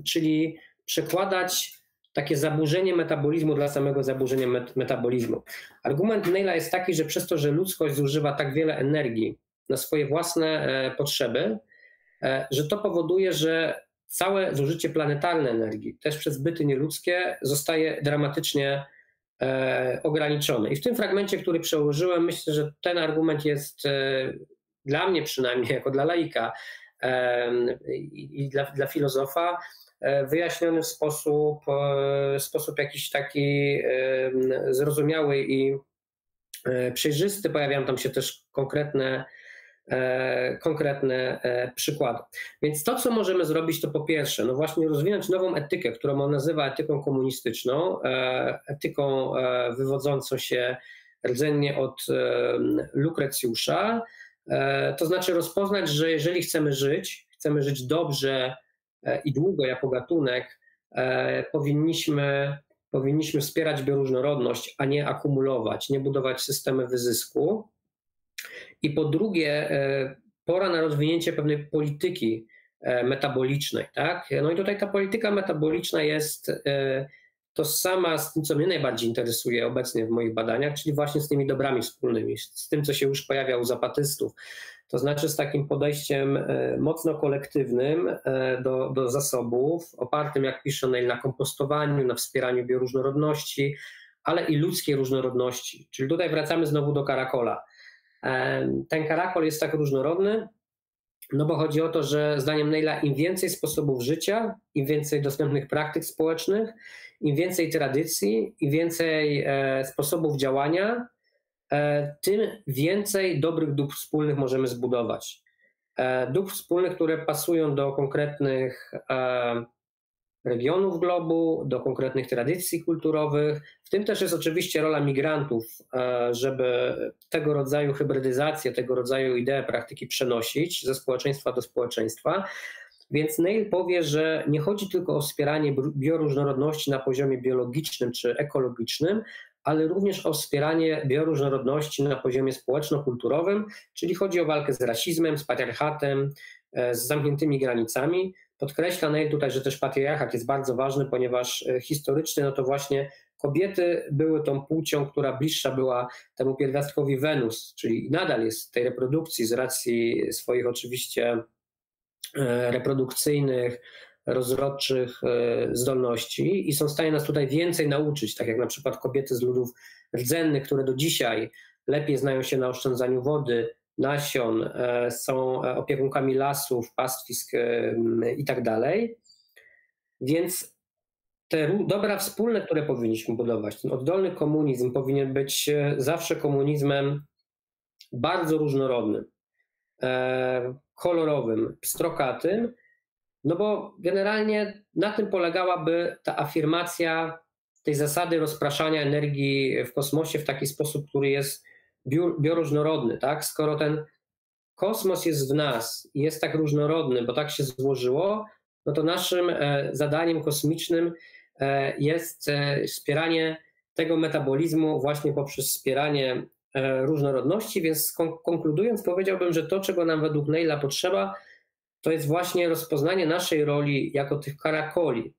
czyli przekładać takie zaburzenie metabolizmu dla samego zaburzenia met metabolizmu. Argument Neila jest taki, że przez to, że ludzkość zużywa tak wiele energii na swoje własne e, potrzeby, e, że to powoduje, że całe zużycie planetarne energii, też przez byty nieludzkie, zostaje dramatycznie e. I w tym fragmencie, który przełożyłem, myślę, że ten argument jest dla mnie przynajmniej, jako dla laika i dla, dla filozofa, E, wyjaśniony w sposób, e, sposób jakiś taki zrozumiały i e, przejrzysty. Pojawiają tam się też konkretne, konkretne przykłady. Więc to, co możemy zrobić, to po pierwsze, no właśnie rozwinąć nową etykę, którą on nazywa etyką komunistyczną, etyką wywodzącą się rdzennie od Lukrecjusza, to znaczy rozpoznać, że jeżeli chcemy żyć, chcemy żyć dobrze, E, i długo jako gatunek e, powinniśmy, powinniśmy wspierać bioróżnorodność, a nie akumulować, nie budować systemy wyzysku. I po drugie, e, pora na rozwinięcie pewnej polityki metabolicznej. Tak? No i tutaj ta polityka metaboliczna jest tożsama z tym, co mnie najbardziej interesuje obecnie w moich badaniach, czyli właśnie z tymi dobrami wspólnymi, z tym, co się już pojawia u zapatystów, to znaczy z takim podejściem e, mocno kolektywnym e, do, do zasobów, opartym, jak pisze Neil, na kompostowaniu, na wspieraniu bioróżnorodności, ale i ludzkiej różnorodności. Czyli tutaj wracamy znowu do karakola. E, ten karakol jest tak różnorodny, no bo chodzi o to, że zdaniem Neila im więcej sposobów życia, im więcej dostępnych praktyk społecznych, im więcej tradycji, im więcej sposobów działania, E, tym więcej dobrych dóbr wspólnych możemy zbudować. E, dóbr wspólnych, które pasują do konkretnych e, regionów globu, do konkretnych tradycji kulturowych. W tym też jest oczywiście rola migrantów, żeby tego rodzaju hybrydyzację, tego rodzaju idee, praktyki przenosić ze społeczeństwa do społeczeństwa. Więc Neil powie, że nie chodzi tylko o wspieranie bioróżnorodności na poziomie biologicznym czy ekologicznym, ale również o wspieranie bioróżnorodności na poziomie społeczno-kulturowym, czyli chodzi o walkę z rasizmem, z patriarchatem, e, z zamkniętymi granicami. Podkreśla Neil tutaj, że też patriarchat jest bardzo ważny, ponieważ e, historycznie no to właśnie kobiety były tą płcią, która bliższa była temu pierwiastkowi Wenus, czyli nadal jest tej reprodukcji z racji swoich oczywiście e, reprodukcyjnych, rozrodczych e, zdolności i są w stanie nas tutaj więcej nauczyć, tak jak na przykład kobiety z ludów rdzennych, które do dzisiaj lepiej znają się na oszczędzaniu wody, nasion, e, są opiekunkami lasów, pastwisk e, i tak dalej. Więc te dobra wspólne, które powinniśmy budować, ten oddolny komunizm powinien być zawsze komunizmem bardzo różnorodnym, kolorowym, pstrokatym, no bo generalnie na tym polegałaby ta afirmacja tej zasady rozpraszania energii w kosmosie w taki sposób, który jest bioróżnorodny, tak? Skoro ten kosmos jest w nas i jest tak różnorodny, bo tak się złożyło, no to naszym e, zadaniem kosmicznym e, jest e, wspieranie tego metabolizmu właśnie poprzez wspieranie różnorodności, więc konkludując powiedziałbym, że to, czego nam według Neila potrzeba, to jest właśnie rozpoznanie naszej roli jako tych karakoli.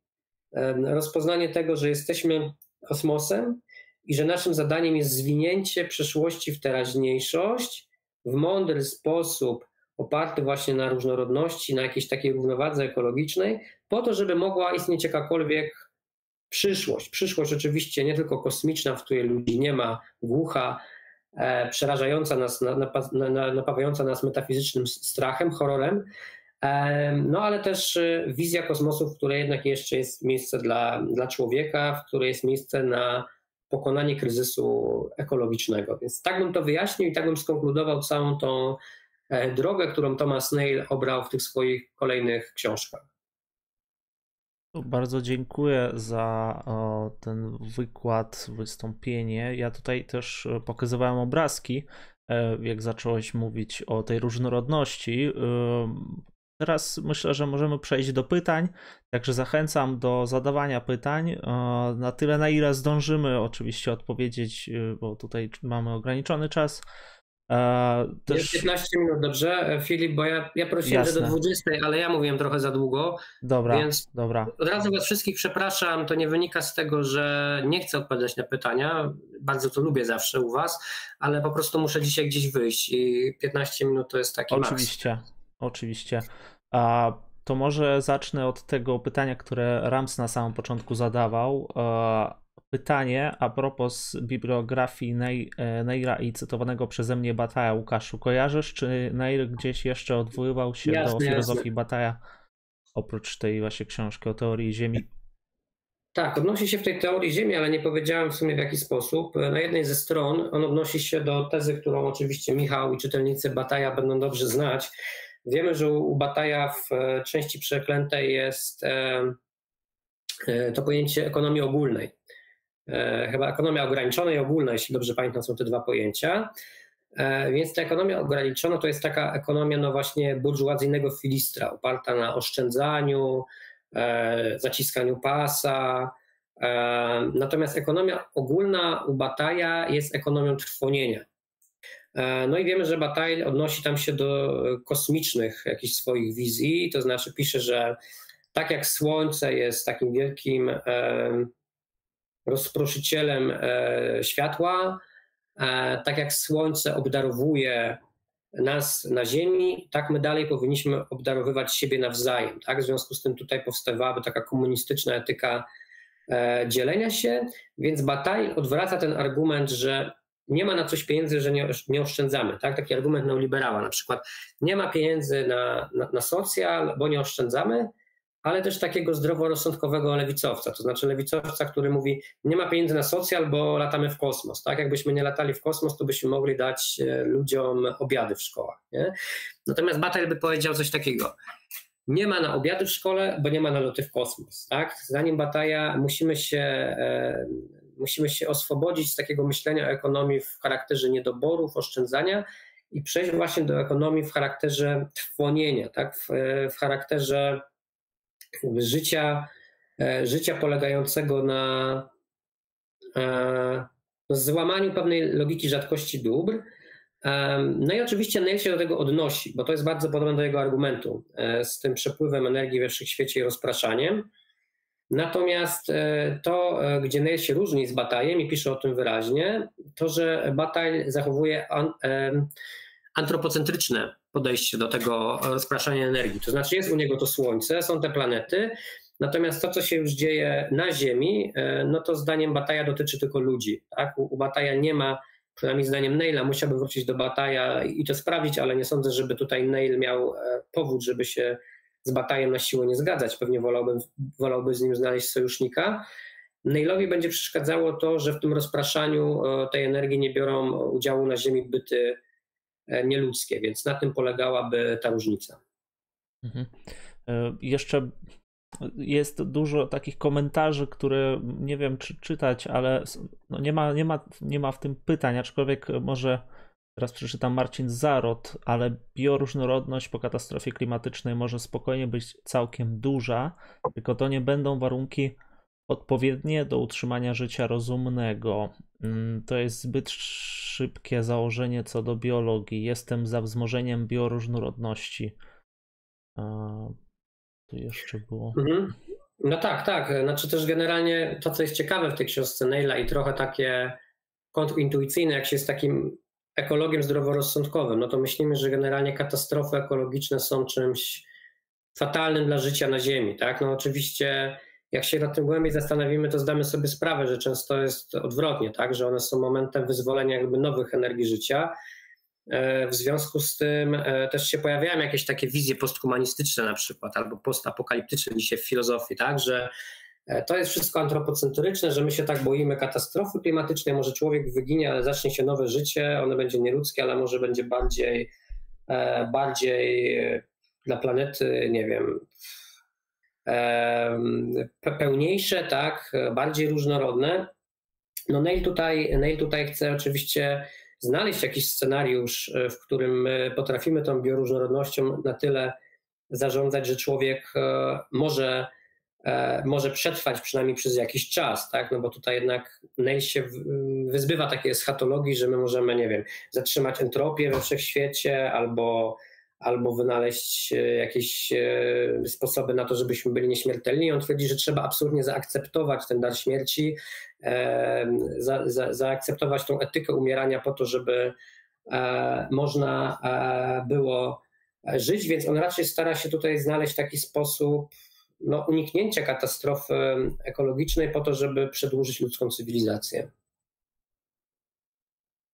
Rozpoznanie tego, że jesteśmy kosmosem i że naszym zadaniem jest zwinięcie przyszłości w teraźniejszość w mądry sposób, oparty właśnie na różnorodności, na jakiejś takiej równowadze ekologicznej, po to, żeby mogła istnieć jakakolwiek przyszłość. Przyszłość oczywiście nie tylko kosmiczna, w której ludzi nie ma, głucha, e, przerażająca nas, napawająca nas metafizycznym strachem, horrorem, no ale też y, wizja kosmosu, w której jednak jeszcze jest miejsce dla, dla człowieka, w której jest miejsce na pokonanie kryzysu ekologicznego. Więc tak bym to wyjaśnił i tak bym skonkludował całą tą e, drogę, którą Thomas Neil obrał w tych swoich kolejnych książkach. Bardzo dziękuję za ten wykład, wystąpienie. Ja tutaj też e, pokazywałem obrazki, e, jak zacząłeś mówić o tej różnorodności. Teraz myślę, że możemy przejść do pytań, także zachęcam do zadawania pytań. E, na tyle, na ile zdążymy oczywiście odpowiedzieć, e, bo tutaj mamy ograniczony czas. E, też... 15 minut, dobrze, Filip, bo ja, ja prosiłem, Jasne. że do 20, ale ja mówiłem trochę za długo. Dobra, więc dobra. Od razu Was wszystkich przepraszam, to nie wynika z tego, że nie chcę odpowiadać na pytania, bardzo to lubię zawsze u Was, ale po prostu muszę dzisiaj gdzieś wyjść i 15 minut to jest taki Oczywiście, max. oczywiście. A to może zacznę od tego pytania, które Rams na samym początku zadawał pytanie a propos bibliografii e, Neira i cytowanego przeze mnie Bataja Łukaszu. Kojarzysz, czy Neir gdzieś jeszcze odwoływał się jasne, do filozofii jasne. Bataja oprócz tej właśnie książki o teorii Ziemi? Tak, odnosi się w tej teorii Ziemi, ale nie powiedziałem w sumie w jaki sposób. Na jednej ze stron on odnosi się do tezy, którą oczywiście Michał i czytelnicy Bataja będą dobrze znać. Wiemy, że u Bataja w e, części przeklętej jest e, to pojęcie ekonomii ogólnej. E, chyba ekonomia ograniczona i ogólna, jeśli dobrze pamiętam, są te dwa pojęcia. E, więc ta ekonomia ograniczona to jest taka ekonomia no właśnie burżuazyjnego filistra, oparta na oszczędzaniu, e, zaciskaniu pasa. Natomiast ekonomia ogólna u Bataja jest ekonomią trwonienia. No i wiemy, że Bataille odnosi tam się do kosmicznych jakichś swoich wizji, to znaczy pisze, że tak jak Słońce jest takim wielkim rozproszycielem e, światła. E, tak jak Słońce obdarowuje nas na Ziemi, tak my dalej powinniśmy obdarowywać siebie nawzajem. Tak? W związku z tym tutaj powstawałaby taka komunistyczna etyka e, dzielenia się, więc Bataille odwraca ten argument, że nie ma na coś pieniędzy, że nie, oszczędzamy. Tak? Taki argument neoliberała na przykład. Nie ma pieniędzy na, na, na socjal, bo nie oszczędzamy, ale też takiego zdroworozsądkowego lewicowca, to znaczy lewicowca, który mówi, nie ma pieniędzy na socjal, bo latamy w kosmos. Tak? Jakbyśmy nie latali w kosmos, to byśmy mogli dać e, ludziom obiady w szkołach. Nie? Natomiast Batel by powiedział coś takiego. Nie ma na obiady w szkole, bo nie ma na loty w kosmos. Tak? Zanim Bataja musimy się, e, musimy się oswobodzić z takiego myślenia o ekonomii w charakterze niedoborów, oszczędzania i przejść właśnie do ekonomii w charakterze trwonienia, tak? w, w charakterze życia, e, życia polegającego na, e, na złamaniu pewnej logiki rzadkości dóbr. E, no i oczywiście Neil się do tego odnosi, bo to jest bardzo podobne do jego argumentu z tym przepływem energii we wszechświecie i rozpraszaniem. Natomiast to, gdzie Neil się różni z Batajem i pisze o tym wyraźnie, to, że Bataj zachowuje antropocentryczne podejście do tego rozpraszania energii. To znaczy jest u niego to Słońce, są te planety, natomiast to, co się już dzieje na Ziemi, e, no to zdaniem Bataja dotyczy tylko ludzi. Tak? U, u Bataja nie ma, przynajmniej zdaniem Neila, musiałby wrócić do Bataja i to sprawdzić, ale nie sądzę, żeby tutaj Neil miał e, powód, żeby się z Batajem na siłę nie zgadzać. Pewnie wolałby, wolałby z nim znaleźć sojusznika. Neilowi będzie przeszkadzało to, że w tym rozpraszaniu e, tej energii nie biorą udziału na Ziemi byty E, nieludzkie, więc na tym polegałaby ta różnica. Mhm. E, jeszcze jest dużo takich komentarzy, które nie wiem czy czytać, ale no nie, ma, nie, ma, nie ma w tym pytań, aczkolwiek może teraz przeczytam Marcin Zarot, ale bioróżnorodność po katastrofie klimatycznej może spokojnie być całkiem duża, tylko to nie będą warunki odpowiednie do utrzymania życia rozumnego. Mm, to jest zbyt szybkie założenie co do biologii. Jestem za wzmożeniem bioróżnorodności. To jeszcze było. Mhm. No tak, tak. Znaczy też generalnie to, co jest ciekawe w tej książce Neila i trochę takie kontrintuicyjne, jak się jest takim ekologiem zdroworozsądkowym, no to myślimy, że generalnie katastrofy ekologiczne są czymś fatalnym dla życia na Ziemi. Tak? No oczywiście jak się nad tym głębiej zastanowimy, to zdamy sobie sprawę, że często jest odwrotnie, tak, że one są momentem wyzwolenia jakby nowych energii życia. E, w związku z tym e, też się pojawiają jakieś takie wizje posthumanistyczne na przykład, albo postapokaliptyczne dzisiaj w filozofii, tak, że to jest wszystko antropocentryczne, że my się tak boimy katastrofy klimatycznej, może człowiek wyginie, ale zacznie się nowe życie, ono będzie nieludzkie, ale może będzie bardziej, bardziej dla planety, nie wiem, pełniejsze, tak, bardziej różnorodne. No Neil tutaj, Neil tutaj chce oczywiście znaleźć jakiś scenariusz, e, w którym potrafimy tą bioróżnorodnością na tyle zarządzać, że człowiek e, może e, może przetrwać przynajmniej przez jakiś czas, tak? No bo tutaj jednak Neil się wyzbywa takiej eschatologii, że my możemy, nie wiem, zatrzymać entropię we wszechświecie albo albo wynaleźć e, jakieś e, sposoby na to, żebyśmy byli nieśmiertelni. On twierdzi, że trzeba absolutnie zaakceptować ten dar śmierci, za, za, zaakceptować tą etykę umierania po to, żeby e, można było żyć, więc on raczej stara się tutaj znaleźć taki sposób no, uniknięcia katastrofy ekologicznej po to, żeby przedłużyć ludzką cywilizację.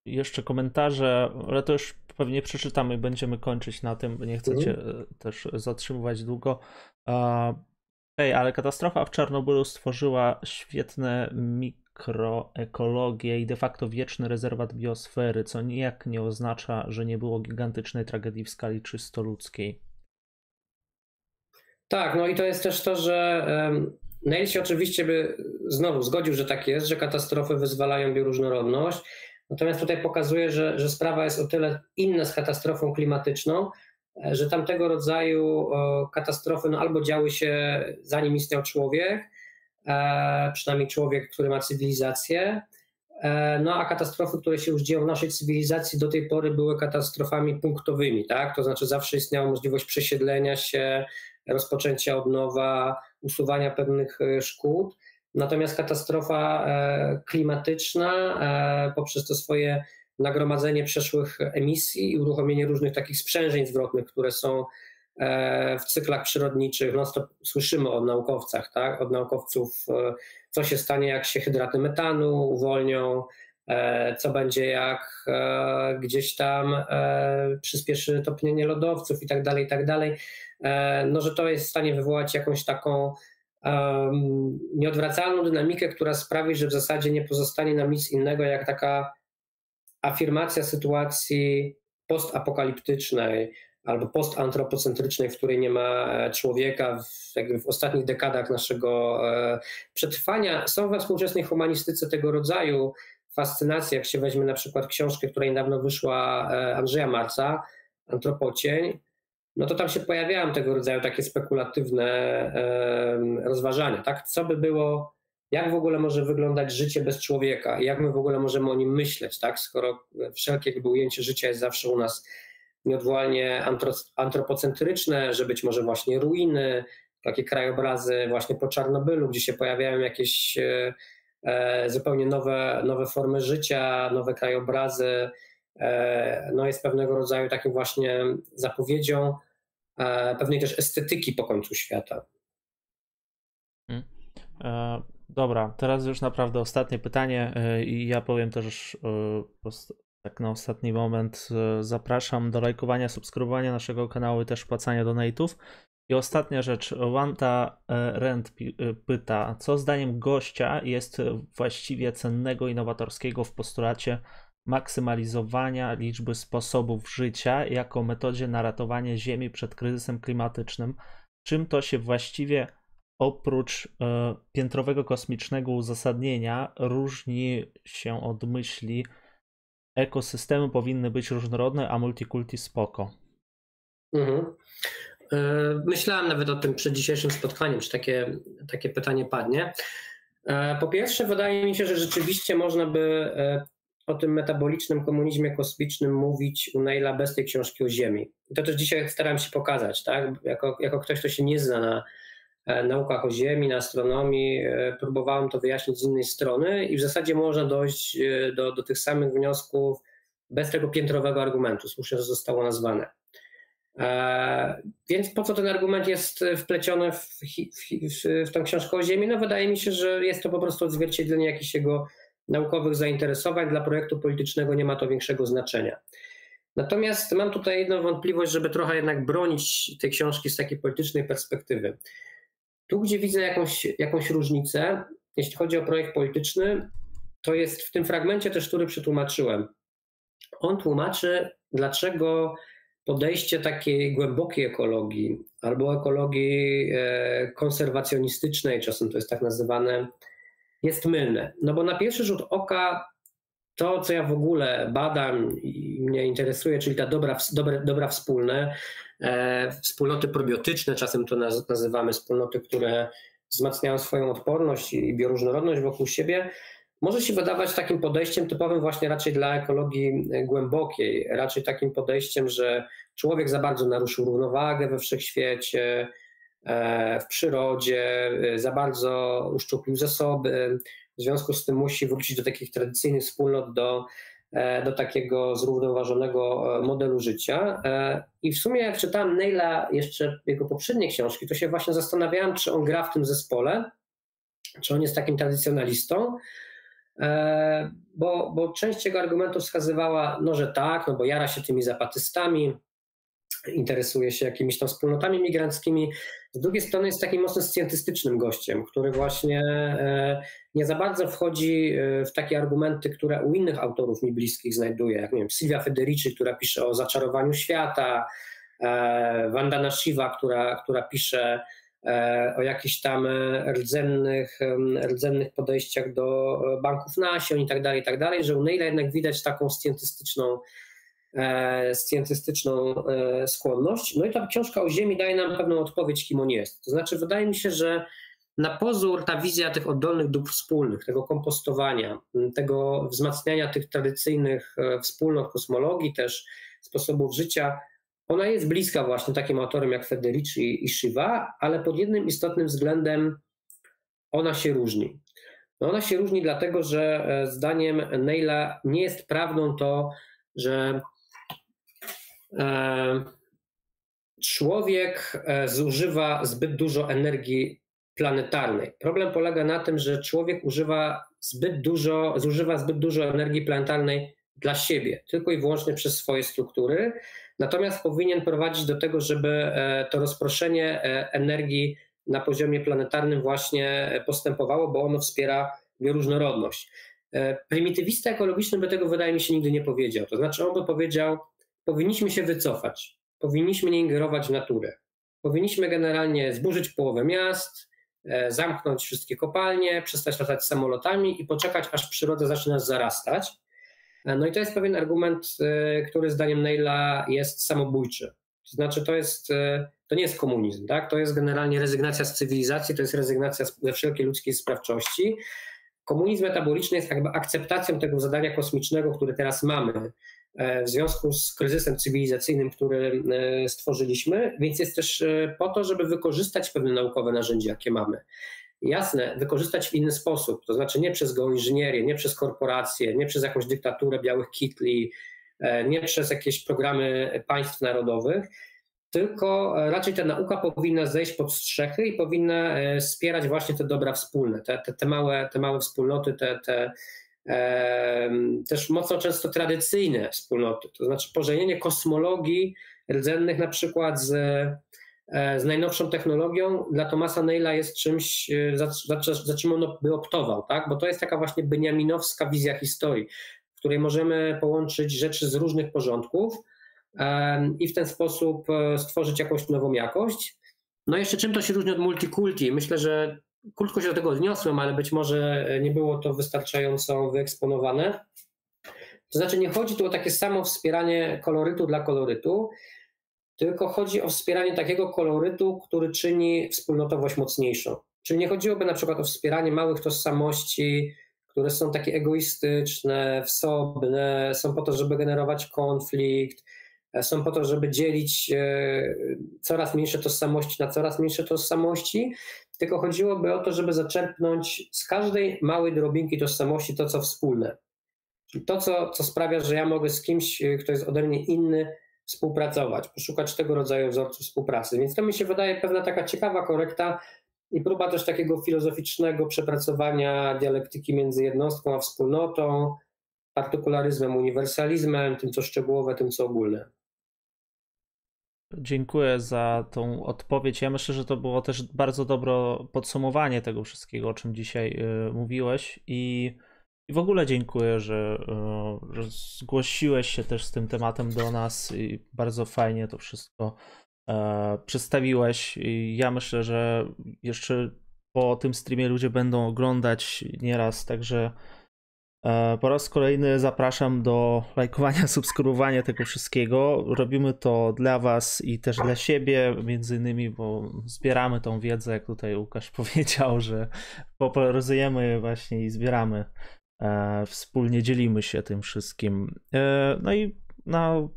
Jeszcze komentarze, ale to już pewnie przeczytamy i będziemy kończyć na tym, nie chcecie mhm. też zatrzymywać długo. Ej, ale katastrofa w Czarnobylu stworzyła świetne mikroekologię i de facto wieczny rezerwat biosfery, co nijak nie oznacza, że nie było gigantycznej tragedii w skali czysto ludzkiej. Tak, no i to jest też to, że Neil się oczywiście by znowu zgodził, że tak jest, że katastrofy wyzwalają bioróżnorodność, Natomiast tutaj pokazuje, że, że sprawa jest o tyle inna z katastrofą klimatyczną, e, że tamtego rodzaju katastrofy no albo działy się zanim istniał człowiek, e, przynajmniej człowiek, który ma cywilizację, e, no a katastrofy, które się już dzieją w naszej cywilizacji do tej pory były katastrofami punktowymi, tak? To znaczy zawsze istniała możliwość przesiedlenia się, rozpoczęcia od nowa, usuwania pewnych szkód. Natomiast katastrofa e, klimatyczna e, poprzez to swoje nagromadzenie przeszłych emisji i uruchomienie różnych takich sprzężeń zwrotnych, które są e, w cyklach przyrodniczych, no to słyszymy od naukowcach, tak? od naukowców, co się stanie, jak się hydraty metanu uwolnią, co będzie, jak gdzieś tam przyspieszy topnienie lodowców i tak dalej, i tak dalej. No, że to jest w stanie wywołać jakąś taką nieodwracalną dynamikę, która sprawi, że w zasadzie nie pozostanie nam nic innego jak taka afirmacja sytuacji postapokaliptycznej albo postantropocentrycznej, w której nie ma e, człowieka w, jakby w ostatnich dekadach naszego e, przetrwania. Są we współczesnej humanistyce tego rodzaju fascynacje, jak się weźmie na przykład książkę, która niedawno wyszła e, Andrzeja Marca, Antropocień, no to tam się pojawiają tego rodzaju takie spekulatywne rozważania, tak? Co by było, jak w ogóle może wyglądać życie bez człowieka, jak my w ogóle możemy o nim myśleć, tak? Skoro wszelkie ujęcie życia jest zawsze u nas nieodwołalnie antropocentryczne, że być może właśnie ruiny, takie krajobrazy właśnie po Czarnobylu, gdzie się pojawiają jakieś e, zupełnie nowe, nowe formy życia, nowe krajobrazy, e, no jest pewnego rodzaju takim właśnie zapowiedzią E, pewnej też estetyki po końcu świata. E, dobra, teraz już naprawdę ostatnie pytanie e, i ja powiem też tak na ostatni moment zapraszam do lajkowania, subskrybowania naszego kanału i też płacania donate'ów. I ostatnia rzecz, Wanta Rent pyta, co zdaniem gościa jest właściwie cennego i nowatorskiego w postulacie maksymalizowania liczby sposobów życia jako metodzie na ratowanie Ziemi przed kryzysem klimatycznym. Czym to się właściwie oprócz e, piętrowego kosmicznego uzasadnienia różni się od myśli ekosystemy powinny być różnorodne, a multikulti spoko? Mhm. E, myślałem nawet o tym przed dzisiejszym spotkaniem, czy takie, takie pytanie padnie. E, po pierwsze, wydaje mi się, że rzeczywiście można by o tym metabolicznym komunizmie kosmicznym mówić u Neila bez tej książki o Ziemi. To też dzisiaj staram się pokazać, tak? Jako, jako ktoś, kto się nie zna na e, naukach o Ziemi, na astronomii, e, próbowałem to wyjaśnić z innej strony i w zasadzie można dojść e, do, do tych samych wniosków bez tego piętrowego argumentu. Słusznie, że zostało nazwane. Więc po co ten argument jest wpleciony w, w, w, tę książkę o Ziemi? No wydaje mi się, że jest to po prostu odzwierciedlenie jakichś jego naukowych zainteresowań, dla projektu politycznego nie ma to większego znaczenia. Natomiast mam tutaj jedną wątpliwość, żeby trochę jednak bronić tej książki z takiej politycznej perspektywy. Tu, gdzie widzę jakąś, jakąś różnicę, jeśli chodzi o projekt polityczny, to jest w tym fragmencie też, który przetłumaczyłem. On tłumaczy, dlaczego podejście takiej głębokiej ekologii albo ekologii e, konserwacjonistycznej, czasem to jest tak nazywane, jest mylne. No bo na pierwszy rzut oka to, co ja w ogóle badam i mnie interesuje, czyli ta dobra, dobra, dobra wspólne, e, wspólnoty probiotyczne, czasem to nazywamy wspólnoty, które wzmacniają swoją odporność i bioróżnorodność wokół siebie, może się wydawać takim podejściem typowym właśnie raczej dla ekologii głębokiej, raczej takim podejściem, że człowiek za bardzo naruszył równowagę we wszechświecie, e, w przyrodzie, e, za bardzo uszczuplił zasoby, w związku z tym musi wrócić do takich tradycyjnych wspólnot, do, e, do takiego zrównoważonego modelu życia. I w sumie jak czytałem Neila jeszcze jego poprzednie książki, to się właśnie zastanawiałem, czy on gra w tym zespole, czy on jest takim tradycjonalistą, bo, bo część jego argumentów wskazywała, no że tak, no bo jara się tymi zapatystami, interesuje się jakimiś tam wspólnotami migranckimi. Z drugiej strony jest takim mocno scjentystycznym gościem, który właśnie e, nie za bardzo wchodzi e, w takie argumenty, które u innych autorów mi bliskich znajduje, jak nie wiem, Silvia Federici, która pisze o zaczarowaniu świata, Wanda Shiva, która, która pisze E, o jakichś tam rdzennych, rdzennych podejściach do e, banków nasion i tak dalej, i tak dalej, że u Neila jednak widać taką scjentystyczną, e, scjentystyczną skłonność. No i ta książka o Ziemi daje nam pewną odpowiedź, kim on jest. To znaczy, wydaje mi się, że na pozór ta wizja tych oddolnych dóbr wspólnych, tego kompostowania, tego wzmacniania tych tradycyjnych wspólnot kosmologii, też sposobów życia, ona jest bliska właśnie takim autorem jak Federici i Shiva, ale pod jednym istotnym względem ona się różni. No ona się różni dlatego, że e, zdaniem Neila nie jest prawdą to, że e, człowiek e, zużywa zbyt dużo energii planetarnej. Problem polega na tym, że człowiek używa zbyt dużo, zużywa zbyt dużo energii planetarnej dla siebie, tylko i wyłącznie przez swoje struktury, Natomiast powinien prowadzić do tego, żeby e, to rozproszenie e, energii na poziomie planetarnym właśnie postępowało, bo ono wspiera bioróżnorodność. Prymitywista ekologiczny by tego, wydaje mi się, nigdy nie powiedział. To znaczy, on by powiedział, powinniśmy się wycofać, powinniśmy nie ingerować w naturę, powinniśmy generalnie zburzyć połowę miast, zamknąć wszystkie kopalnie, przestać latać samolotami i poczekać, aż przyroda zacznie nas zarastać. E, no i to jest pewien argument, e, który zdaniem Neila jest samobójczy. To znaczy, to, jest, e, to nie jest komunizm, tak? to jest generalnie rezygnacja z cywilizacji, to jest rezygnacja ze wszelkiej ludzkiej sprawczości. Komunizm metaboliczny jest jakby akceptacją tego zadania kosmicznego, które teraz mamy w związku z kryzysem cywilizacyjnym, który stworzyliśmy, więc jest też po to, żeby wykorzystać pewne naukowe narzędzia, jakie mamy. Jasne, wykorzystać w inny sposób, to znaczy nie przez geoinżynierię, nie przez korporacje, nie przez jakąś dyktaturę białych kitli, e, nie przez jakieś programy państw narodowych, tylko e, raczej ta nauka powinna zejść pod strzechy i powinna e, wspierać właśnie te dobra wspólne, te, te, te, małe, te małe wspólnoty, te, te e, też mocno często tradycyjne wspólnoty, to znaczy pożenienie kosmologii rdzennych na przykład z E, z najnowszą technologią dla Tomasa Neila jest czymś, e, za, za, za czym on by optował, tak? bo to jest taka właśnie beniaminowska wizja historii, w której możemy połączyć rzeczy z różnych porządków i w ten sposób e, stworzyć jakąś nową jakość. No jeszcze czym to się różni od multikulti? Myślę, że krótko się do tego odniosłem, ale być może nie było to wystarczająco wyeksponowane. To znaczy nie chodzi tu o takie samo wspieranie kolorytu dla kolorytu, tylko chodzi o wspieranie takiego kolorytu, który czyni wspólnotowość mocniejszą. Czyli nie chodziłoby na przykład o wspieranie małych tożsamości, które są takie egoistyczne, wsobne, są po to, żeby generować konflikt, są po to, żeby dzielić e, coraz mniejsze tożsamości na coraz mniejsze tożsamości, tylko chodziłoby o to, żeby zaczerpnąć z każdej małej drobinki tożsamości to, co wspólne. Czyli to, co, co sprawia, że ja mogę z kimś, e, kto jest ode mnie inny, współpracować, poszukać tego rodzaju wzorców współpracy. Więc to mi się wydaje pewna taka ciekawa korekta i próba też takiego filozoficznego przepracowania dialektyki między jednostką a wspólnotą, partykularyzmem, uniwersalizmem, tym co szczegółowe, tym co ogólne. Dziękuję za tą odpowiedź. Ja myślę, że to było też bardzo dobre podsumowanie tego wszystkiego, o czym dzisiaj y, mówiłeś i i w ogóle dziękuję, że, e, że zgłosiłeś się też z tym tematem do nas i bardzo fajnie to wszystko e, przedstawiłeś. I ja myślę, że jeszcze po tym streamie ludzie będą oglądać nieraz, także po raz kolejny zapraszam do lajkowania, *laughs* subskrybowania tego wszystkiego. Robimy to dla Was i też dla siebie, między innymi, bo zbieramy tą wiedzę, jak tutaj Łukasz *laughs* powiedział, że popularyzujemy właśnie i zbieramy, e, wspólnie dzielimy się tym wszystkim. E, no i no,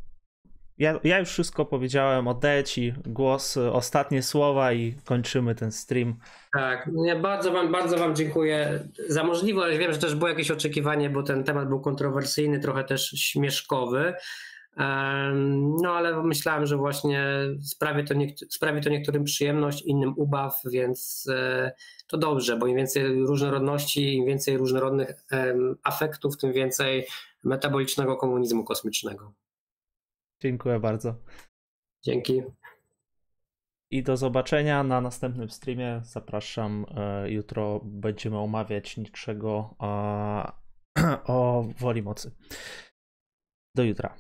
ja, ja już wszystko powiedziałem, oddaję Ci głos, ostatnie słowa i kończymy ten stream. Tak, ja bardzo wam, bardzo wam dziękuję za możliwość. Wiem, że też było jakieś oczekiwanie, bo ten temat był kontrowersyjny, trochę też śmieszkowy. No ale myślałem, że właśnie sprawi to, sprawi to niektórym przyjemność, innym ubaw, więc e, to dobrze, bo im więcej różnorodności, im więcej różnorodnych afektów, tym więcej metabolicznego komunizmu kosmicznego. Dziękuję bardzo. Dzięki. I do zobaczenia na następnym streamie. Zapraszam. E, jutro będziemy omawiać niczego *clears throat* o woli mocy. Do jutra.